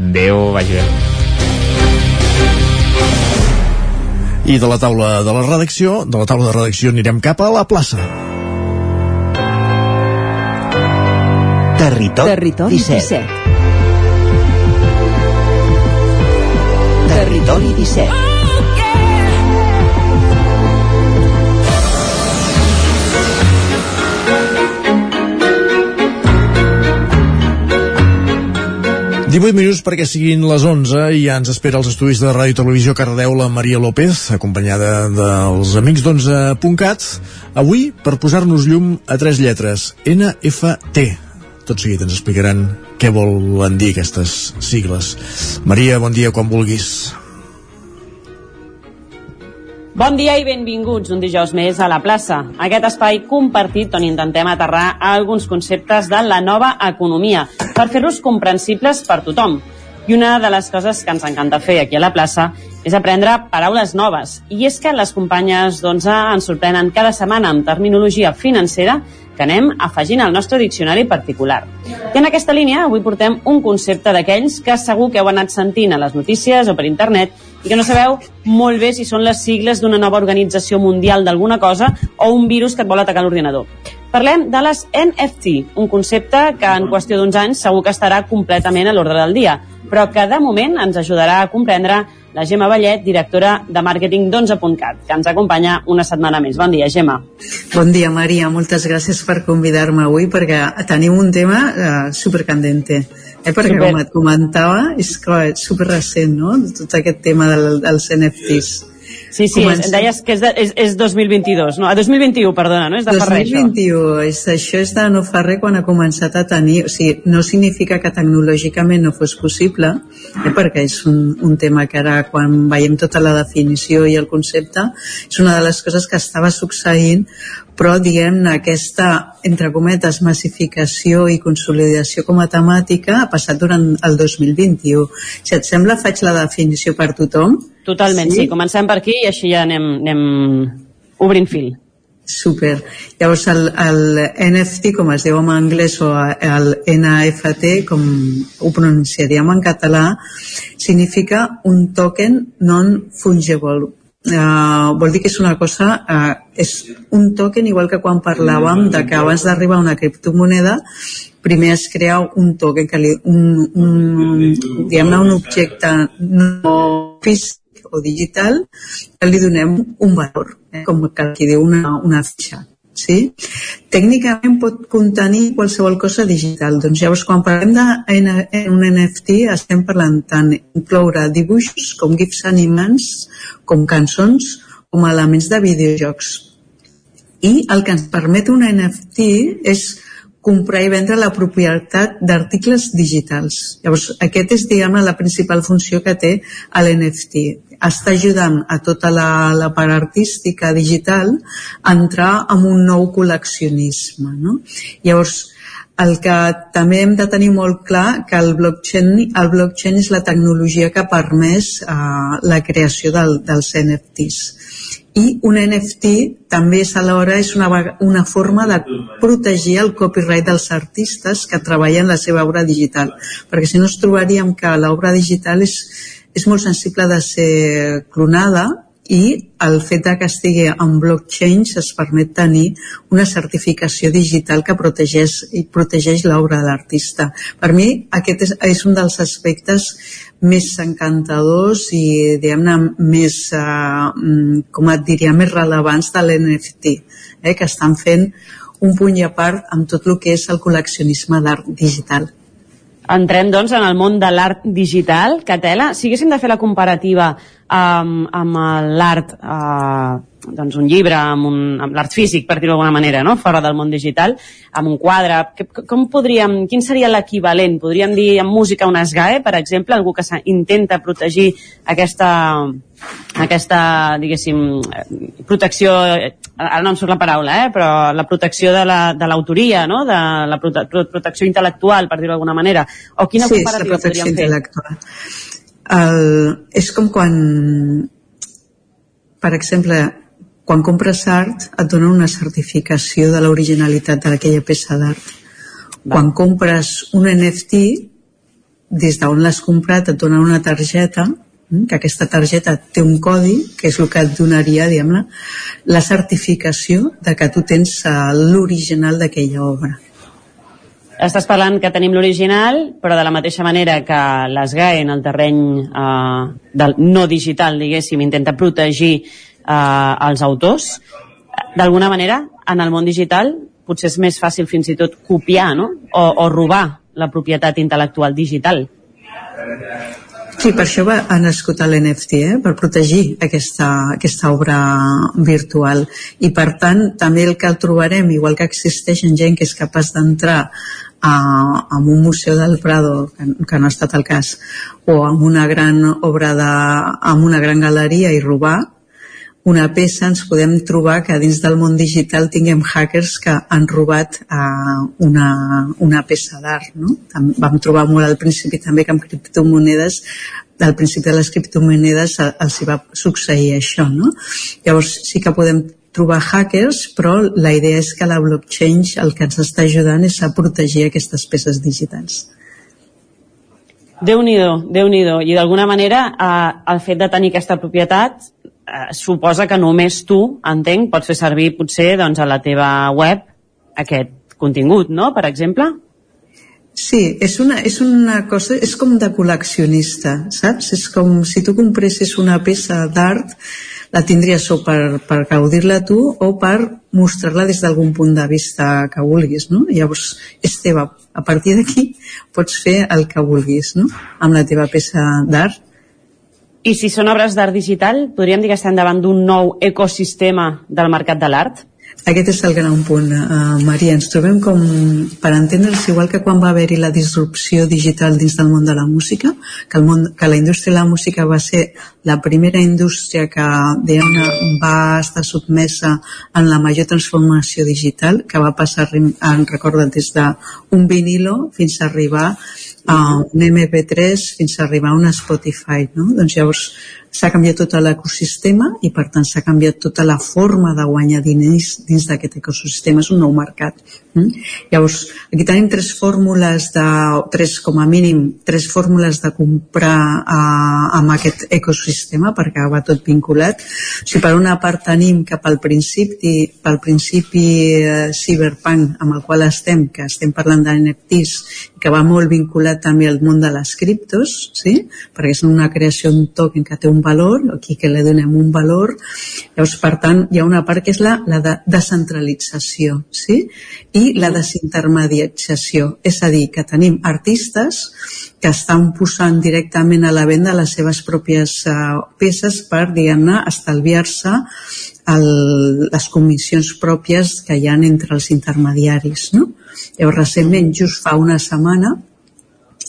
Adéu, vagi bé. I de la taula de la redacció, de la taula de redacció anirem cap a la plaça. Territori, Territori 17. 17. Territori 17 18 minuts perquè siguin les 11 i ja ens espera els estudis de Ràdio Televisió Cardeu la Maria López, acompanyada dels amics d'11.cat, avui per posar-nos llum a tres lletres, NFT. Tot seguit ens explicaran què volen dir aquestes sigles. Maria, bon dia quan vulguis. Bon dia i benvinguts un dijous més a la plaça. Aquest espai compartit on intentem aterrar alguns conceptes de la nova economia per fer-los comprensibles per tothom. I una de les coses que ens encanta fer aquí a la plaça és aprendre paraules noves. I és que les companyes d'11 ens sorprenen cada setmana amb terminologia financera que anem afegint al nostre diccionari particular. I en aquesta línia avui portem un concepte d'aquells que segur que heu anat sentint a les notícies o per internet i que no sabeu molt bé si són les sigles d'una nova organització mundial d'alguna cosa o un virus que et vol atacar l'ordinador. Parlem de les NFT, un concepte que en qüestió d'uns anys segur que estarà completament a l'ordre del dia, però que de moment ens ajudarà a comprendre la Gemma Vallet, directora de màrqueting d'11.cat, que ens acompanya una setmana més. Bon dia, Gemma. Bon dia, Maria. Moltes gràcies per convidar-me avui perquè tenim un tema uh, supercandente. Eh, perquè Super. com et comentava, és, clar, és super recent, no? Tot aquest tema del, dels NFTs. Sí, sí, Comencem... és, deies que és, de, és, és 2022, no? A 2021, perdona, no? És de 2021, això. És, això és de no fa res quan ha començat a tenir... O sigui, no significa que tecnològicament no fos possible, eh, perquè és un, un tema que ara, quan veiem tota la definició i el concepte, és una de les coses que estava succeint, però diguem-ne aquesta, entre cometes, massificació i consolidació com a temàtica ha passat durant el 2021. Si et sembla, faig la definició per tothom. Totalment, sí. sí. Comencem per aquí i així ja anem, anem obrint fil. Super. Llavors, el, el NFT, com es diu en anglès, o el NFT, com ho pronunciaríem en català, significa un token non-fungible, Uh, vol dir que és una cosa, uh, és un token igual que quan parlàvem de que abans d'arribar a una criptomoneda primer es crea un token, que li, un, un, diguem un objecte no físic o digital que li donem un valor, eh? com que aquí diu una, una fitxa sí? Tècnicament pot contenir qualsevol cosa digital. Doncs llavors, quan parlem d'un NFT, estem parlant tant incloure dibuixos com gifs animants, com cançons, com elements de videojocs. I el que ens permet un NFT és comprar i vendre la propietat d'articles digitals. Llavors, aquest és, diguem la principal funció que té l'NFT està ajudant a tota la, la part artística digital a entrar en un nou col·leccionisme. No? Llavors, el que també hem de tenir molt clar que el blockchain, el blockchain és la tecnologia que ha permès uh, la creació del, dels NFTs i un NFT també és alhora és una, una forma de protegir el copyright dels artistes que treballen la seva obra digital perquè si no ens trobaríem que l'obra digital és, és molt sensible de ser clonada i el fet de que estigui en blockchain es permet tenir una certificació digital que protegeix, i protegeix l'obra de l'artista. Per mi aquest és, és un dels aspectes més encantadors i diguem-ne més, eh, com et diria, més rellevants de l'NFT, eh, que estan fent un punt i a part amb tot el que és el col·leccionisme d'art digital. Entrem, doncs, en el món de l'art digital. Catela, si haguéssim de fer la comparativa amb, amb l'art, eh, doncs un llibre, amb, un, amb l'art físic, per dir-ho d'alguna manera, no? fora del món digital, amb un quadre, que, com podríem, quin seria l'equivalent? Podríem dir en música un esgae, per exemple, algú que intenta protegir aquesta, aquesta, diguéssim, protecció, ara no em surt la paraula, eh, però la protecció de l'autoria, la, no? de la prote protecció intel·lectual, per dir-ho d'alguna manera. O quina sí, comparativa la protecció intel·lectual. El, és com quan, per exemple, quan compres art et donen una certificació de l'originalitat d'aquella peça d'art. Quan compres un NFT, des d'on l'has comprat et donen una targeta Mm, que aquesta targeta té un codi que és el que et donaria diguem la certificació de que tu tens eh, l'original d'aquella obra Estàs parlant que tenim l'original, però de la mateixa manera que l'ESGAE en el terreny eh, del no digital, diguéssim, intenta protegir eh, els autors, d'alguna manera, en el món digital, potser és més fàcil fins i tot copiar, no? O, o robar la propietat intel·lectual digital. Sí, per això va, ha nascut l'NFT, eh? per protegir aquesta, aquesta obra virtual. I per tant, també el que trobarem, igual que existeix gent que és capaç d'entrar a, a un museu del Prado, que, que no ha estat el cas, o amb una gran obra de, una gran galeria i robar, una peça ens podem trobar que dins del món digital tinguem hackers que han robat uh, una, una peça d'art. No? Vam trobar molt al principi també que amb criptomonedes al principi de les criptomonedes els hi va succeir això. No? Llavors sí que podem trobar hackers, però la idea és que la blockchain el que ens està ajudant és a protegir aquestes peces digitals. Déu-n'hi-do, déu nhi déu I d'alguna manera eh, el fet de tenir aquesta propietat eh, suposa que només tu, entenc, pots fer servir potser doncs, a la teva web aquest contingut, no?, per exemple? Sí, és una, és una cosa, és com de col·leccionista, saps? És com si tu compressis una peça d'art, la tindries o per, per gaudir-la tu o per mostrar-la des d'algun punt de vista que vulguis, no? Llavors, és teva. A partir d'aquí pots fer el que vulguis, no? Amb la teva peça d'art i si són obres d'art digital, podríem dir que estem davant d'un nou ecosistema del mercat de l'art? Aquest és el gran punt, uh, Maria. Ens trobem com, per entendre's, igual que quan va haver-hi la disrupció digital dins del món de la música, que, el món, que la indústria de la música va ser la primera indústria que diguem va estar sotmesa en la major transformació digital, que va passar, en recorda, des d'un vinilo fins a arribar a un MP3 fins a arribar a un Spotify, no? Doncs llavors s'ha canviat tot l'ecosistema i per tant s'ha canviat tota la forma de guanyar diners dins d'aquest ecosistema, és un nou mercat. Mm? Llavors, aquí tenim tres fórmules de, tres com a mínim, tres fórmules de comprar eh, amb aquest ecosistema perquè va tot vinculat. O sigui, per una part tenim que pel principi, pel principi eh, cyberpunk amb el qual estem, que estem parlant d'NFTs, que va molt vinculat també al món de les criptos, sí? perquè és una creació d'un token que té un valor, aquí que li donem un valor, llavors per tant hi ha una part que és la, la de descentralització sí? i la desintermediatzació, és a dir, que tenim artistes que estan posant directament a la venda les seves pròpies uh, peces per, diguem-ne, estalviar-se les comissions pròpies que hi han entre els intermediaris. No? Llavors, recentment, just fa una setmana,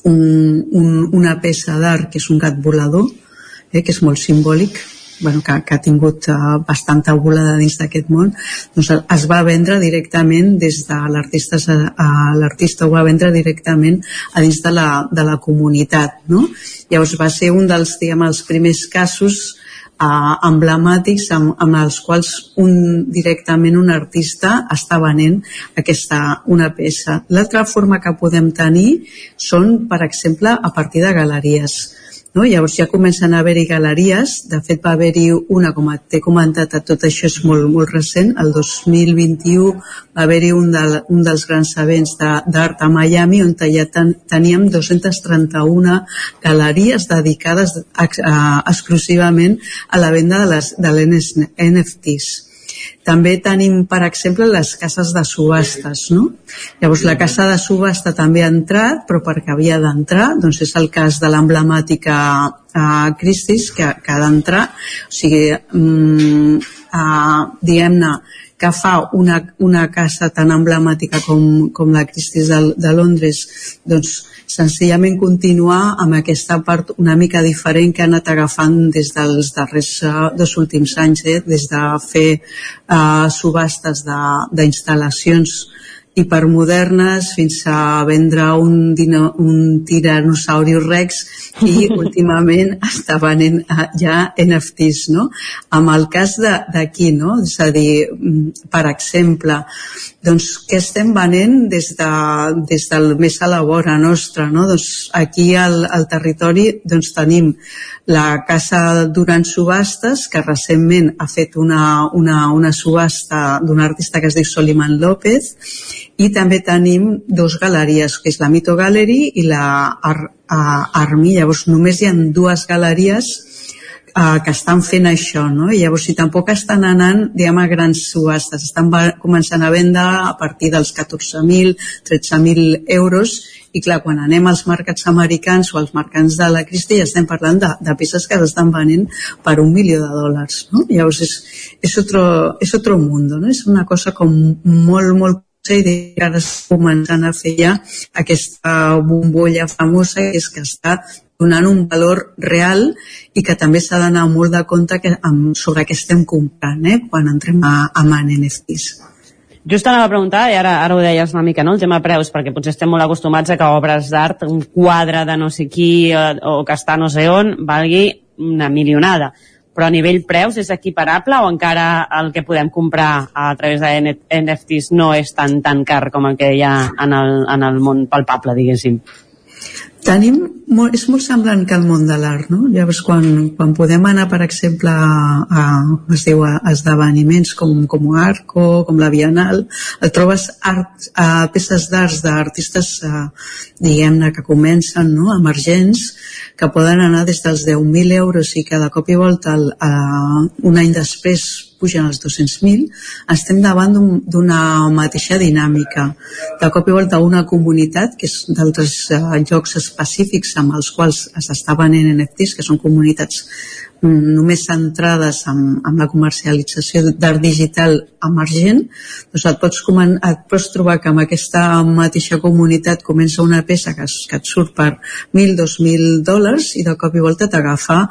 un, un, una peça d'art que és un gat volador, eh, que és molt simbòlic, bueno, que, que ha tingut uh, bastanta volada dins d'aquest món, doncs es va vendre directament des de l'artista, uh, l'artista ho va vendre directament a dins de la, de la comunitat, no? Llavors va ser un dels, diguem, els primers casos emblemàtics amb, amb els quals un, directament un artista està venent aquesta, una peça. L'altra forma que podem tenir són, per exemple, a partir de galeries no? Llavors ja comencen a haver-hi galeries, de fet va haver-hi una, com t'he comentat, tot això és molt, molt recent, el 2021 va haver-hi un, de, un dels grans events d'art a Miami on ja ten, teníem 231 galeries dedicades a, a, exclusivament a la venda de les de NFTs també tenim, per exemple, les cases de subhastes, no? Llavors, la casa de subhasta també ha entrat, però perquè havia d'entrar, doncs és el cas de l'emblemàtica uh, Christie's, que, que ha d'entrar, o sigui, um, uh, diguem-ne, que fa una, una casa tan emblemàtica com, com la Christie's de, de Londres, doncs senzillament continuar amb aquesta part una mica diferent que ha anat agafant des dels darrers uh, dos últims anys, eh? des de fer uh, subhastes d'instal·lacions hipermodernes fins a vendre un, dino, un tiranosauri rex i últimament està venent eh, ja NFTs, no? Amb el cas d'aquí, no? És a dir, mm, per exemple, doncs què estem venent des, de, des del més a la vora nostra, no? Doncs aquí al, al territori doncs tenim la Casa Durant Subhastes, que recentment ha fet una, una, una subhasta d'un artista que es diu Soliman López, i també tenim dos galeries, que és la Mito Gallery i la Ar Ar Armi. Llavors, només hi ha dues galeries eh, que estan fent això, no? I llavors, si tampoc estan anant, diguem, a grans subhastes, estan començant a vendre a partir dels 14.000, 13.000 euros i clar, quan anem als mercats americans o als mercats de la Cristi ja estem parlant de, de peces que s'estan venent per un milió de dòlars no? llavors és, és, otro, és otro mundo no? és una cosa com molt, molt i que ara està començant a fer ja aquesta bombolla famosa que és que està donant un valor real i que també s'ha d'anar molt de compte que, amb, sobre què estem comprant eh, quan entrem a, a man NFTs. Just anava a preguntar, i ara, ara ho deies una mica, no? el tema preus, perquè potser estem molt acostumats a que obres d'art, un quadre de no sé qui o, o que està no sé on, valgui una milionada. Però a nivell preus és equiparable o encara el que podem comprar a través de NFTs no és tan tan car com el que hi ha en el, en el món palpable, diguéssim? Tenim, molt, és molt semblant que el món de l'art, no? Llavors, quan, quan podem anar, per exemple, a, a, es diu, a esdeveniments com, com Arco, com la Bienal, et trobes art, a, peces d'arts d'artistes, diguem-ne, que comencen, no?, emergents, que poden anar des dels 10.000 euros i de cop i volta, el, a, un any després, pugen als 200.000, estem davant d'una un, mateixa dinàmica. De cop i volta una comunitat, que és d'altres uh, llocs específics amb els quals s'està venent NFTs, que són comunitats només centrades en, en la comercialització d'art digital emergent, doncs et pots, et pots trobar que amb aquesta mateixa comunitat comença una peça que, es, que et surt per 1.000, 2.000 dòlars i de cop i volta t'agafa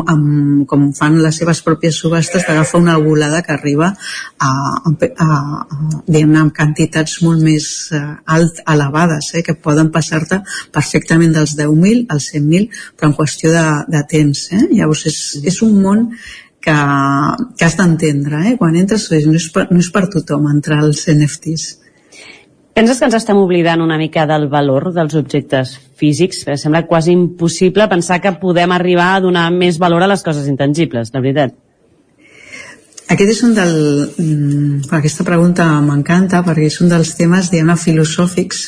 amb, com fan les seves pròpies subhastes, t'agafa una volada que arriba a, a, a, a amb quantitats molt més uh, alt, elevades, eh, que poden passar-te perfectament dels 10.000 als 100.000, però en qüestió de, de temps. Eh? Llavors és, és un món que, que has d'entendre, eh? quan entres no és, per, no és per tothom entrar als NFTs. Penses que ens estem oblidant una mica del valor dels objectes físics? Sembla quasi impossible pensar que podem arribar a donar més valor a les coses intangibles, de veritat. Aquest és un del... Mm, aquesta pregunta m'encanta perquè és un dels temes, diguem filosòfics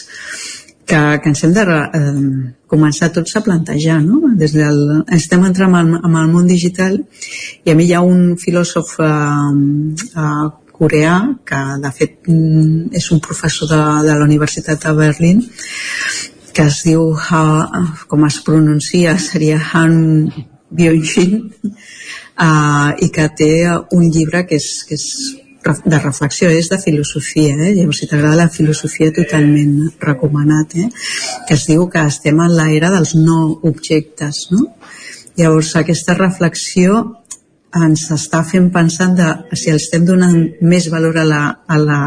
que, que ens hem de eh, començar tots a plantejar, no? Des del, estem entrant en, en el món digital i a mi hi ha un filòsof eh, eh, coreà, que de fet mm, és un professor de, de la Universitat de Berlín, que es diu, ha, com es pronuncia, seria Han Byung-shin, uh, i que té un llibre que és, que és de reflexió, és de filosofia, eh? llavors si t'agrada la filosofia totalment recomanat, eh? que es diu que estem en l'era dels no objectes, no? Llavors aquesta reflexió ens està fent pensant de si els estem donant més valor a la, a la,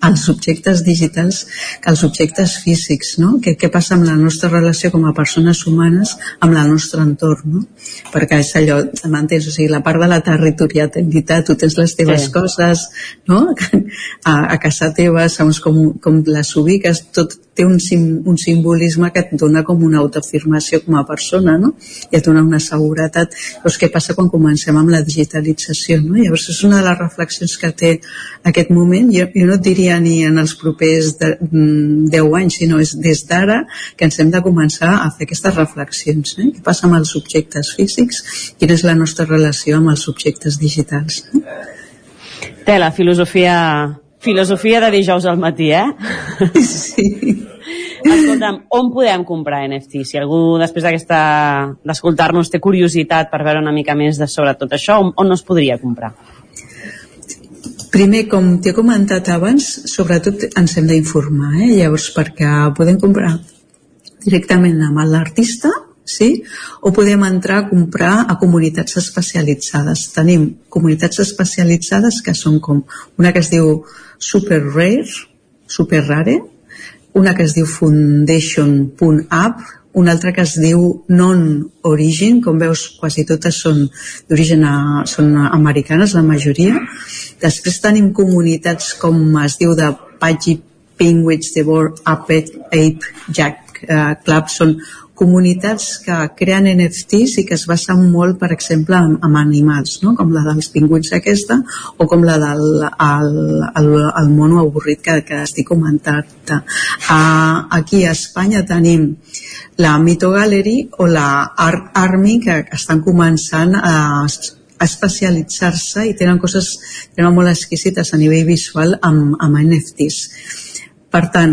als objectes digitals que als objectes físics, no? Què, què passa amb la nostra relació com a persones humanes amb el nostre entorn, no? Perquè és allò, m'entens? O sigui, la part de la territorialitat, tu tens les teves sí. coses, no? A, a casa teva, segons com, com les ubiques, tot, té un, sim, un simbolisme que et dona com una autoafirmació com a persona, no? I et dona una seguretat. Llavors, què passa quan comencem amb la digitalització, no? Llavors, és una de les reflexions que té aquest moment. Jo, jo no et diria ni en els propers de, 10 mm, anys, sinó és des d'ara que ens hem de començar a fer aquestes reflexions. Eh? Què passa amb els objectes físics? Quina és la nostra relació amb els objectes digitals? Eh? Té la filosofia Filosofia de dijous al matí, eh? Sí. Escolta'm, on podem comprar NFT? Si algú, després d'escoltar-nos, té curiositat per veure una mica més de sobre tot això, on, on no es podria comprar? Primer, com t'he comentat abans, sobretot ens hem d'informar, eh? llavors perquè podem comprar directament amb l'artista sí? o podem entrar a comprar a comunitats especialitzades. Tenim comunitats especialitzades que són com una que es diu Super Rare, Super Rare, una que es diu Foundation.app, una altra que es diu Non-Origin, com veus quasi totes són d'origen són americanes, la majoria. Després tenim comunitats com es diu de Pagi Penguins, The Board, Ape, Ape, Jack Club, són comunitats que creen NFTs i que es basen molt, per exemple, en, en animals, no? com la dels pingüins aquesta o com la del el, el, el mono avorrit que, que estic comentant. Uh, aquí a Espanya tenim la Mito Gallery o la Art Army que estan començant a especialitzar-se i tenen coses tenen molt exquisites a nivell visual amb, amb NFTs per tant,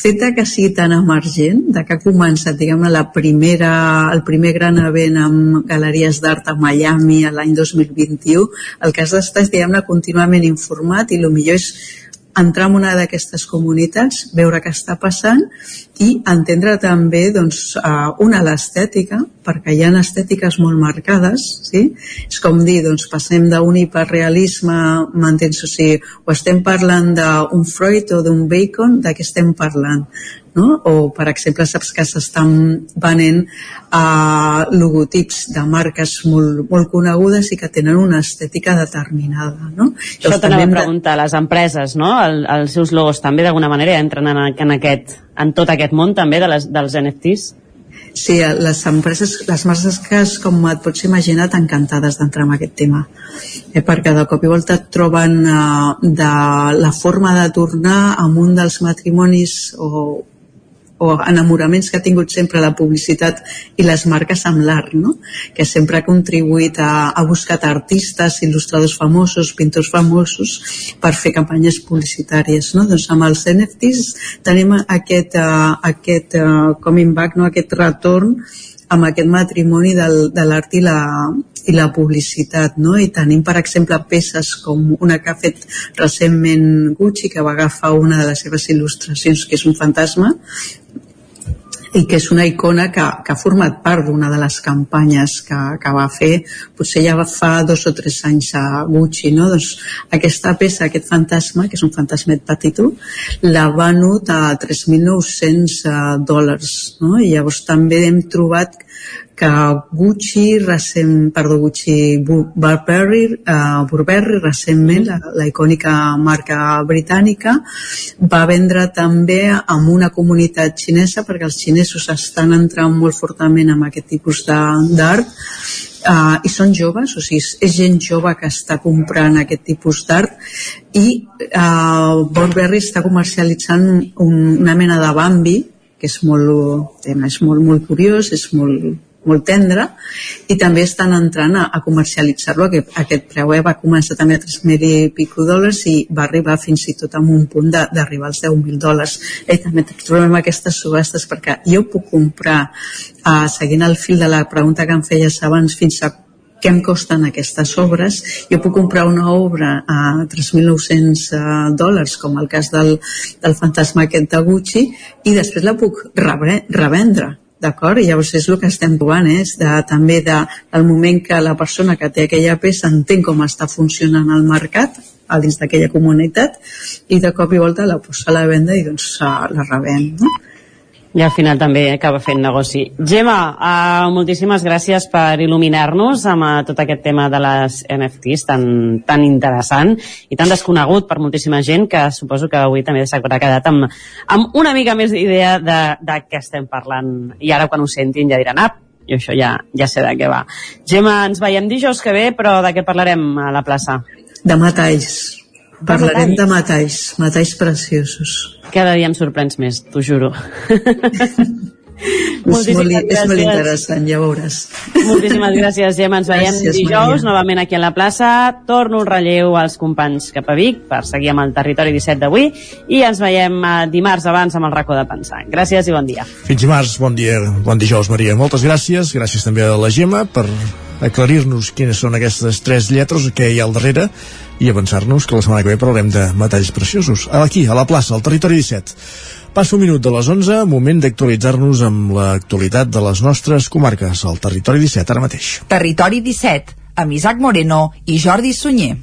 fet que sigui tan emergent, de que ha començat, diguem la primera, el primer gran event amb galeries d'art a Miami l'any 2021, el que has d'estar és, diguem-ne, informat i el millor és entrar en una d'aquestes comunitats, veure què està passant i entendre també doncs, uh, una l'estètica, perquè hi ha estètiques molt marcades, sí? és com dir, doncs, passem d'un hiperrealisme, m'entens? O sigui, o estem parlant d'un Freud o d'un Bacon, de què estem parlant? No? o per exemple saps que s'estan venent uh, logotips de marques molt, molt conegudes i que tenen una estètica determinada no? això t'anava a preguntar, les empreses no? El, els seus logos també d'alguna manera entren en, en, aquest, en tot aquest món també de les, dels NFTs? Sí, les empreses, les marques, com et pots imaginar, encantades d'entrar en aquest tema. Eh, perquè de cop i volta et troben eh, de la forma de tornar amb un dels matrimonis o o enamoraments que ha tingut sempre la publicitat i les marques amb l'art, no? que sempre ha contribuït a, a buscar artistes, il·lustradors famosos, pintors famosos per fer campanyes publicitàries. No? Doncs amb els NFTs tenim aquest, uh, aquest uh, coming back, no? aquest retorn amb aquest matrimoni del, de l'art i la, i la publicitat, no? I tenim, per exemple, peces com una que ha fet recentment Gucci, que va agafar una de les seves il·lustracions, que és un fantasma, i que és una icona que, que ha format part d'una de les campanyes que, que va fer, potser ja va fa dos o tres anys a Gucci, no? Doncs aquesta peça, aquest fantasma, que és un fantasmet petitó, l'ha venut a 3.900 eh, dòlars, no? I llavors també hem trobat que Gucci, recent, perdó, Gucci, Burberry, uh, Burberry recentment, la, la icònica marca britànica, va vendre també amb una comunitat xinesa, perquè els xinesos estan entrant molt fortament amb aquest tipus d'art, uh, i són joves, o sigui, és gent jove que està comprant aquest tipus d'art i uh, Burberry està comercialitzant un, una mena de Bambi que és molt, és molt, molt curiós, és molt, molt tendre i també estan entrant a, a comercialitzar-lo aquest, aquest preu eh? va començar també a 3.000 i pico dòlars i va arribar fins i tot a un punt d'arribar als 10.000 dòlars i també trobem aquestes subhastes perquè jo puc comprar uh, seguint el fil de la pregunta que em feies abans fins a què em costen aquestes obres. Jo puc comprar una obra a 3.900 eh, dòlars, com el cas del, del fantasma aquest de Gucci, i després la puc revendre D'acord? I llavors és el que estem provant, eh? és de, també de, del moment que la persona que té aquella peça entén com està funcionant el mercat a dins d'aquella comunitat i de cop i volta la posa a la venda i doncs la revèn. No? I al final també acaba fent negoci. Gemma, uh, moltíssimes gràcies per il·luminar-nos amb uh, tot aquest tema de les NFTs tan, tan interessant i tan desconegut per moltíssima gent que suposo que avui també s'ha quedat amb, amb una mica més d'idea de, de què estem parlant i ara quan ho sentin ja diran ah, i això ja, ja sé de què va. Gemma, ens veiem dijous que ve, però de què parlarem a la plaça? De metalls. Parlarem de metalls, metalls preciosos. Cada dia em sorprens més, t'ho juro. és, molt, és molt interessant, ja veuràs. Moltíssimes gràcies, Gemma. Ens veiem gràcies, dijous, Maria. novament aquí a la plaça. Torno el relleu als companys cap a Vic per seguir amb el territori 17 d'avui i ens veiem eh, dimarts abans amb el racó de pensar. Gràcies i bon dia. Fins dimarts, bon dia, bon dijous, Maria. Moltes gràcies. Gràcies també a la Gemma per aclarir-nos quines són aquestes tres lletres que hi ha al darrere i avançar-nos que la setmana que ve parlarem de metalls preciosos. Aquí, a la plaça, al territori 17. Passa un minut de les 11, moment d'actualitzar-nos amb l'actualitat de les nostres comarques, al territori 17, ara mateix. Territori 17, amb Isaac Moreno i Jordi Sunyer.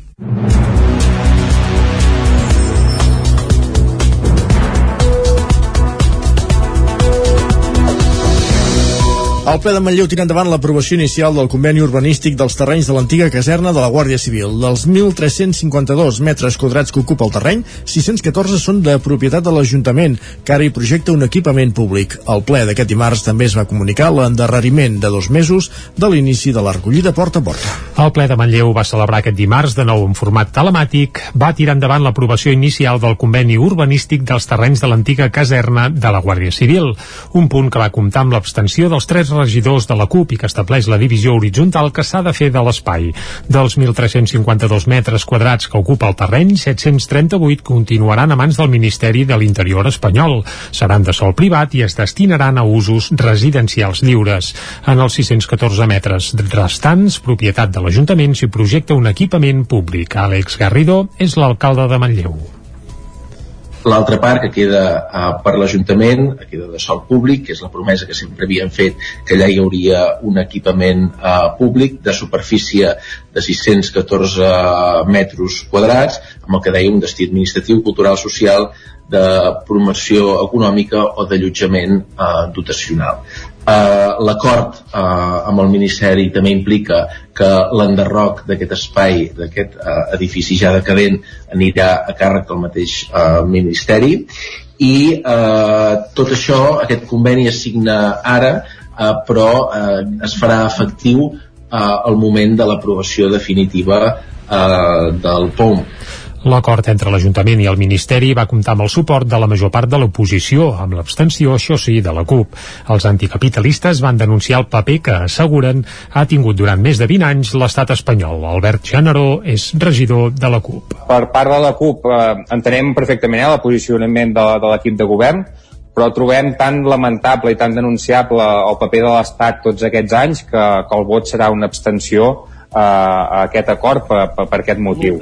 El ple de Manlleu tira endavant l'aprovació inicial del conveni urbanístic dels terrenys de l'antiga caserna de la Guàrdia Civil. Dels 1.352 metres quadrats que ocupa el terreny, 614 són de propietat de l'Ajuntament, que ara hi projecta un equipament públic. Al ple d'aquest dimarts també es va comunicar l'endarreriment de dos mesos de l'inici de la recollida porta a porta. El ple de Manlleu va celebrar aquest dimarts, de nou en format telemàtic, va tirar endavant l'aprovació inicial del conveni urbanístic dels terrenys de l'antiga caserna de la Guàrdia Civil, un punt que va comptar amb l'abstenció dels tres regidors de la CUP i que estableix la divisió horitzontal que s'ha de fer de l'espai. Dels 1.352 metres quadrats que ocupa el terreny, 738 continuaran a mans del Ministeri de l'Interior espanyol. Seran de sol privat i es destinaran a usos residencials lliures. En els 614 metres restants, propietat de l'Ajuntament, s'hi projecta un equipament públic. Àlex Garrido és l'alcalde de Manlleu. L'altra part que queda uh, per l'Ajuntament, queda de sol públic, que és la promesa que sempre havien fet, que allà hi hauria un equipament uh, públic de superfície de 614 metres quadrats, amb el que deia un destí administratiu, cultural, social, de promoció econòmica o d'allotjament uh, dotacional. Uh, L'acord uh, amb el Ministeri també implica que l'enderroc d'aquest espai, d'aquest uh, edifici ja decadent, anirà a càrrec del mateix uh, Ministeri i uh, tot això, aquest conveni es signa ara, uh, però uh, es farà efectiu uh, al moment de l'aprovació definitiva uh, del POM. L'acord entre l'Ajuntament i el Ministeri va comptar amb el suport de la major part de l'oposició, amb l'abstenció, això sí, de la CUP. Els anticapitalistes van denunciar el paper que, asseguren, ha tingut durant més de 20 anys l'estat espanyol. Albert Generó és regidor de la CUP. Per part de la CUP eh, entenem perfectament el posicionament de, de l'equip de govern, però trobem tan lamentable i tan denunciable el paper de l'Estat tots aquests anys que, que el vot serà una abstenció a aquest acord per, per, per aquest motiu.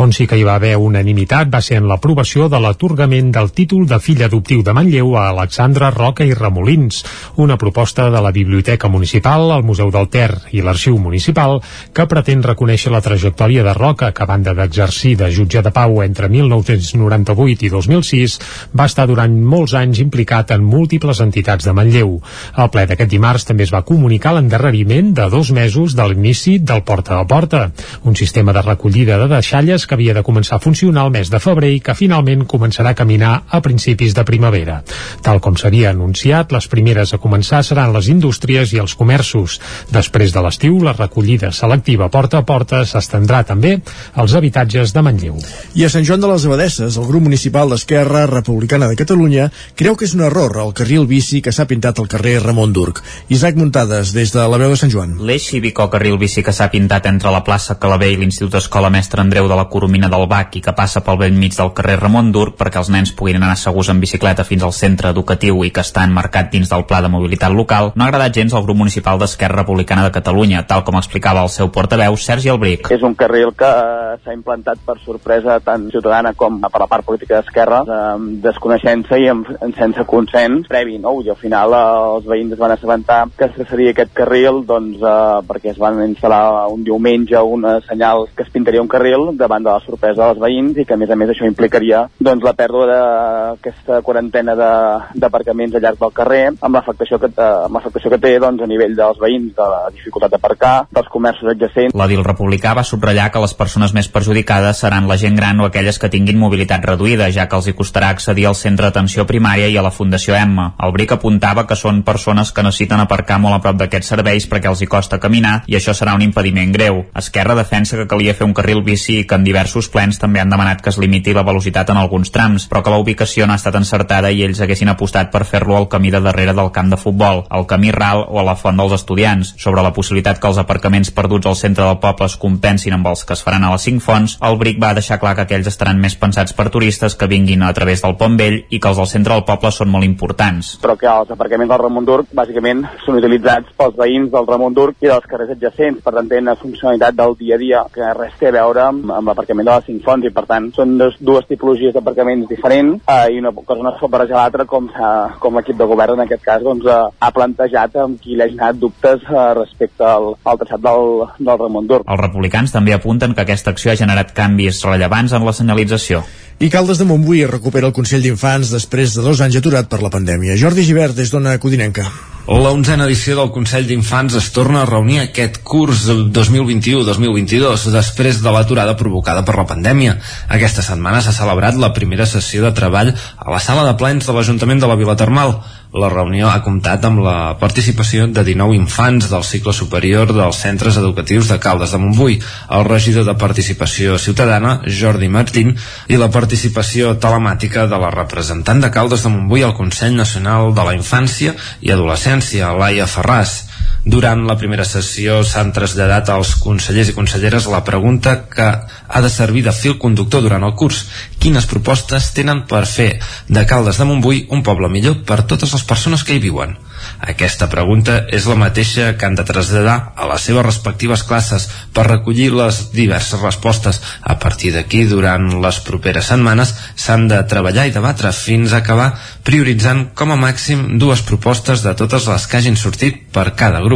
On sí que hi va haver unanimitat va ser en l'aprovació de l'atorgament del títol de fill adoptiu de Manlleu a Alexandra Roca i Remolins, una proposta de la Biblioteca Municipal, el Museu del Ter i l'Arxiu Municipal que pretén reconèixer la trajectòria de Roca que a banda d'exercir de jutge de pau entre 1998 i 2006 va estar durant molts anys implicat en múltiples entitats de Manlleu. Al ple d'aquest dimarts també es va comunicar l'endarreriment de dos mesos de l'inici del porta a porta, un sistema de recollida de deixalles que havia de començar a funcionar el mes de febrer i que finalment començarà a caminar a principis de primavera. Tal com s'havia anunciat, les primeres a començar seran les indústries i els comerços. Després de l'estiu, la recollida selectiva porta a porta s'estendrà també als habitatges de Manlleu. I a Sant Joan de les Abadesses, el grup municipal d'Esquerra Republicana de Catalunya creu que és un error el carril bici que s'ha pintat al carrer Ramon Durc. Isaac Muntades, des de la veu de Sant Joan. L'eix cívic o carril bici que s'ha pintat pintat entre la plaça Calabé i l'Institut Escola Mestre Andreu de la Coromina del Bac i que passa pel vell mig del carrer Ramon Durc perquè els nens puguin anar segurs en bicicleta fins al centre educatiu i que està enmarcat dins del pla de mobilitat local, no ha agradat gens al grup municipal d'Esquerra Republicana de Catalunya, tal com explicava el seu portaveu Sergi Albric. És un carril que eh, s'ha implantat per sorpresa tant ciutadana com per la part política d'Esquerra, amb desconeixença i amb, sense consens previ, no? I al final eh, els veïns es van assabentar que seria aquest carril doncs, eh, perquè es van instal·lar un diumenge un senyal que es pintaria un carril davant de la sorpresa dels veïns i que a més a més això implicaria doncs, la pèrdua d'aquesta quarantena d'aparcaments al llarg del carrer amb l'afectació que, amb l'afectació que té doncs, a nivell dels veïns de la dificultat d'aparcar, dels comerços adjacents. L'Adil Republicà va subratllar que les persones més perjudicades seran la gent gran o aquelles que tinguin mobilitat reduïda, ja que els hi costarà accedir al centre d'atenció primària i a la Fundació Emma. El Bric apuntava que són persones que necessiten aparcar molt a prop d'aquests serveis perquè els hi costa caminar i això serà un impediment accident greu. Esquerra defensa que calia fer un carril bici i que en diversos plens també han demanat que es limiti la velocitat en alguns trams, però que la ubicació no ha estat encertada i ells haguessin apostat per fer-lo al camí de darrere del camp de futbol, al camí ral o a la font dels estudiants. Sobre la possibilitat que els aparcaments perduts al centre del poble es compensin amb els que es faran a les cinc fonts, el BRIC va deixar clar que aquells estaran més pensats per turistes que vinguin a través del Pont Vell i que els del centre del poble són molt importants. Però que els aparcaments del Ramon Durc bàsicament són utilitzats pels veïns del Ramon Durc i dels carrers adjacents, per tant una funcionalitat del dia a dia que res té a veure amb, amb l'aparcament de les cinc fonts i per tant són dos, dues tipologies d'aparcaments diferents eh, i una cosa no es pot barrejar l'altra com, com l'equip de govern en aquest cas doncs, eh, ha plantejat amb qui li hagi anat dubtes eh, respecte al, al traçat del, del Ramon Dur. Els republicans també apunten que aquesta acció ha generat canvis rellevants en la senyalització. I Caldes de Montbui recupera el Consell d'Infants després de dos anys aturat per la pandèmia. Jordi Givert, des d'Ona Codinenca. La onzena edició del Consell d'Infants es torna a reunir aquest curs 2021-2022 després de l'aturada provocada per la pandèmia. Aquesta setmana s'ha celebrat la primera sessió de treball a la sala de plens de l'Ajuntament de la Vila Termal. La reunió ha comptat amb la participació de 19 infants del cicle superior dels centres educatius de Caldes de Montbui, el regidor de Participació Ciutadana, Jordi Martín, i la participació telemàtica de la representant de Caldes de Montbui al Consell Nacional de la Infància i Adolescència, Laia Ferràs. Durant la primera sessió s'han traslladat als consellers i conselleres la pregunta que ha de servir de fil conductor durant el curs. Quines propostes tenen per fer de Caldes de Montbui un poble millor per totes les persones que hi viuen? Aquesta pregunta és la mateixa que han de traslladar a les seves respectives classes per recollir les diverses respostes. A partir d'aquí, durant les properes setmanes, s'han de treballar i debatre fins a acabar prioritzant com a màxim dues propostes de totes les que hagin sortit per cada grup.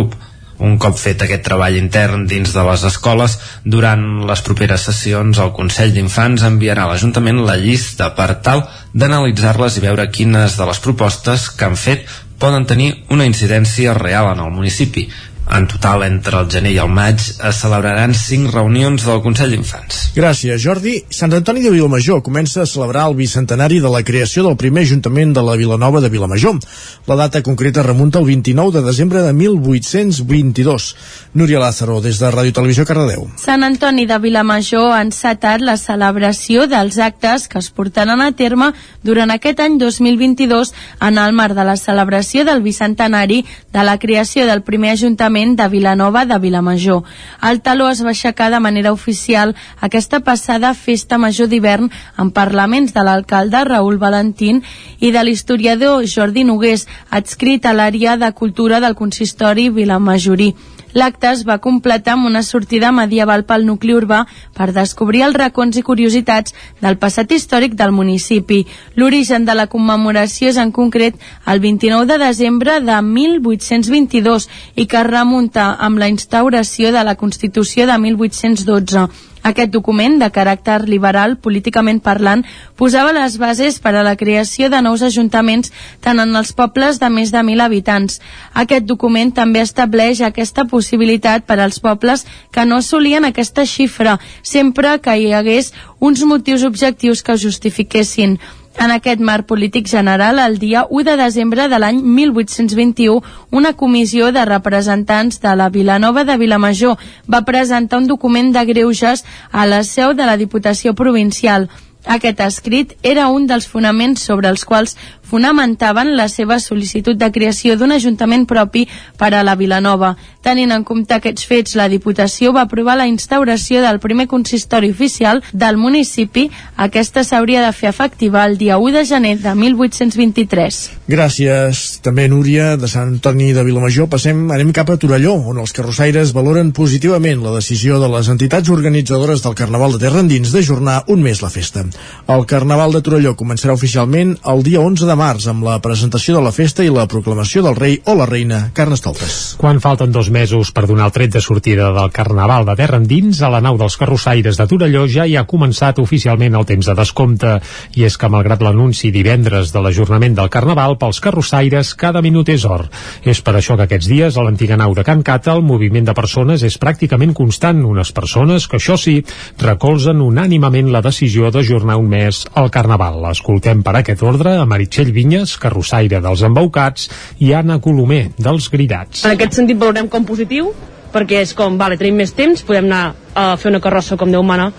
Un cop fet aquest treball intern dins de les escoles, durant les properes sessions el Consell d'Infants enviarà a l'Ajuntament la llista per tal d'analitzar-les i veure quines de les propostes que han fet poden tenir una incidència real en el municipi. En total, entre el gener i el maig, es celebraran cinc reunions del Consell d'Infants. Gràcies, Jordi. Sant Antoni de Vilamajor comença a celebrar el bicentenari de la creació del primer Ajuntament de la Vilanova de Vilamajor. La data concreta remunta el 29 de desembre de 1822. Núria Lázaro, des de Ràdio Televisió Cardedeu. Sant Antoni de Vilamajor ha encetat la celebració dels actes que es portaran a terme durant aquest any 2022 en el marc de la celebració del bicentenari de la creació del primer Ajuntament l'Ajuntament de Vilanova de Vilamajor. El taló es va aixecar de manera oficial aquesta passada festa major d'hivern en parlaments de l'alcalde Raül Valentín i de l'historiador Jordi Nogués, adscrit a l'àrea de cultura del consistori Vilamajorí. L'acte es va completar amb una sortida medieval pel nucli urbà per descobrir els racons i curiositats del passat històric del municipi. L'origen de la commemoració és en concret el 29 de desembre de 1822 i que remunta amb la instauració de la Constitució de 1812. Aquest document, de caràcter liberal, políticament parlant, posava les bases per a la creació de nous ajuntaments tant en els pobles de més de 1.000 habitants. Aquest document també estableix aquesta possibilitat per als pobles que no assolien aquesta xifra, sempre que hi hagués uns motius objectius que justifiquessin. En aquest marc polític general, el dia 1 de desembre de l'any 1821, una comissió de representants de la Vilanova de Vilamajor va presentar un document de greuges a la seu de la Diputació Provincial. Aquest escrit era un dels fonaments sobre els quals fonamentaven la seva sol·licitud de creació d'un ajuntament propi per a la Vilanova. Tenint en compte aquests fets, la Diputació va aprovar la instauració del primer consistori oficial del municipi. Aquesta s'hauria de fer efectiva el dia 1 de gener de 1823. Gràcies, també Núria, de Sant Antoni de Vilamajor. Passem, anem cap a Torelló, on els carrossaires valoren positivament la decisió de les entitats organitzadores del Carnaval de Terra Endins d'ajornar un mes la festa. El Carnaval de Torelló començarà oficialment el dia 11 de març amb la presentació de la festa i la proclamació del rei o la reina Carnestoltes. Quan falten dos mesos per donar el tret de sortida del Carnaval de Terra Endins, a la nau dels carrossaires de Torelló ja hi ha començat oficialment el temps de descompte. I és que, malgrat l'anunci divendres de l'ajornament del Carnaval, pels carrossaires cada minut és or. És per això que aquests dies, a l'antiga nau de Can Cata, el moviment de persones és pràcticament constant. Unes persones que, això sí, recolzen unànimament la decisió d'ajornar un mes al Carnaval. Escoltem per aquest ordre a Meritxell Vinyes, carrossaire dels embaucats, i Anna Colomer, dels gridats. En aquest sentit valorem com positiu, perquè és com, vale, tenim més temps, podem anar a fer una carrossa com Déu mana,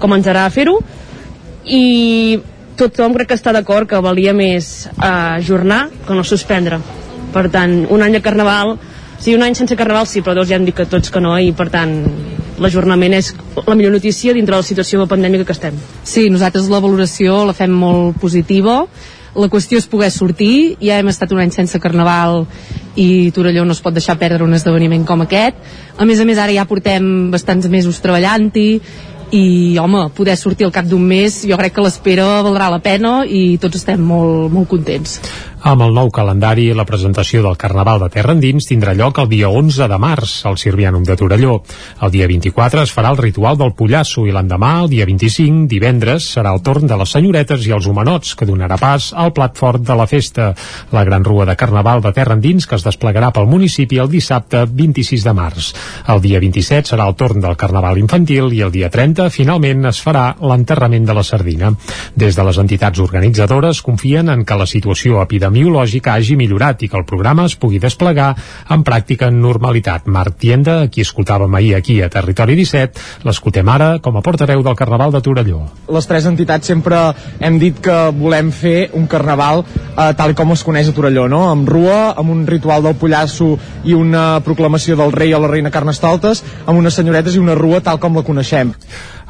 com ens agrada fer-ho, i tothom crec que està d'acord que valia més eh, ajornar que no suspendre. Per tant, un any de carnaval, sí, un any sense carnaval sí, però dos ja hem dit que tots que no, i per tant, l'ajornament és la millor notícia dintre de la situació pandèmica que estem. Sí, nosaltres la valoració la fem molt positiva, la qüestió és poder sortir, ja hem estat un any sense carnaval i Torelló no es pot deixar perdre un esdeveniment com aquest. A més a més, ara ja portem bastants mesos treballant-hi i home, poder sortir al cap d'un mes jo crec que l'espera valdrà la pena i tots estem molt, molt contents amb el nou calendari, la presentació del Carnaval de Terra Endins tindrà lloc el dia 11 de març al Sirvianum de Torelló. El dia 24 es farà el ritual del Pollasso i l'endemà, el dia 25, divendres, serà el torn de les senyoretes i els humanots, que donarà pas al plat fort de la festa, la gran rua de Carnaval de Terra Endins, que es desplegarà pel municipi el dissabte 26 de març. El dia 27 serà el torn del Carnaval infantil i el dia 30, finalment, es farà l'enterrament de la sardina. Des de les entitats organitzadores confien en que la situació epidemiològica epidemiològica hagi millorat i que el programa es pugui desplegar en pràctica en normalitat. Marc Tienda, qui escoltàvem ahir aquí a Territori 17, l'escoltem ara com a portaveu del Carnaval de Torelló. Les tres entitats sempre hem dit que volem fer un carnaval eh, tal com es coneix a Torelló, no? amb rua, amb un ritual del pollasso i una proclamació del rei o la reina Carnestoltes, amb unes senyoretes i una rua tal com la coneixem.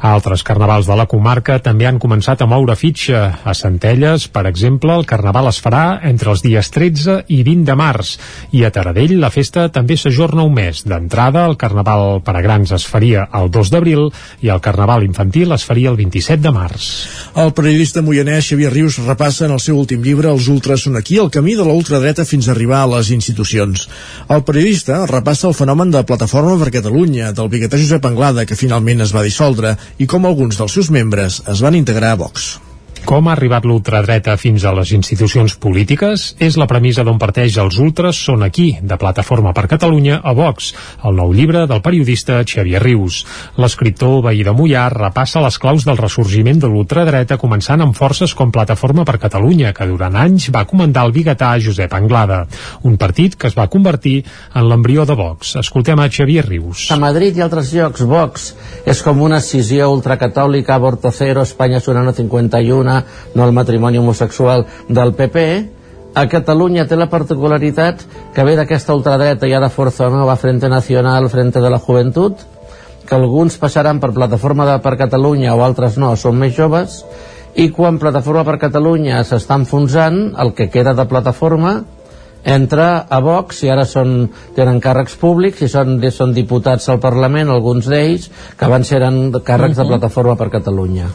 Altres carnavals de la comarca també han començat a moure fitxa. A Centelles, per exemple, el carnaval es farà entre els dies 13 i 20 de març i a Taradell la festa també s'ajorna un mes. D'entrada, el carnaval per a grans es faria el 2 d'abril i el carnaval infantil es faria el 27 de març. El periodista moianès Xavier Rius repassa en el seu últim llibre Els ultres són aquí, el camí de la ultradreta fins a arribar a les institucions. El periodista repassa el fenomen de Plataforma per Catalunya, del biguetà Josep Anglada, que finalment es va dissoldre, i com alguns dels seus membres es van integrar a Vox. Com ha arribat l'ultradreta fins a les institucions polítiques? És la premissa d'on parteix els ultras són aquí, de Plataforma per Catalunya a Vox, el nou llibre del periodista Xavier Rius. L'escriptor veí de Mollà repassa les claus del ressorgiment de l'ultradreta començant amb forces com Plataforma per Catalunya, que durant anys va comandar el biguetà Josep Anglada, un partit que es va convertir en l'embrió de Vox. Escoltem a Xavier Rius. A Madrid i altres llocs, Vox és com una escissió ultracatòlica, aborto cero, Espanya sonant 51, no el matrimoni homosexual del PP, a Catalunya té la particularitat que ve d'aquesta ultradreta ja de Forza Nova, Frente Nacional, Frente de la Juventud, que alguns passaran per Plataforma de, per Catalunya o altres no, són més joves, i quan Plataforma per Catalunya s'està enfonsant, el que queda de Plataforma entra a Vox i ara són, tenen càrrecs públics i són, són diputats al Parlament, alguns d'ells, que van ser càrrecs uh -huh. de Plataforma per Catalunya.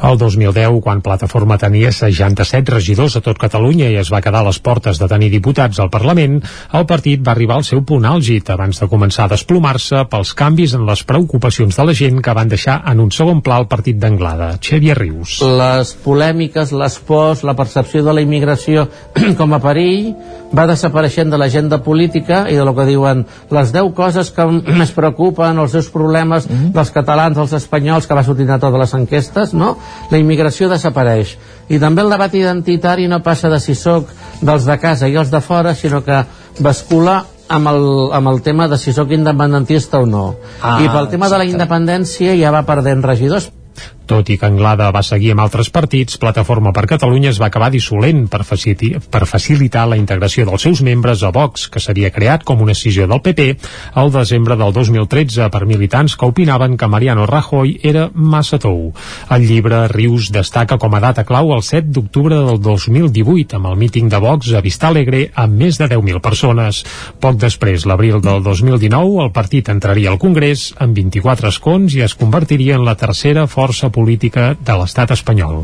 El 2010, quan Plataforma tenia 67 regidors a tot Catalunya i es va quedar a les portes de tenir diputats al Parlament, el partit va arribar al seu punt àlgid abans de començar a desplomar-se pels canvis en les preocupacions de la gent que van deixar en un segon pla el partit d'Anglada. Xavier Rius. Les polèmiques, les pors, la percepció de la immigració com a perill va desapareixent de l'agenda política i de lo que diuen les 10 coses que més preocupen, els seus problemes mm -hmm. dels catalans, dels espanyols, que va sortir a totes les enquestes, no? La immigració desapareix. I també el debat identitari no passa de si sóc dels de casa i els de fora, sinó que bascula amb el, amb el tema de si sóc independentista o no. Ah, I pel tema exacte. de la independència ja va perdent regidors tot i que Anglada va seguir amb altres partits, Plataforma per Catalunya es va acabar dissolent per, faciliti, per facilitar la integració dels seus membres a Vox, que seria creat com una decisió del PP al desembre del 2013 per militants que opinaven que Mariano Rajoy era massa tou. El llibre Rius destaca com a data clau el 7 d'octubre del 2018 amb el míting de Vox a Vista Alegre amb més de 10.000 persones. Poc després, l'abril del 2019, el partit entraria al Congrés amb 24 escons i es convertiria en la tercera força política política de l'estat espanyol.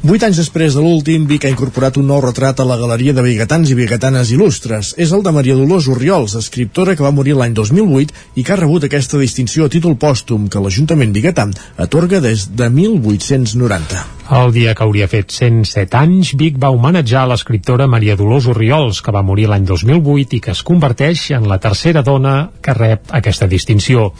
Vuit anys després de l'últim, Vic ha incorporat un nou retrat a la galeria de biguetans i biguetanes il·lustres. És el de Maria Dolors Oriols, escriptora que va morir l'any 2008 i que ha rebut aquesta distinció a títol pòstum que l'Ajuntament biguetà atorga des de 1890. El dia que hauria fet 107 anys, Vic va homenatjar l'escriptora Maria Dolors Oriols, que va morir l'any 2008 i que es converteix en la tercera dona que rep aquesta distinció.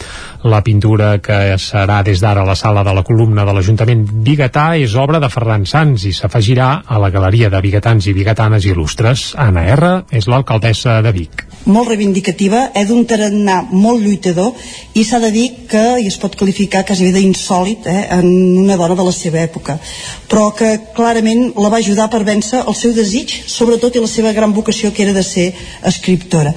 La pintura que serà des d'ara a la sala de la columna de l'Ajuntament Bigatà és obra de Ferran Sans i s'afegirà a la galeria de biguetans i biguetanes il·lustres. Anna R. és l'alcaldessa de Vic molt reivindicativa, és d'un tarannà molt lluitador i s'ha de dir que, i es pot qualificar quasi d'insòlit eh, en una dona de la seva època, però que clarament la va ajudar per vèncer el seu desig, sobretot i la seva gran vocació que era de ser escriptora.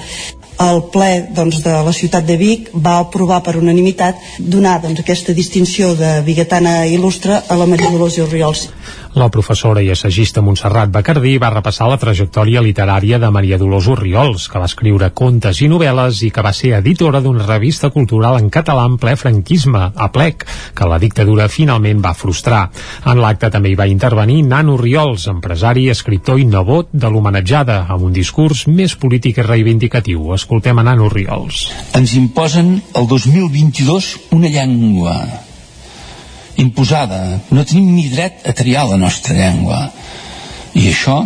El ple doncs, de la ciutat de Vic va aprovar per unanimitat donar doncs, aquesta distinció de biguetana il·lustre a la Maria Dolors Oriols. La professora i assagista Montserrat Bacardí va repassar la trajectòria literària de Maria Dolors Oriols, que va escriure contes i novel·les i que va ser editora d'una revista cultural en català en ple franquisme, a plec, que la dictadura finalment va frustrar. En l'acte també hi va intervenir Nano Oriols, empresari, escriptor i nebot de l'homenatjada, amb un discurs més polític i reivindicatiu. Escoltem a Nano Oriols. Ens imposen el 2022 una llengua imposada. No tenim ni dret a triar la nostra llengua. I això,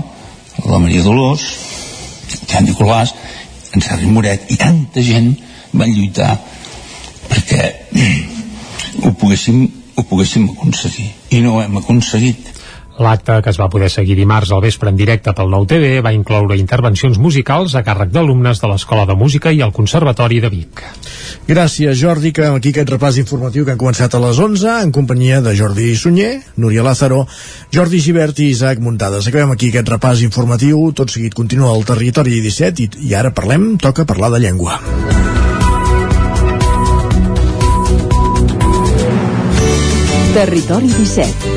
la Maria Dolors, Jan Nicolàs, en Sergi Moret i tanta gent van lluitar perquè ho poguéssim, ho poguéssim aconseguir. I no ho hem aconseguit. L'acte, que es va poder seguir dimarts al vespre en directe pel Nou TV, va incloure intervencions musicals a càrrec d'alumnes de l'Escola de Música i el Conservatori de Vic. Gràcies, Jordi, que aquí aquest repàs informatiu que han començat a les 11 en companyia de Jordi Sunyer, Núria Lázaro, Jordi Givert i Isaac Muntades. Acabem aquí aquest repàs informatiu, tot seguit continua el territori 17 i, i ara parlem, toca parlar de llengua. Territori 17.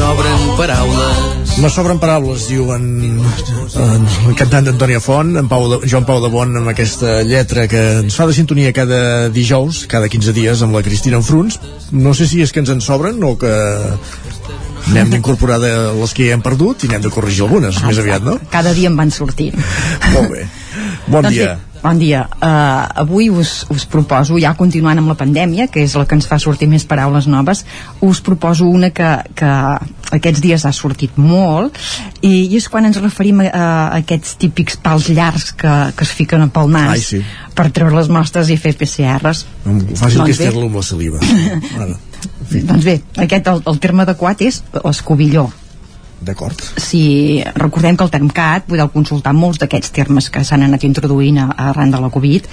Sobren paraules. Me sobren paraules, diu en, en el cantant d'Antònia Font, en Pau de, Joan Pau de Bon, amb aquesta lletra que ens fa de sintonia cada dijous, cada 15 dies, amb la Cristina Enfruns. No sé si és que ens en sobren o que n'hem d'incorporar de les que ja hem perdut i n'hem de corregir algunes, més aviat, no? Cada dia en van sortint. Molt bé. Bon Doncs dia. bé, Bon dia. Uh, avui us, us proposo, ja continuant amb la pandèmia, que és la que ens fa sortir més paraules noves, us proposo una que, que aquests dies ha sortit molt, i, i és quan ens referim a, a aquests típics pals llargs que, que es fiquen pel nas Ai, sí. per treure les mostres i fer PCRs. Fàcil Doncs que és fer-lo amb la saliva. Ara, Doncs bé, aquest, el, el terme adequat és l'escobilló. D'acord. Si recordem que el Termcat podeu consultar molts d'aquests termes que s'han anat introduint arran de la Covid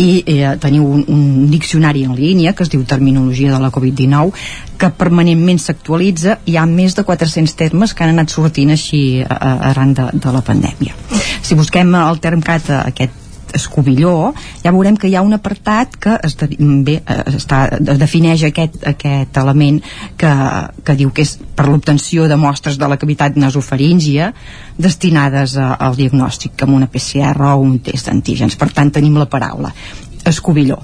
i eh, teniu un, un diccionari en línia que es diu Terminologia de la Covid-19 que permanentment s'actualitza hi ha més de 400 termes que han anat sortint així a, a, arran de, de la pandèmia si busquem el Termcat eh, aquest escobilló, ja veurem que hi ha un apartat que es de, bé, eh, està, de- defineix aquest, aquest element que, que diu que és per l'obtenció de mostres de la cavitat nasofaríngia destinades a, al diagnòstic amb una PCR o un test d'antígens. Per tant, tenim la paraula escobilló,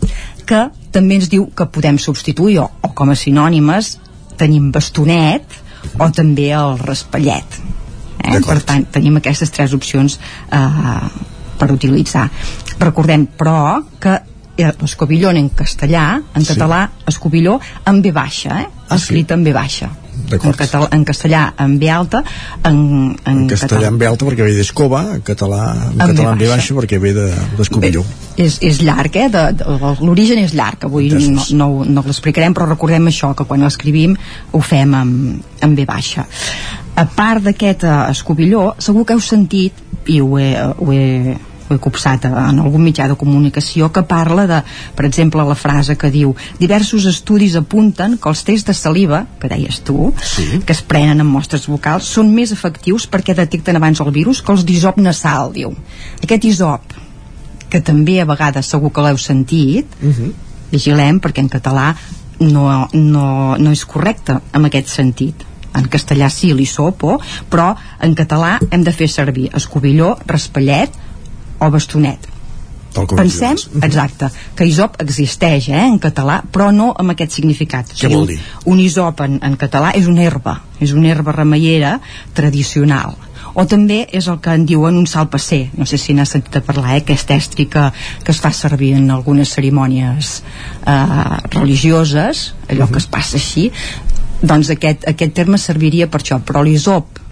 que també ens diu que podem substituir o, o com a sinònimes tenim bastonet o també el raspallet. Eh? Per tant, tenim aquestes tres opcions eh, per utilitzar. Recordem, però, que eh, l'escobillón en castellà, en Sí. català, escobilló en B baixa, eh? Ah, escrit en B baixa. En, català, en castellà en B alta, en, en, En castellà en ve alta perquè ve d'escova, en català en, En català en ve ve baixa. perquè ve de- d'escobilló. és, és llarg, eh? De, de, l'origen és llarg, avui no, no, no l'explicarem, però recordem això, que quan l'escrivim ho fem amb, amb B baixa. A part d'aquest eh, escobilló, segur que heu sentit, i ho he, ho he, ho he copsat en algun mitjà de comunicació que parla de, per exemple, la frase que diu diversos estudis apunten que els tests de saliva, que deies tu, sí. que es prenen en mostres vocals, són més efectius perquè detecten abans el virus que els d'isop nasal, diu. Aquest isop, que també a vegades segur que l'heu sentit, Uh -huh. vigilem perquè en català no, no, no és correcte en aquest sentit en castellà sí, l'isopo però en català hem de fer servir escobilló, raspallet o bastonet pensem, exacte, que isop existeix eh, en català, però no amb aquest significat. Què vol dir? Un isop en, en català és una herba, és una herba remeiera tradicional. o també és el que en diuen un salpasser no sé si n'has sentit a parlar, eh? aquest estri que, que es fa servir en algunes cerimònies eh, religioses allò que es passa així doncs aquest, aquest terme serviria per això però l'isop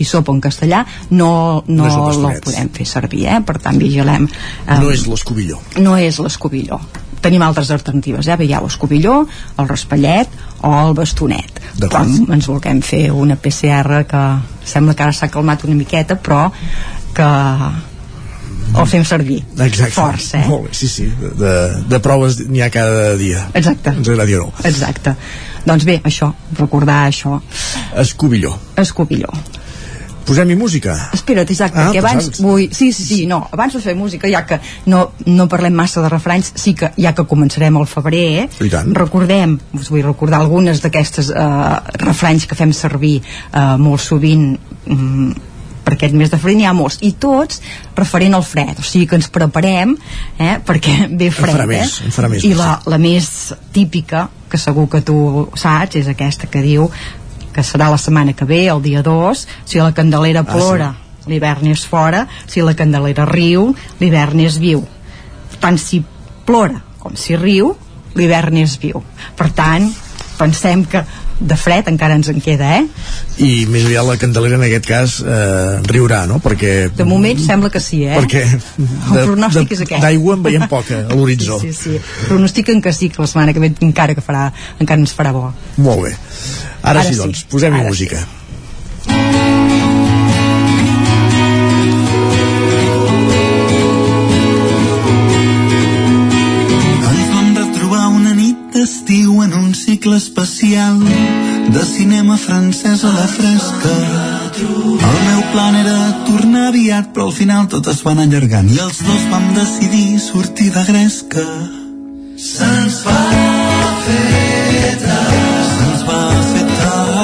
i sopa en castellà no, no, No el podem fer servir eh? per tant vigilem eh, No és l'escobilló. no és l'escobilló tenim altres alternatives, eh? veieu l'escobilló el raspallet o el bastonet quan ens vulguem fer una PCR que sembla que ara s'ha calmat una miqueta però que el fem servir Exacte. força, eh? Molt bé, sí, sí. De, de proves n'hi ha cada dia. Exacte. Ens agradi o no. exacte doncs bé, això, recordar això Escobilló. escobilló Posem-hi música. Espera't, Isaac, Ah, perquè abans doncs vull... Sí, sí, sí, no, abans de fer música, ja que no, no parlem massa de refranys, sí que ja que començarem al febrer, tant. recordem, us vull recordar algunes d'aquestes eh, refranys que fem servir eh, molt sovint mm, per aquest mes de febrer n'hi ha molts. I tots referent al fred. O sigui que ens preparem eh, perquè ve fred farà més, eh? en farà més, i la, la més típica que segur que tu saps és aquesta que diu que serà la setmana que ve, el dia 2 si la candelera Ah, sí. plora l'hivern és fora, si la candelera riu l'hivern és viu. Tant si plora com si riu l'hivern és viu. Per tant, pensem que de fred encara ens en queda, eh? I més aviat la Candelera en aquest cas eh, riurà, no? Perquè... De moment sembla que sí, eh? Perquè El pronòstic és aquest. d'aigua en veiem poca a l'horitzó. Sí, sí, sí. Pronostiquen que sí, que la setmana que ve encara que farà, encara ens farà bo. Molt bé. Ara, Ara sí, sí. doncs, posem-hi música. Ens una nit d'estiu en un cicle especial de cinema francès a la fresca. El meu plan era tornar aviat, però al final tot es va anar allargant i els dos vam decidir sortir de gresca. Se'ns va fer tard. Se'ns va fer tard.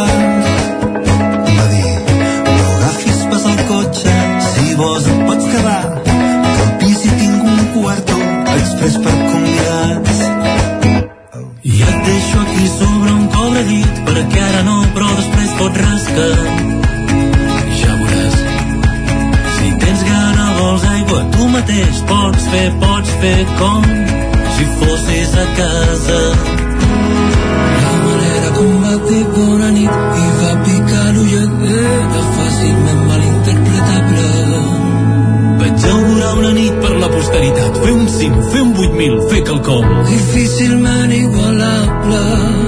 Va pas el cotxe, si vols pots quedar, que al pis hi tinc un quarto express per llit, perquè ara no, però després pot rascar. Ja veuràs. Si tens gana, vols aigua, tu mateix pots fer, pots fer com si fossis a casa. La manera com va dir bona nit i va picar l'ullet era fàcilment malinterpretable. Vaig augurar una nit per la posteritat, fer un 5, fer un 8.000, fer quelcom. Difícilment igualable.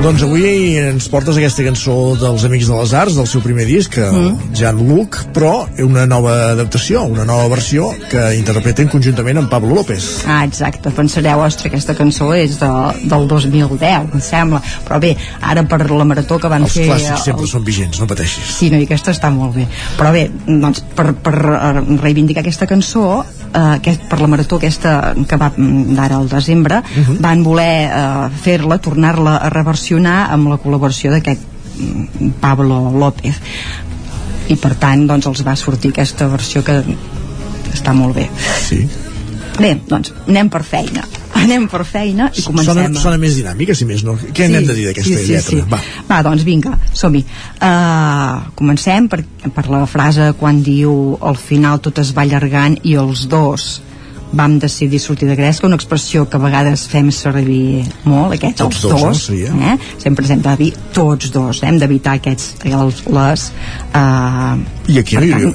Doncs avui ens portes aquesta cançó dels Amics de les Arts, del seu primer disc, mm. Jan Luc, però una nova adaptació, una nova versió que interpreten conjuntament amb Pablo López. Ah, exacte, pensareu, ostres, aquesta cançó és de, del 2010, em sembla. Però bé, ara per la marató que van Els fer... clàssics sempre són vigents, no pateixis. Sí, no, i aquesta està molt bé. Però bé, doncs, per, per eh, reivindicar aquesta cançó, eh, aquest, per la marató aquesta que va mm, d'ara al desembre, uh -huh. van voler eh, fer-la, tornar-la a reversionar amb la col·laboració d'aquest mm, Pablo López. I per tant, doncs, els va sortir aquesta versió que està molt bé. Sí. Bé, doncs, anem per feina. Anem per feina i comencem. Sona, a- sona més dinàmica, si més no. Què n'hem de dir d'aquesta sí, sí, lletra? Sí. Va. Va, doncs vinga, som-hi. Uh, comencem per, per la frase quan diu al final tot es va allargant i els dos vam decidir sortir de Gresca, una expressió que a vegades fem servir molt, aquest, Tots els dos, dos, no? Seria. eh? sempre ens hem de dir tots dos, eh? hem d'evitar aquests, els, les... Uh, I aquí no hi hauria,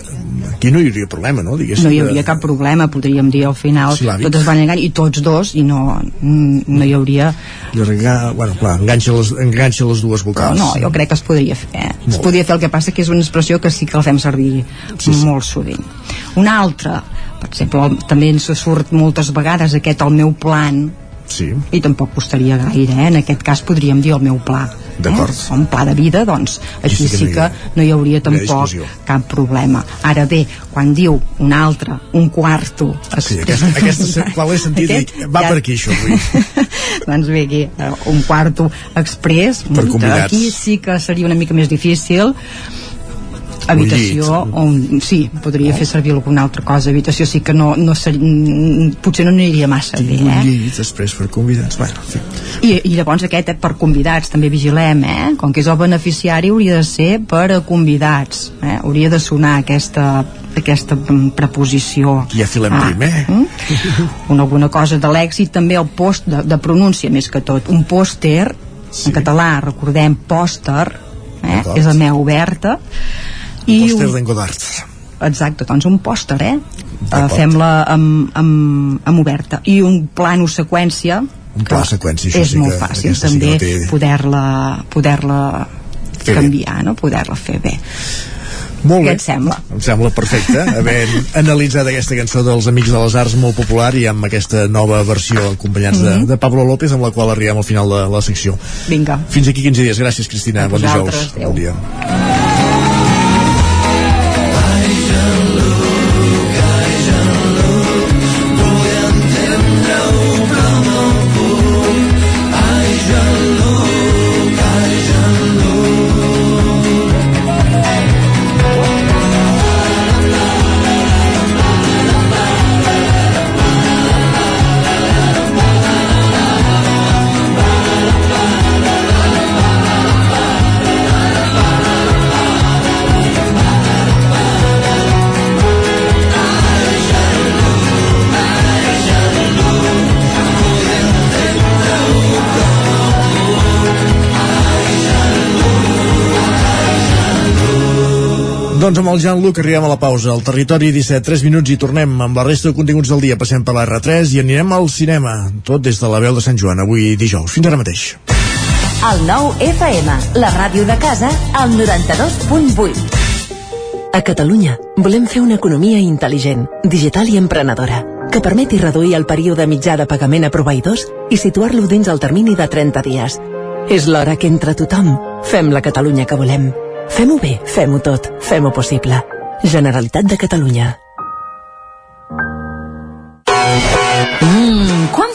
aquí no hi hauria problema, no? Diguéssim, no hi hauria cap problema, podríem dir al final Sil·làbic. tot es van allargant i tots dos i no, no hi hauria Allargar, bueno, clar, enganxa les, enganxa les dues vocals. no, jo crec que es podria fer eh? es podria fer el que passa que és una expressió que sí que la fem servir sí, sí. molt sovint una altra per exemple, també ens surt moltes vegades aquest el meu plan sí. i tampoc costaria gaire eh? en aquest cas podríem dir el meu pla D'acord. eh? un pla de vida doncs aquí sí que sí no hi que no hi hauria no hi ha tampoc cap problema ara bé, quan diu un altre un quarto Sí, aquesta, aquesta, quan l'he sentit, Aquest dic, va ja- per aquí això avui. doncs bé, aquí, eh, un quarto express Per convidats. aquí sí que seria una mica més difícil habitació on, sí, podria fer servir alguna altra cosa habitació sí que no, no ser, mm, potser no aniria massa bé un eh? llit després per convidats bueno, en fi. I, i llavors aquest eh, per convidats també vigilem eh? com que és el beneficiari hauria de ser per a convidats eh? hauria de sonar aquesta aquesta mm, preposició ja filem Ah, primer mm? una alguna cosa de lèxit també el post de, de pronúncia més que tot un pòster sí. en català recordem pòster eh? És la meva oberta i Pòster un- d'en Godard exacte, doncs un pòster eh? Uh, fem-la amb, amb, amb oberta i un plano seqüència un pla seqüència això és sí molt fàcil sí també no té- poder-la poder-la Fer bé. canviar, no? poder-la fer bé Molt Què bé. et sembla? Em sembla perfecte haver analitzat aquesta cançó dels Amics de les Arts molt popular i amb aquesta nova versió acompanyats de, Mhm. de Pablo López amb la qual arribem al final de la secció. Vinga, Fins aquí 15 dies. Gràcies, Cristina. A Bon vosaltres, dijous. Bon dia. Amb el Jean-Luc arribem a la pausa. Al territori 17, 3 minuts i tornem amb la resta de continguts del dia. Passem per la R3 i anirem al cinema. Tot des de la veu de Sant Joan, avui dijous. Fins ara mateix. El nou FM, la ràdio de casa, al 92.8. A Catalunya volem fer una economia intel·ligent, digital i emprenedora, que permeti reduir el període mitjà de pagament a proveïdors i situar-lo dins el termini de 30 dies. És l'hora que entre tothom fem la Catalunya que volem. Fem-ho bé, fem-ho tot, fem-ho possible. Generalitat de Catalunya. Mmm, quan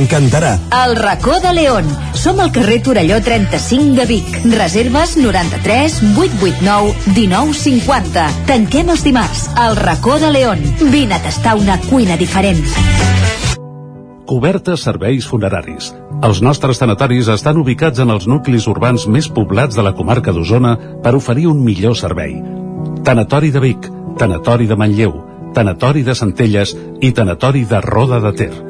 T'encantarà. El racó de León. Som al carrer Torelló 35 de Vic. Reserves 93 889 1950. Tanquem els dimarts. El racó de León. Vine a tastar una cuina diferent. Cobertes serveis funeraris. Els nostres tanatoris estan ubicats en els nuclis urbans més poblats de la comarca d'Osona per oferir un millor servei. Tanatori de Vic, Tanatori de Manlleu, Tanatori de Centelles i Tanatori de Roda de Ter.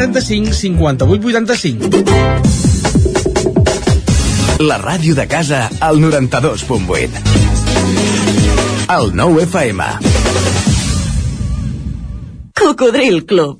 135 58 85. La ràdio de casa al 92.8. El 9 FM. Cocodril Club.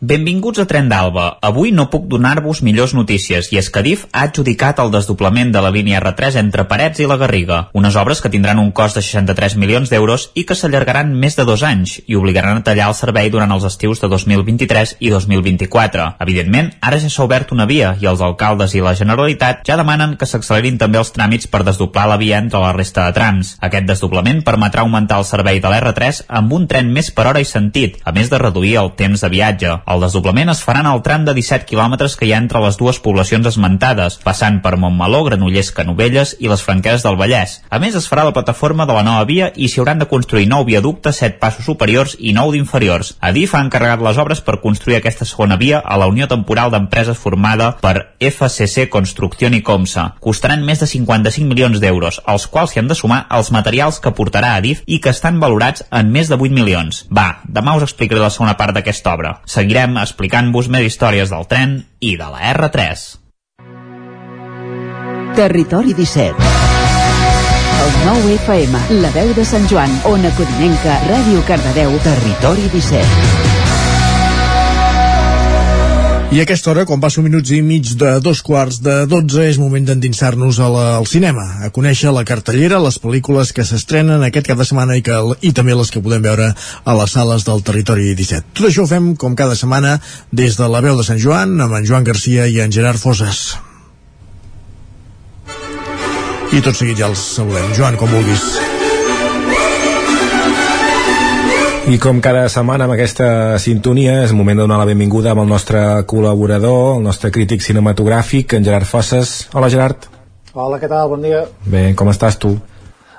Benvinguts a Tren d'Alba. Avui no puc donar-vos millors notícies i és que DIF ha adjudicat el desdoblament de la línia R3 entre Parets i la Garriga, unes obres que tindran un cost de 63 milions d'euros i que s'allargaran més de dos anys i obligaran a tallar el servei durant els estius de 2023 i 2024. Evidentment, ara ja s'ha obert una via i els alcaldes i la Generalitat ja demanen que s'accelerin també els tràmits per desdoblar la via entre la resta de trams. Aquest desdoblament permetrà augmentar el servei de l'R3 amb un tren més per hora i sentit, a més de reduir el temps de viatge. El desdoblament es farà en el tram de 17 quilòmetres que hi ha entre les dues poblacions esmentades, passant per Montmeló, Granollers, Canovelles i les Franqueses del Vallès. A més, es farà la plataforma de la nova via i s'hi hauran de construir nou viaductes, set passos superiors i nou d'inferiors. Adif ha encarregat les obres per construir aquesta segona via a la Unió Temporal d'Empreses formada per FCC Construcción i Comsa. Costaran més de 55 milions d'euros, als quals s'hi han de sumar els materials que portarà Adif i que estan valorats en més de 8 milions. Va, demà us explicaré la segona part d'aquesta obra. Seguirem explicant-vos més històries del tren i de la R3. Territori 17 El nou FM, la veu de Sant Joan, Ona Codinenca, Ràdio Cardedeu, Territori 17 I a aquesta hora, quan passo minuts i mig de dos quarts de dotze, és moment d'endinsar-nos al cinema, a conèixer la cartellera, les pel·lícules que s'estrenen aquest cap de setmana i, que, i també les que podem veure a les sales del Territori 17. Tot això ho fem, com cada setmana, des de la veu de Sant Joan, amb en Joan Garcia i en Gerard Foses. I tot seguit ja els saludem. Joan, com vulguis. I com cada setmana amb aquesta sintonia és moment de donar la benvinguda amb el nostre col·laborador, el nostre crític cinematogràfic, en Gerard Fosses. Hola Gerard. Hola, què tal? Bon dia. Bé, com estàs tu?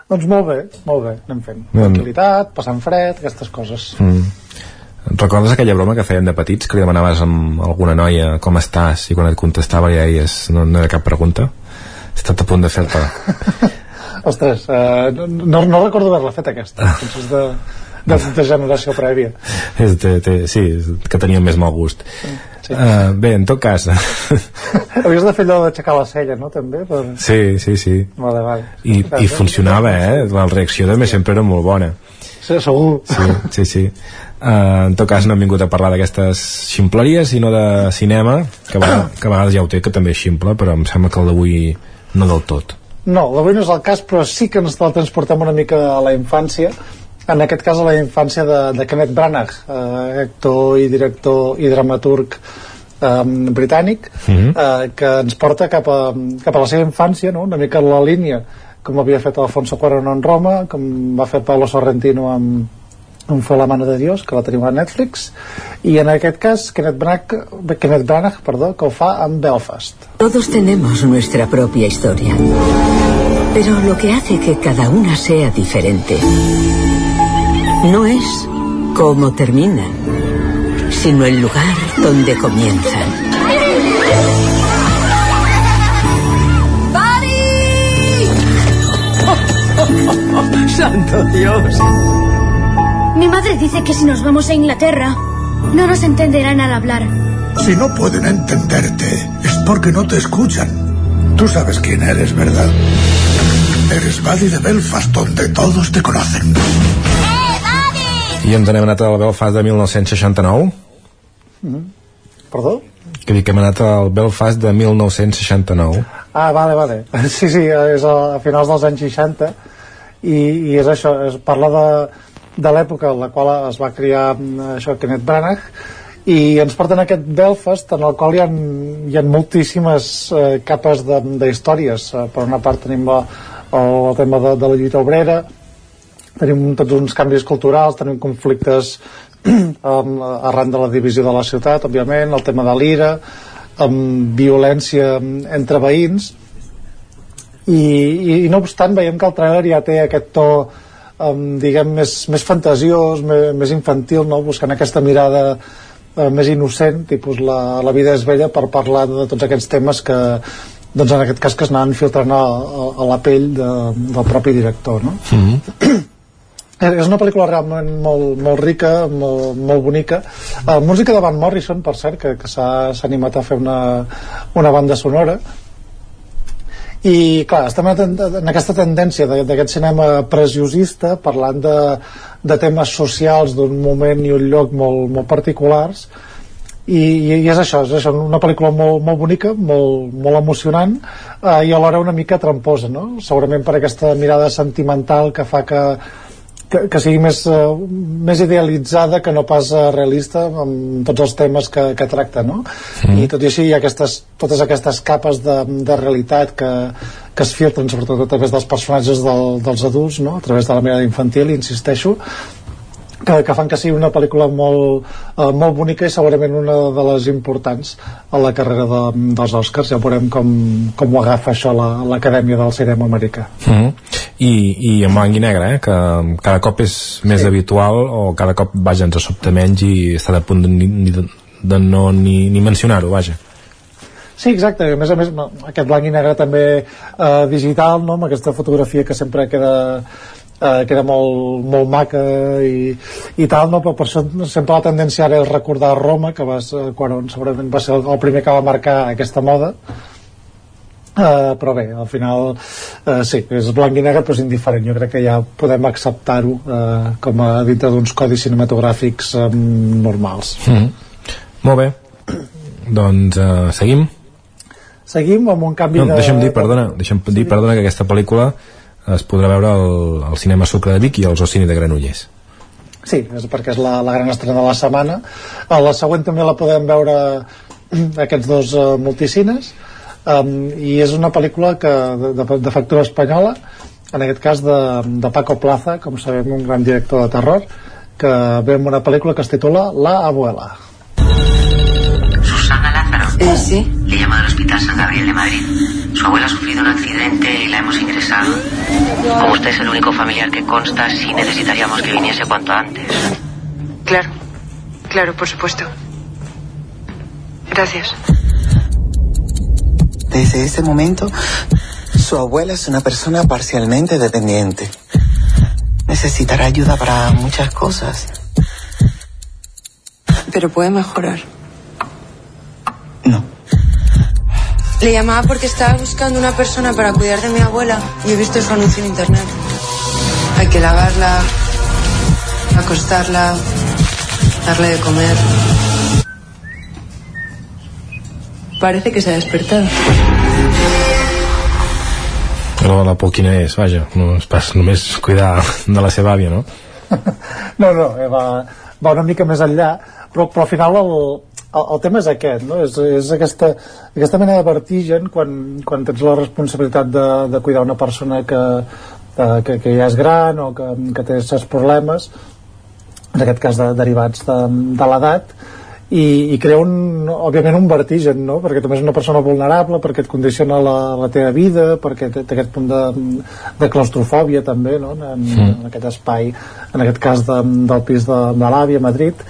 Doncs molt bé, molt bé, anem fent. Mm. Tranquilitat, passant fred, aquestes coses. Mm. Recordes aquella broma que feien de petits, que li demanaves amb alguna noia com estàs i quan et contestava ja deies no, no era cap pregunta? He estat a punt de fer-te. Ostres, uh, no, no recordo haver-la fet aquesta. Potser és de, de, de generació prèvia. És de, de, sí, que tenia més mal gust. Sí. Uh, bé, en tot cas... Havies de fer allò d'aixecar la cella, no, també? Per... sí, sí, sí. Vale, vale. I, I funcionava, eh? La reacció també sempre era molt bona. Sí, segur. Sí, sí, sí. Uh, en tot cas no hem vingut a parlar d'aquestes ximpleries sinó de cinema que a, vegades, que a vegades ja ho té, que també és ximple però em sembla que el d'avui no del tot No, l'avui no és el cas, però sí que ens la transportem una mica a la infància en aquest cas a la infància de, de Kenneth Branagh, eh, actor i director i dramaturg eh, britànic, mm -hmm. eh, que ens porta cap a, cap a la seva infància, no? una mica en la línia, com havia fet Alfonso Cuarón en Roma, com va fer Pablo Sorrentino amb, amb Fue la mano de Dios, que la tenim a Netflix, i en aquest cas Kenneth Branagh, Kenneth Branagh perdó, que ho fa amb Belfast. Todos tenemos nuestra propia historia. Pero lo que hace que cada una sea diferente no es cómo terminan, sino el lugar donde comienzan. ¡Santo Dios! Mi madre dice que si nos vamos a Inglaterra, no nos entenderán al hablar. Si no pueden entenderte, es porque no te escuchan. Tú sabes quién eres, ¿verdad? Eres Buddy de Belfast, donde todos te conocen. I ens n'hem anat al Belfast de 1969 Mm. Perdó? que dic que hem anat al Belfast de 1969 Ah, vale, vale. Sí, sí, és a, a finals dels anys 60 i, i és això, es parla de, de l'època en la qual es va criar mm, això, Kenneth Branagh i ens porten a aquest Belfast en el qual hi ha, hi ha moltíssimes eh, capes de- d'històries eh, per una part tenim la, el tema de, de la lluita obrera tenim tots uns canvis culturals, tenim conflictes um, arran de la divisió de la ciutat, òbviament, el tema de l'ira, amb violència entre veïns, i, i, i no obstant veiem que el trailer ja té aquest to um, diguem més, més fantasiós més, més infantil, no? buscant aquesta mirada eh, més innocent tipus la, la vida és vella per parlar de tots aquests temes que doncs en aquest cas que es anaven filtrant a, a, a la pell de, del propi director no? Eh, és una pel·lícula realment molt, molt rica, molt, molt bonica. Uh, música de Van Morrison, per cert, que, que s'ha animat a fer una, una banda sonora. i clar, estem en, en aquesta tendència d'aquest cinema preciosista parlant de, de temes socials d'un moment i un lloc molt, molt particulars i, i és això, és això una pel·lícula molt, molt bonica, molt, molt emocionant eh, i alhora una mica tramposa no? segurament per aquesta mirada sentimental que fa que, que, que sigui més, uh, més idealitzada que no pas uh, realista amb tots els temes que, que tracta no? Mm. i tot i així hi ha aquestes, totes aquestes capes de, de realitat que, que es filtren sobretot a través dels personatges del, dels adults no? a través de la mirada infantil, insisteixo que, que fan que sigui una pel·lícula molt, uh, molt bonica i segurament una de les importants a la carrera de, dels Oscars ja veurem com, com ho agafa això l'Acadèmia la, del Cinema Americà mm -hmm. I, i en blanc i negre eh? que cada cop és més sí. habitual o cada cop vaja ens sobta menys i està a punt de, de, de no ni, ni mencionar-ho, vaja Sí, exacte, a més a més aquest blanc i negre també eh, digital, no? amb aquesta fotografia que sempre queda eh, que era molt, molt maca i, i tal, no? però per això sempre la tendència ara és recordar Roma que va ser, quan segurament va ser el, el primer que va marcar aquesta moda. Uh, però bé, al final uh, sí, és blanc i negre però és indiferent. Jo crec que ja podem acceptar-ho uh, com a dintre d'uns codis cinematogràfics um, normals. Mm -hmm. Molt bé. Doncs uh, seguim. Seguim amb un canvi no, de... deixa'm dir, perdona, deixa'm dir perdona que aquesta pel·lícula es podrà veure al, al cinema Sucre de Vic i als Ocini de Granollers. Sí, és perquè és la, la gran estrena de la setmana. A la següent també la podem veure aquests dos uh, multicines. Um, i és una pel·lícula que, de, de, de factura espanyola en aquest cas de, de Paco Plaza com sabem un gran director de terror que ve amb una pel·lícula que es titula La Abuela. Susana Lázaro. Eh, sí le llama del Hospital San Gabriel de Madrid Su abuela ha sufrido un accidente y la hemos ingresado. Como usted es el único familiar que consta, sí necesitaríamos que viniese cuanto antes. Claro, claro, por supuesto. Gracias. Desde ese momento, su abuela es una persona parcialmente dependiente. Necesitará ayuda para muchas cosas. Pero puede mejorar. Le llamaba porque estaba buscando una persona para cuidar de mi abuela y he visto su anuncio en internet. Hay que lavarla, acostarla, darle de comer. Parece que se ha despertado. Però la por quina és, vaja, no és pas només cuidar de la seva àvia, no? no, no, eh, va, va una mica més enllà, però, però al final el, el, el tema és aquest, no? és, és aquesta, aquesta mena de vertigen quan, quan tens la responsabilitat de, de cuidar una persona que, eh, que, que ja és gran o que, que té certs problemes, en aquest cas de, derivats de, de l'edat, i, i crea un, òbviament un vertigen no? perquè també és una persona vulnerable perquè et condiciona la, la teva vida perquè té, té aquest punt de, de claustrofòbia també no? en, sí. en aquest espai en aquest cas de, del pis de, de l'àvia a Madrid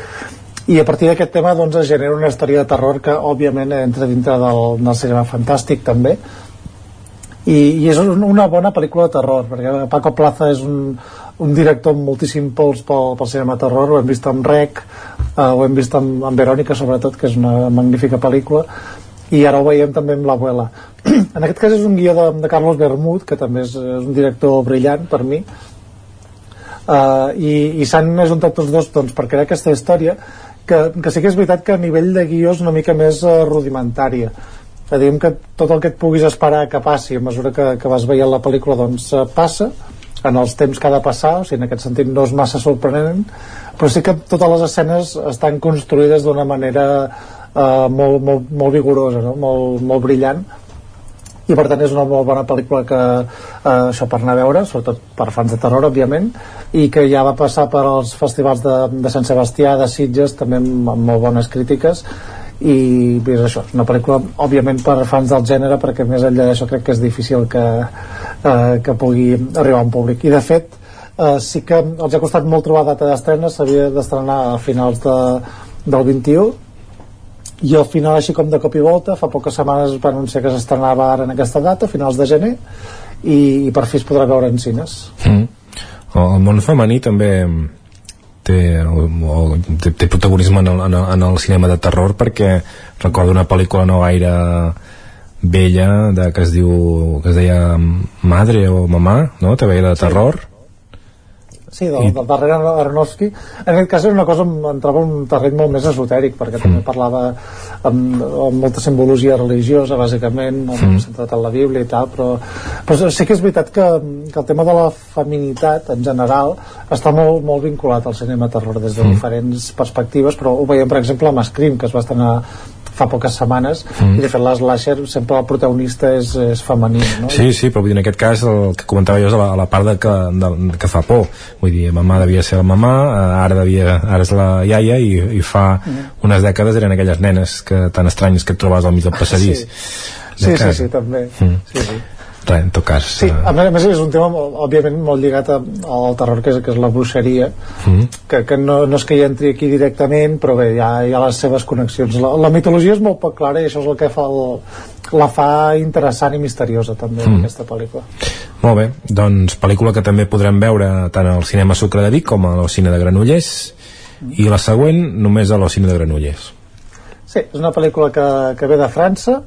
i a partir d'aquest tema doncs, es genera una història de terror que òbviament entra dintre del, del cinema fantàstic també. I, i és una bona pel·lícula de terror perquè Paco Plaza és un, un director amb moltíssim pols pel, pel cinema de terror. Ho hem vist amb Rec eh, ho hem vist amb, amb Verònica sobretot que és una magnífica pel·lícula. I ara ho veiem també amb l'abuela. En aquest cas és un guió de, de Carlos Bermud que també és, és un director brillant per mi. Uh, i, i s'han ajuntat tots dos doncs, per crear aquesta història que, que sí que és veritat que a nivell de guió és una mica més uh, rudimentària que diguem que tot el que et puguis esperar que passi a mesura que, que vas veient la pel·lícula doncs uh, passa en els temps que ha de passar, o sigui, en aquest sentit no és massa sorprenent, però sí que totes les escenes estan construïdes d'una manera uh, molt, molt, molt vigorosa, no? molt, molt brillant, i per tant és una molt bona pel·lícula que eh, això per anar a veure, sobretot per fans de terror òbviament, i que ja va passar per als festivals de, de Sant Sebastià de Sitges, també amb, amb molt bones crítiques. I és això, una pel·lícula òbviament per fans del gènere perquè més enllà d'això crec que és difícil que, eh, que pugui arribar a un públic. I de fet eh, sí que els ha costat molt trobar data d'estrena s'havia d'estrenar a finals de, del 21 i al final així com de cop i volta fa poques setmanes va anunciar que s'estrenava ara en aquesta data, finals de gener i, i per fi es podrà veure en cines mm. el món femení també té, o, té, té protagonisme en el, en, el, en el cinema de terror perquè recordo una pel·lícula no gaire vella de, que es diu que es deia Madre o Mamà no? també era de terror Sí, del, I... del darrere Aronofsky en aquest cas era una cosa entrava en un terreny molt més esotèric perquè mm. també parlava amb, amb molta simbologia religiosa bàsicament, mm. centrat en la Bíblia i tal, però, però sí que és veritat que, que el tema de la feminitat en general està molt, molt vinculat al cinema terror des de mm. diferents perspectives, però ho veiem per exemple amb Scream, que es va estrenar fa poques setmanes mm. i de fet l'Slasher sempre el protagonista és, és femení no? Sí, sí, però vull dir, en aquest cas el que comentava jo és a la, a la part de que, de, que fa por vull dir, mamà devia ser la mamà eh, ara, devia, ara és la iaia i, i fa mm. unes dècades eren aquelles nenes que, tan estranyes que et trobaves al mig del passadís. Sí, sí, sí, sí, també. Mm. sí, sí. Res, en tot cas sí, eh, a més, a més és un tema òbviament molt lligat a, al terror que és, que és la bruixeria mm. que, que no, no és que hi entri aquí directament però bé, hi ha, hi ha les seves connexions. La, la mitologia és molt poc clara i això és el que fa el, la fa interessant i misteriosa també mm. aquesta pel·lícula molt bé, doncs pel·lícula que també podrem veure tant al cinema Sucre de Vic com al cine de Granollers mm. i la següent només a l'Ocine de Granollers Sí, és una pel·lícula que, que ve de França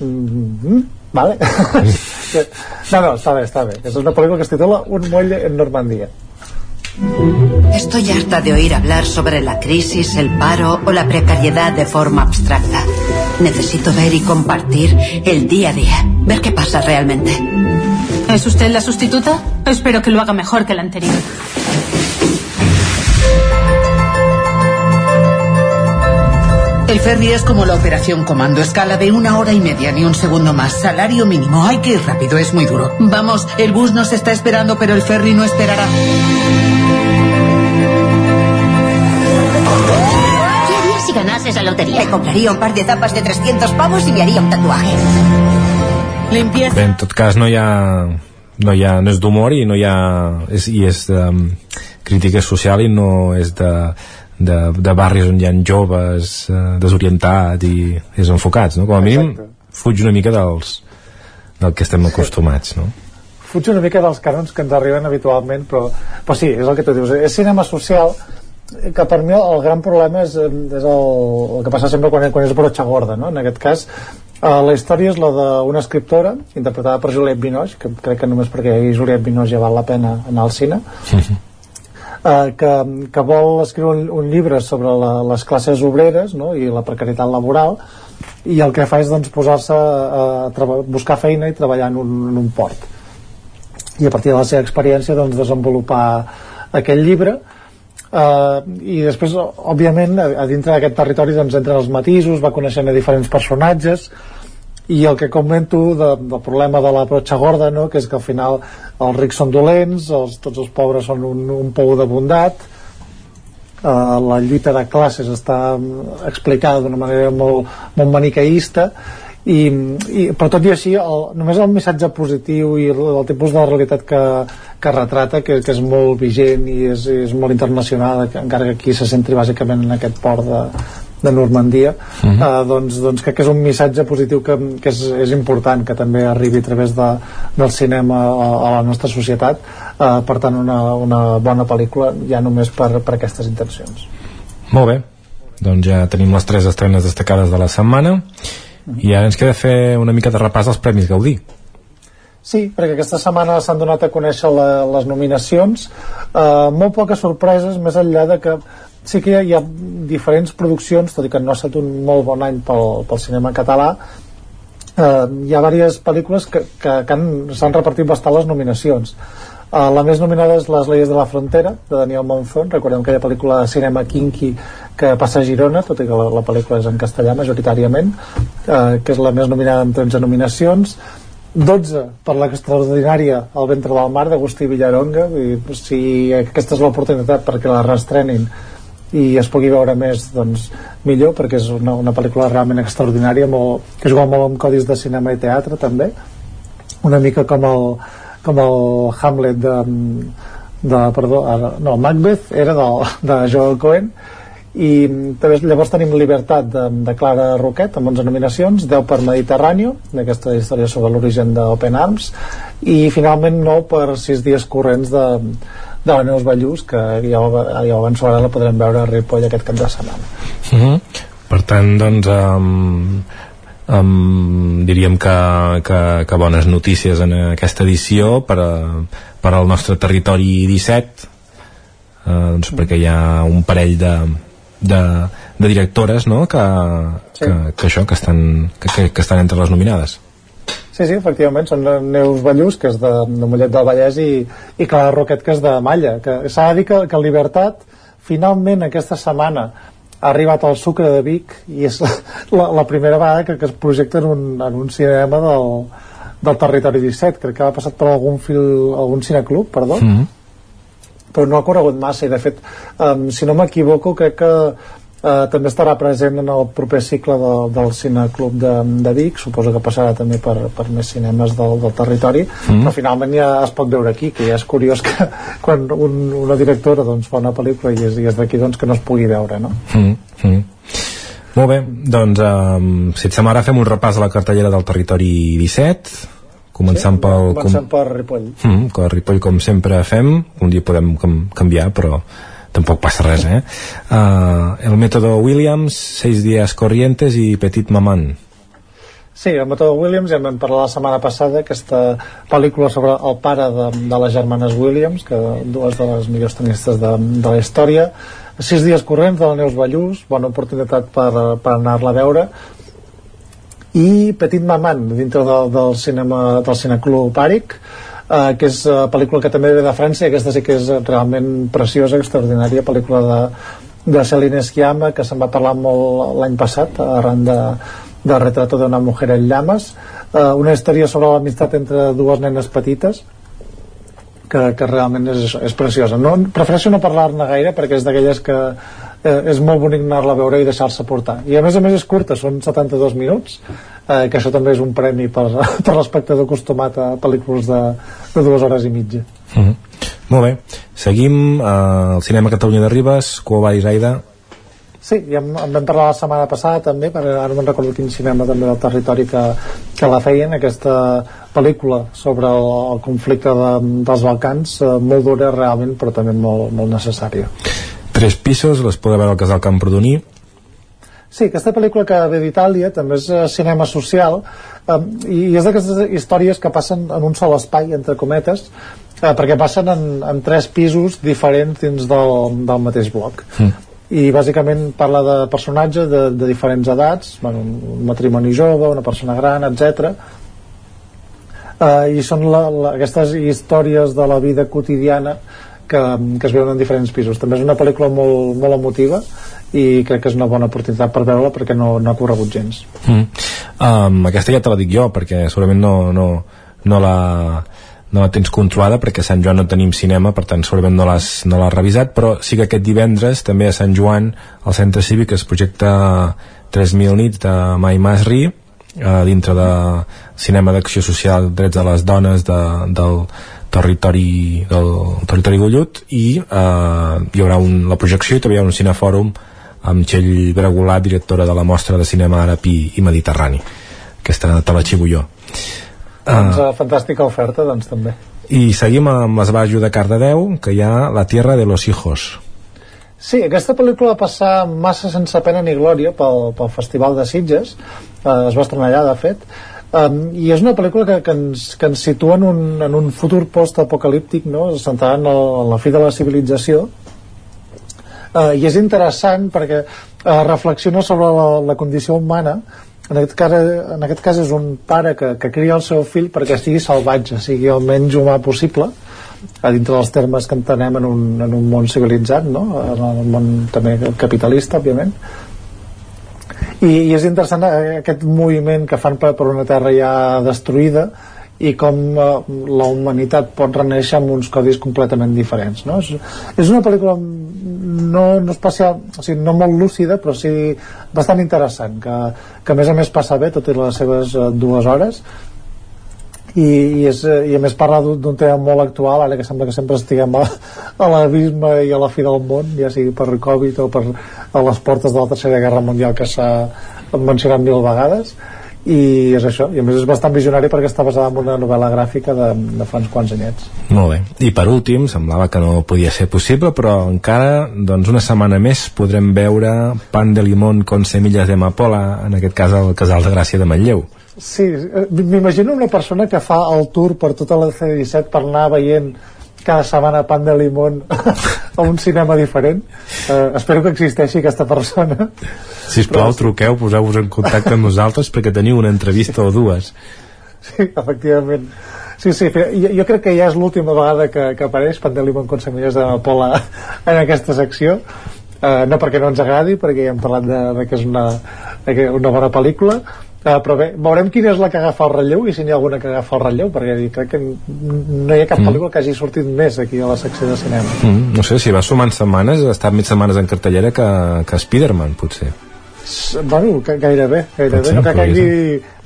mm -hmm ¿Vale? no, no, está bien, está bien. Es una película que se titula Un muelle en Normandía. Estoy harta de oír hablar sobre la crisis, el paro o la precariedad de forma abstracta. Necesito ver y compartir el día a día, ver qué pasa realmente. ¿Es usted la sustituta? Espero que lo haga mejor que la anterior. El ferry es como la operación comando, escala de una hora y media, ni un segundo más. Salario mínimo, hay que ir rápido, es muy duro. Vamos, el bus nos está esperando, pero el ferry no esperará. La lotería? Me compraría un par de tapas de 300 pavos y me haría un tatuaje. Limpieza. Bé, en tot cas no hi ha no hi ha, no és d'humor i no hi ha és, i és de um, crítica social i no és de de, de barris on hi ha joves eh, desorientats i desenfocats, no? Com a mínim Exacte. fuig una mica dels, del que estem acostumats, no? Fuig una mica dels canons que ens arriben habitualment, però, però sí, és el que tu dius. És cinema social que per mi el gran problema és, és el, el que passa sempre quan, quan és broxa gorda, no? En aquest cas, Uh, la història és la d'una escriptora interpretada per Juliette Binoche que crec que només perquè Juliette Binoche ja val la pena anar al cine sí, sí eh, que, que vol escriure un, un llibre sobre la, les classes obreres no? i la precarietat laboral i el que fa és doncs, posar-se a, a buscar feina i treballar en un, en un port i a partir de la seva experiència doncs, desenvolupar aquest llibre Uh, i després, òbviament, a, a dintre d'aquest territori doncs, entren els matisos, va coneixent a diferents personatges i el que comento de, del problema de la brotxa gorda no? que és que al final els rics són dolents els, tots els pobres són un, un pou de bondat uh, la lluita de classes està explicada d'una manera molt, molt maniqueïsta i, i, però tot i així el, només el missatge positiu i el, el tipus de realitat que, que retrata que, que és molt vigent i és, és molt internacional encara que aquí se centri bàsicament en aquest port de, de Normandia uh -huh. eh, doncs, doncs crec que és un missatge positiu que, que és, és important que també arribi a través de, del cinema a, a la nostra societat eh, per tant una, una bona pel·lícula ja només per, per aquestes intencions Molt bé doncs ja tenim les tres estrenes destacades de la setmana. I ara ens queda fer una mica de repàs als Premis Gaudí. Sí, perquè aquesta setmana s'han donat a conèixer la, les nominacions. Eh, molt poques sorpreses més enllà de que sí que hi ha, hi ha diferents produccions, tot i que no ha estat un molt bon any pel, pel cinema català, eh, hi ha diverses pel·lícules que, que, que s'han repartit bastant les nominacions. Uh, la més nominada és Les leyes de la frontera, de Daniel Monzón. Recordem aquella pel·lícula de cinema kinky que passa a Girona, tot i que la, la pel·lícula és en castellà majoritàriament, uh, que és la més nominada amb 13 nominacions. 12 per l'extraordinària El ventre del mar d'Agustí Villaronga i si aquesta és l'oportunitat perquè la restrenin i es pugui veure més doncs, millor perquè és una, una pel·lícula realment extraordinària molt, que juga molt amb codis de cinema i teatre també una mica com el, com el Hamlet de, de perdó, no, Macbeth era de, de Joel Cohen i també, llavors tenim Libertat de, de Clara Roquet amb 11 nominacions 10 per Mediterràneo d'aquesta història sobre l'origen d'Open Arms i finalment 9 per 6 dies corrents de, de la Neus Ballús que ja, ja avanço ara la podrem veure a Ripoll aquest cap de setmana mhm. -huh. per tant doncs um, um, diríem que, que, que bones notícies en aquesta edició per, a, per al nostre territori 17 uh, doncs perquè hi ha un parell de, de, de directores no? que, sí. que, que això que estan, que, que, que estan entre les nominades Sí, sí, efectivament, són Neus Ballús, que és de, de Mollet del Vallès, i, i Clara Roquet, que és de Malla. Que s'ha de dir que, que Libertat, finalment, aquesta setmana, ha arribat al Sucre de Vic, i és la, la, la primera vegada que, que es projecta en un, en un cinema del, del territori 17. Crec que ha passat per algun, fil, algun cineclub, perdó, mm -hmm però no ha corregut massa i de fet um, si no m'equivoco crec que Uh, també estarà present en el proper cicle de, del Cineclub de, de Vic suposo que passarà també per, per més cinemes del, del territori mm. però finalment ja es pot veure aquí que ja és curiós que quan un, una directora doncs, fa una pel·lícula i és, i és d'aquí doncs, que no es pugui veure no? Mm. Mm. Molt bé, doncs um, si et sembla ara fem un repàs a la cartellera del territori 17 començant sí, pel... començant per Ripoll mm, que Ripoll com sempre fem un dia podem canviar però tampoc passa res, eh? Uh, el mètode Williams, Seis dies corrientes i Petit Maman. Sí, el mètode Williams, ja en vam parlar la setmana passada, aquesta pel·lícula sobre el pare de, de les germanes Williams, que dues de les millors tenistes de, de la història. Sis dies corrents de la Neus Ballús, bona oportunitat per, per anar-la a veure. I Petit Maman, dintre del, del cinema del cineclub Pàric, eh, que és uh, pel·lícula que també ve de França i aquesta sí que és realment preciosa, extraordinària pel·lícula de, de Celine Sciamma que se'n va parlar molt l'any passat arran de, de Retrato d'una mujer en llames uh, una història sobre l'amistat entre dues nenes petites que, que realment és, és preciosa. No, prefereixo no parlar-ne gaire perquè és d'aquelles que eh, és molt bonic anar-la a veure i deixar-se portar i a més a més és curta, són 72 minuts eh, que això també és un premi per, per l'espectador acostumat a pel·lícules de, de dues hores i mitja mm -hmm. Molt bé, seguim eh, al Cinema Catalunya de Ribes, Cuba i Zaida Sí, ja en, en vam parlar la setmana passada també, perquè ara no me'n recordo quin cinema també del territori que, que la feien, aquesta pel·lícula sobre el, el conflicte de, dels Balcans, eh, molt dura realment, però també molt, molt necessària. Tres pisos, les podeu veure al Casal Camprodoní. Sí, aquesta pel·lícula que ve d'Itàlia també és uh, cinema social um, i és d'aquestes històries que passen en un sol espai, entre cometes, uh, perquè passen en, en tres pisos diferents dins del, del mateix bloc. Mm. I bàsicament parla de personatges de, de diferents edats, bueno, un matrimoni jove, una persona gran, etc. Uh, i són la, la, aquestes històries de la vida quotidiana que, que es veuen en diferents pisos. També és una pel·lícula molt, molt emotiva i crec que és una bona oportunitat per veure-la perquè no, no ha corregut gens. Mm. Um, aquesta ja te la dic jo perquè segurament no, no, no la no la tens controlada perquè a Sant Joan no tenim cinema, per tant segurament no l'has no revisat, però sí que aquest divendres també a Sant Joan al Centre Cívic es projecta 3.000 nits de Mai Masri eh, dintre de cinema d'acció social, drets de les dones de, del, territori del territori gollut i eh, hi haurà un, la projecció i també hi haurà un cinefòrum amb Txell Bregolat, directora de la mostra de cinema àrab i, i mediterrani aquesta te la xivo jo doncs uh, fantàstica oferta doncs també. i seguim amb l'esbarjo de Cardedeu que hi ha La tierra de los hijos. Sí, aquesta pel·lícula va passar massa sense pena ni glòria pel, pel Festival de Sitges. Eh, es va estrenar allà de fet Um, I és una pel·lícula que, que, ens, que ens situa en un, en un futur post-apocalíptic, no? centrada en, el, en la fi de la civilització. Uh, I és interessant perquè uh, reflexiona sobre la, la condició humana en aquest, cas, en aquest cas és un pare que, que cria el seu fill perquè sigui salvatge, sigui el menys humà possible a dintre dels termes que entenem en un, en un món civilitzat no? en el món també capitalista òbviament i, i és interessant eh, aquest moviment que fan per, per una terra ja destruïda i com uh, la humanitat pot reneixer amb uns codis completament diferents no? és, és una pel·lícula no, no especial, o sigui, no molt lúcida però sí bastant interessant que, que a més a més passa bé tot i les seves uh, dues hores i, i, és, i a més parla d'un tema molt actual ara que sembla que sempre estiguem a, a l'abisme i a la fi del món ja sigui per Covid o per a les portes de la tercera guerra mundial que s'ha mencionat mil vegades i és això, i a més és bastant visionari perquè està basada en una novel·la gràfica de, de fa uns quants anyets. Molt bé. I per últim, semblava que no podia ser possible, però encara, doncs una setmana més podrem veure pan de limón con semillas de amapola, en aquest cas al Casal de Gràcia de Manlleu. Sí, eh, m'imagino una persona que fa el tour per tota la C-17 per anar veient cada setmana pan de limón a un cinema diferent. Uh, espero que existeixi aquesta persona. Si us plau, truqueu, poseu-vos en contacte amb nosaltres perquè teniu una entrevista o dues. Sí, efectivament. Sí, sí, jo, jo crec que ja és l'última vegada que, que apareix Pan de limón con semillas de Pola en aquesta secció. Uh, no perquè no ens agradi, perquè ja hem parlat de, de que és una, de que una bona pel·lícula, Uh, però bé, veurem quina és la que agafa el relleu i si n'hi ha alguna que agafa el relleu perquè crec que no hi ha cap mm. pel·lícula que hagi sortit més aquí a la secció de cinema. Mm, no sé, si va sumant setmanes ha estat mig setmanes en cartellera que, que Spider-Man potser. Bueno, gairebé, gairebé. Potser, no crec que hagi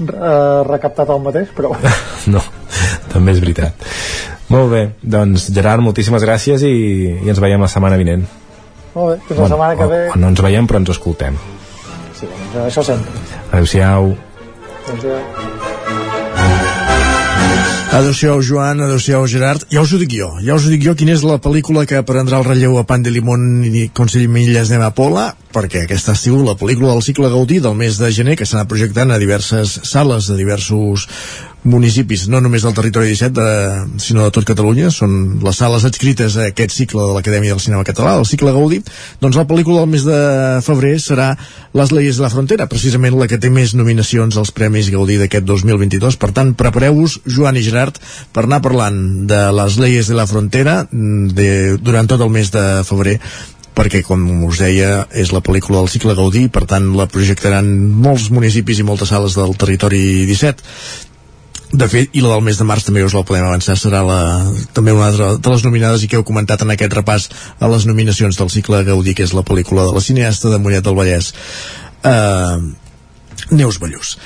uh, recaptat el mateix però no, també és veritat. Molt bé, doncs Gerard, moltíssimes gràcies i, i ens veiem la setmana vinent. Molt bé, fins bueno, la setmana que ve. o, o no ens veiem però ens escoltem. Sí, doncs, això sempre Adéu-siau. Adéu-siau. Joan, adéu-siau, Gerard. Ja us ho dic jo, ja us ho dic jo, quina és la pel·lícula que prendrà el relleu a Pan de Limón i Consell Milles d'Emapola, perquè aquesta ha sigut la pel·lícula del cicle Gaudí del mes de gener que s'ha projectant a diverses sales de diversos municipis, no només del territori 17, de, sinó de tot Catalunya, són les sales adscrites a aquest cicle de l'Acadèmia del Cinema Català, el cicle Gaudí, doncs la pel·lícula del mes de febrer serà Les Leyes de la Frontera, precisament la que té més nominacions als Premis Gaudí d'aquest 2022. Per tant, prepareu-vos, Joan i Gerard, per anar parlant de Les Leyes de la Frontera de, durant tot el mes de febrer perquè com us deia és la pel·lícula del cicle Gaudí per tant la projectaran molts municipis i moltes sales del territori 17 de fet, i la del mes de març també us la podem avançar, serà la, també una altra de les nominades i que heu comentat en aquest repàs a les nominacions del cicle Gaudí, que és la pel·lícula de la cineasta de Mollet del Vallès, uh, Neus Ballús.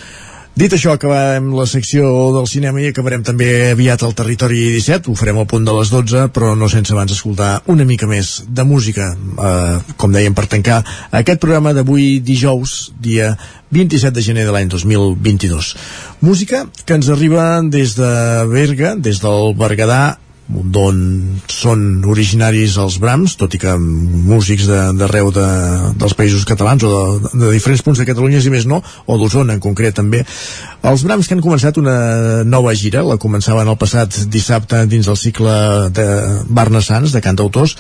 Dit això, acabem la secció del cinema i acabarem també aviat al territori 17. Ho farem al punt de les 12, però no sense abans escoltar una mica més de música, eh, com dèiem, per tancar aquest programa d'avui dijous, dia 27 de gener de l'any 2022. Música que ens arriba des de Berga, des del Berguedà, d'on són originaris els Brams, tot i que músics d'arreu de, de, dels països catalans o de, de diferents punts de Catalunya, si més no, o d'Osona en concret també. Els Brams que han començat una nova gira, la començaven el passat dissabte dins del cicle de Barna Sants, de cantautors,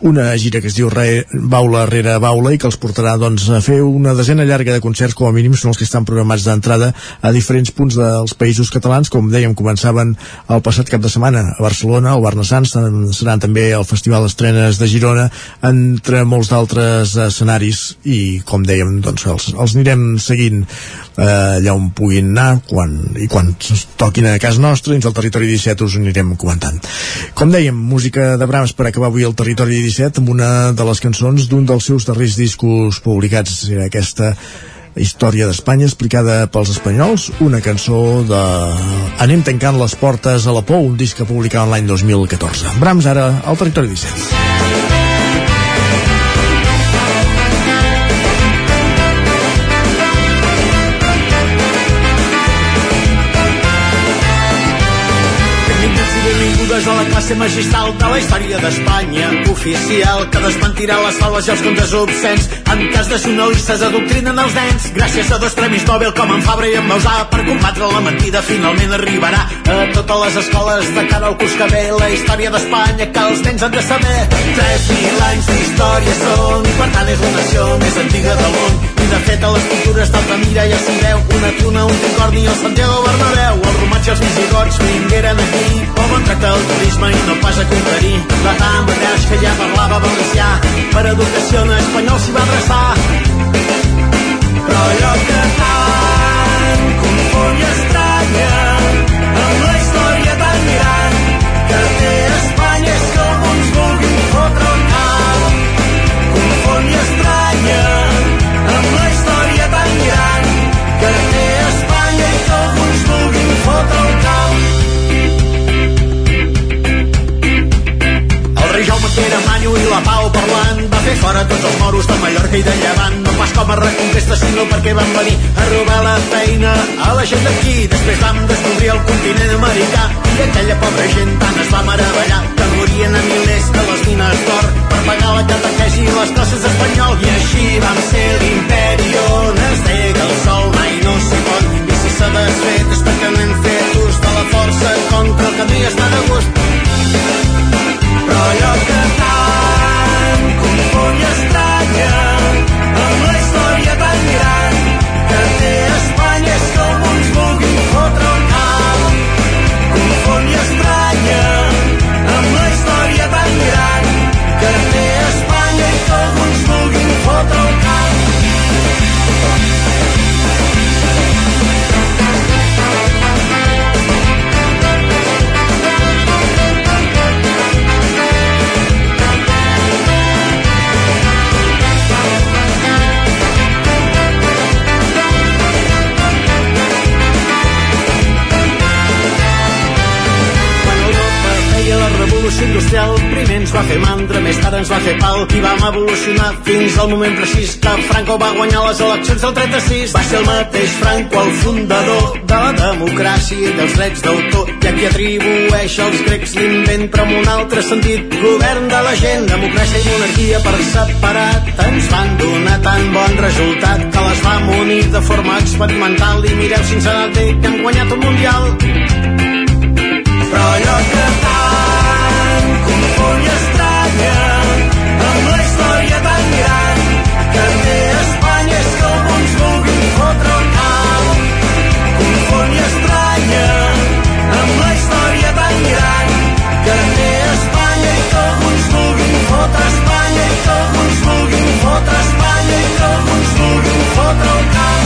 una gira que es diu Re, Baula rere Baula i que els portarà doncs, a fer una desena llarga de concerts, com a mínim són els que estan programats d'entrada a diferents punts dels països catalans, com dèiem, començaven el passat cap de setmana a Barcelona, Barcelona, el Barnassans seran també el Festival d'Estrenes de Girona, entre molts d'altres escenaris i com dèiem, doncs els, els anirem seguint eh, allà on puguin anar quan, i quan toquin a casa nostra dins del territori 17 us anirem comentant. Com dèiem, música de Brahms per acabar avui el territori 17 amb una de les cançons d'un dels seus darrers discos publicats, era aquesta història d'Espanya explicada pels espanyols, una cançó de Anem tancant les portes a la por, un disc que publicava l'any 2014. Brahms ara al territori 17. És a la classe magistral de la història d'Espanya oficial que desmentirà les fales i els contes obscens en cas de sonalistes adoctrinen els nens. Gràcies a dos premis Nobel com en Fabra i en Mausà per combatre la mentida finalment arribarà a totes les escoles de cara al curs que ve la història d'Espanya que els nens han de saber. 3.000 anys d'història són i per tant és la nació més antiga del món de fet a les cultures d'Altamira ja s'hi veu. Una tuna, un tricorni i el Santiago Bernabéu. Els romans i els visigots vingueren aquí. Com en tracta el turisme i no pas a conquerir. La tan mateix que ja parlava valencià per educació en espanyol s'hi va adreçar. Però allò que tant confon i estranya i de Llevant no pas com a reconquesta sinó perquè van venir a robar la feina a la gent d'aquí. Després vam descobrir el continent americà i aquella pobra gent tant es va meravellar que morien a milers de les mines d'or per pagar la catequesi i les classes d'espanyol i així vam ser l'imperi on es nega el sol mai no s'hi pot i si s'ha desfet és perquè no fet ús de la força contra el camí està de gust. Però allò que ens va fer mandra, més tard ens va fer pal, i vam evolucionar fins al moment precís que Franco va guanyar les eleccions del 36. Va ser el mateix Franco el fundador de la democràcia i dels drets d'autor, i a qui atribueix als grecs l'invent, però amb un altre sentit, govern de la gent, democràcia i monarquia per separat, ens van donar tan bon resultat que les vam unir de forma experimental. I mireu si ens ha anat bé que hem guanyat un mundial. Però allò que tant otro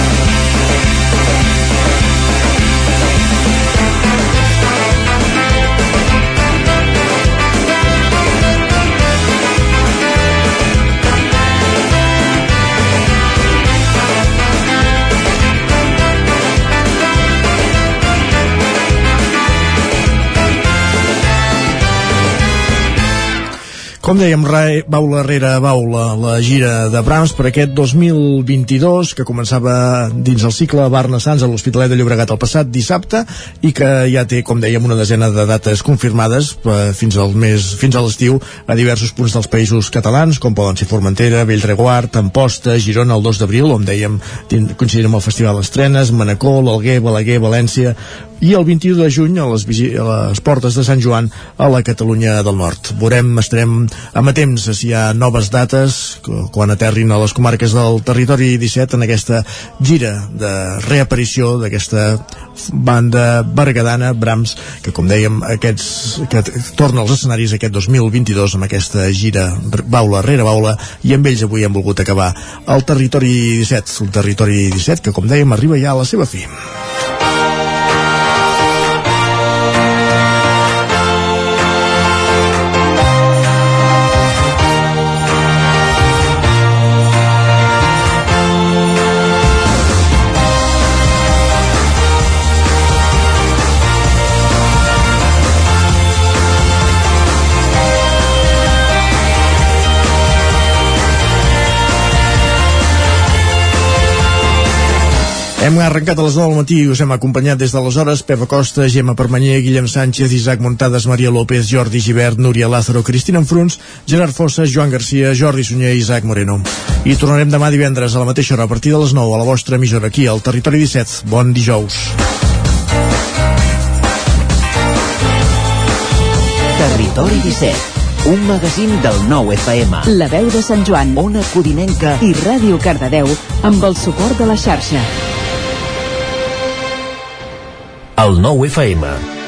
Com dèiem, baula rere baula, la gira de Brahms per aquest 2022, que començava dins el cicle Barna Sants a l'Hospitalet de Llobregat el passat dissabte i que ja té, com dèiem, una desena de dates confirmades eh, fins al mes fins a l'estiu a diversos punts dels països catalans, com poden ser Formentera, Bellreguard, Amposta, Girona el 2 d'abril, on dèiem coincidint amb el Festival d'Estrenes, Manacor, l'Alguer, Balaguer, València, i el 21 de juny a les, a les portes de Sant Joan a la Catalunya del Nord. Veurem, estarem amatents si hi ha noves dates quan aterrin a les comarques del territori 17 en aquesta gira de reaparició d'aquesta banda bergadana, Brahms, que com dèiem aquests, que torna als escenaris aquest 2022 amb aquesta gira baula rere baula i amb ells avui hem volgut acabar el territori 17, el territori 17 que com dèiem arriba ja a la seva fi. Hem arrencat a les 9 del matí i us hem acompanyat des d'aleshores Pep Acosta, Gemma Permanyer, Guillem Sánchez, Isaac Montades, Maria López, Jordi Givert, Núria Lázaro, Cristina Enfruns, Gerard Fossa, Joan Garcia, Jordi Sunyer i Isaac Moreno. I tornarem demà divendres a la mateixa hora a partir de les 9 a la vostra emissora aquí al Territori 17. Bon dijous. Territori 17, un magazín del nou FM. La veu de Sant Joan, Ona Codinenca i Ràdio Cardedeu amb el suport de la xarxa. El nou FM.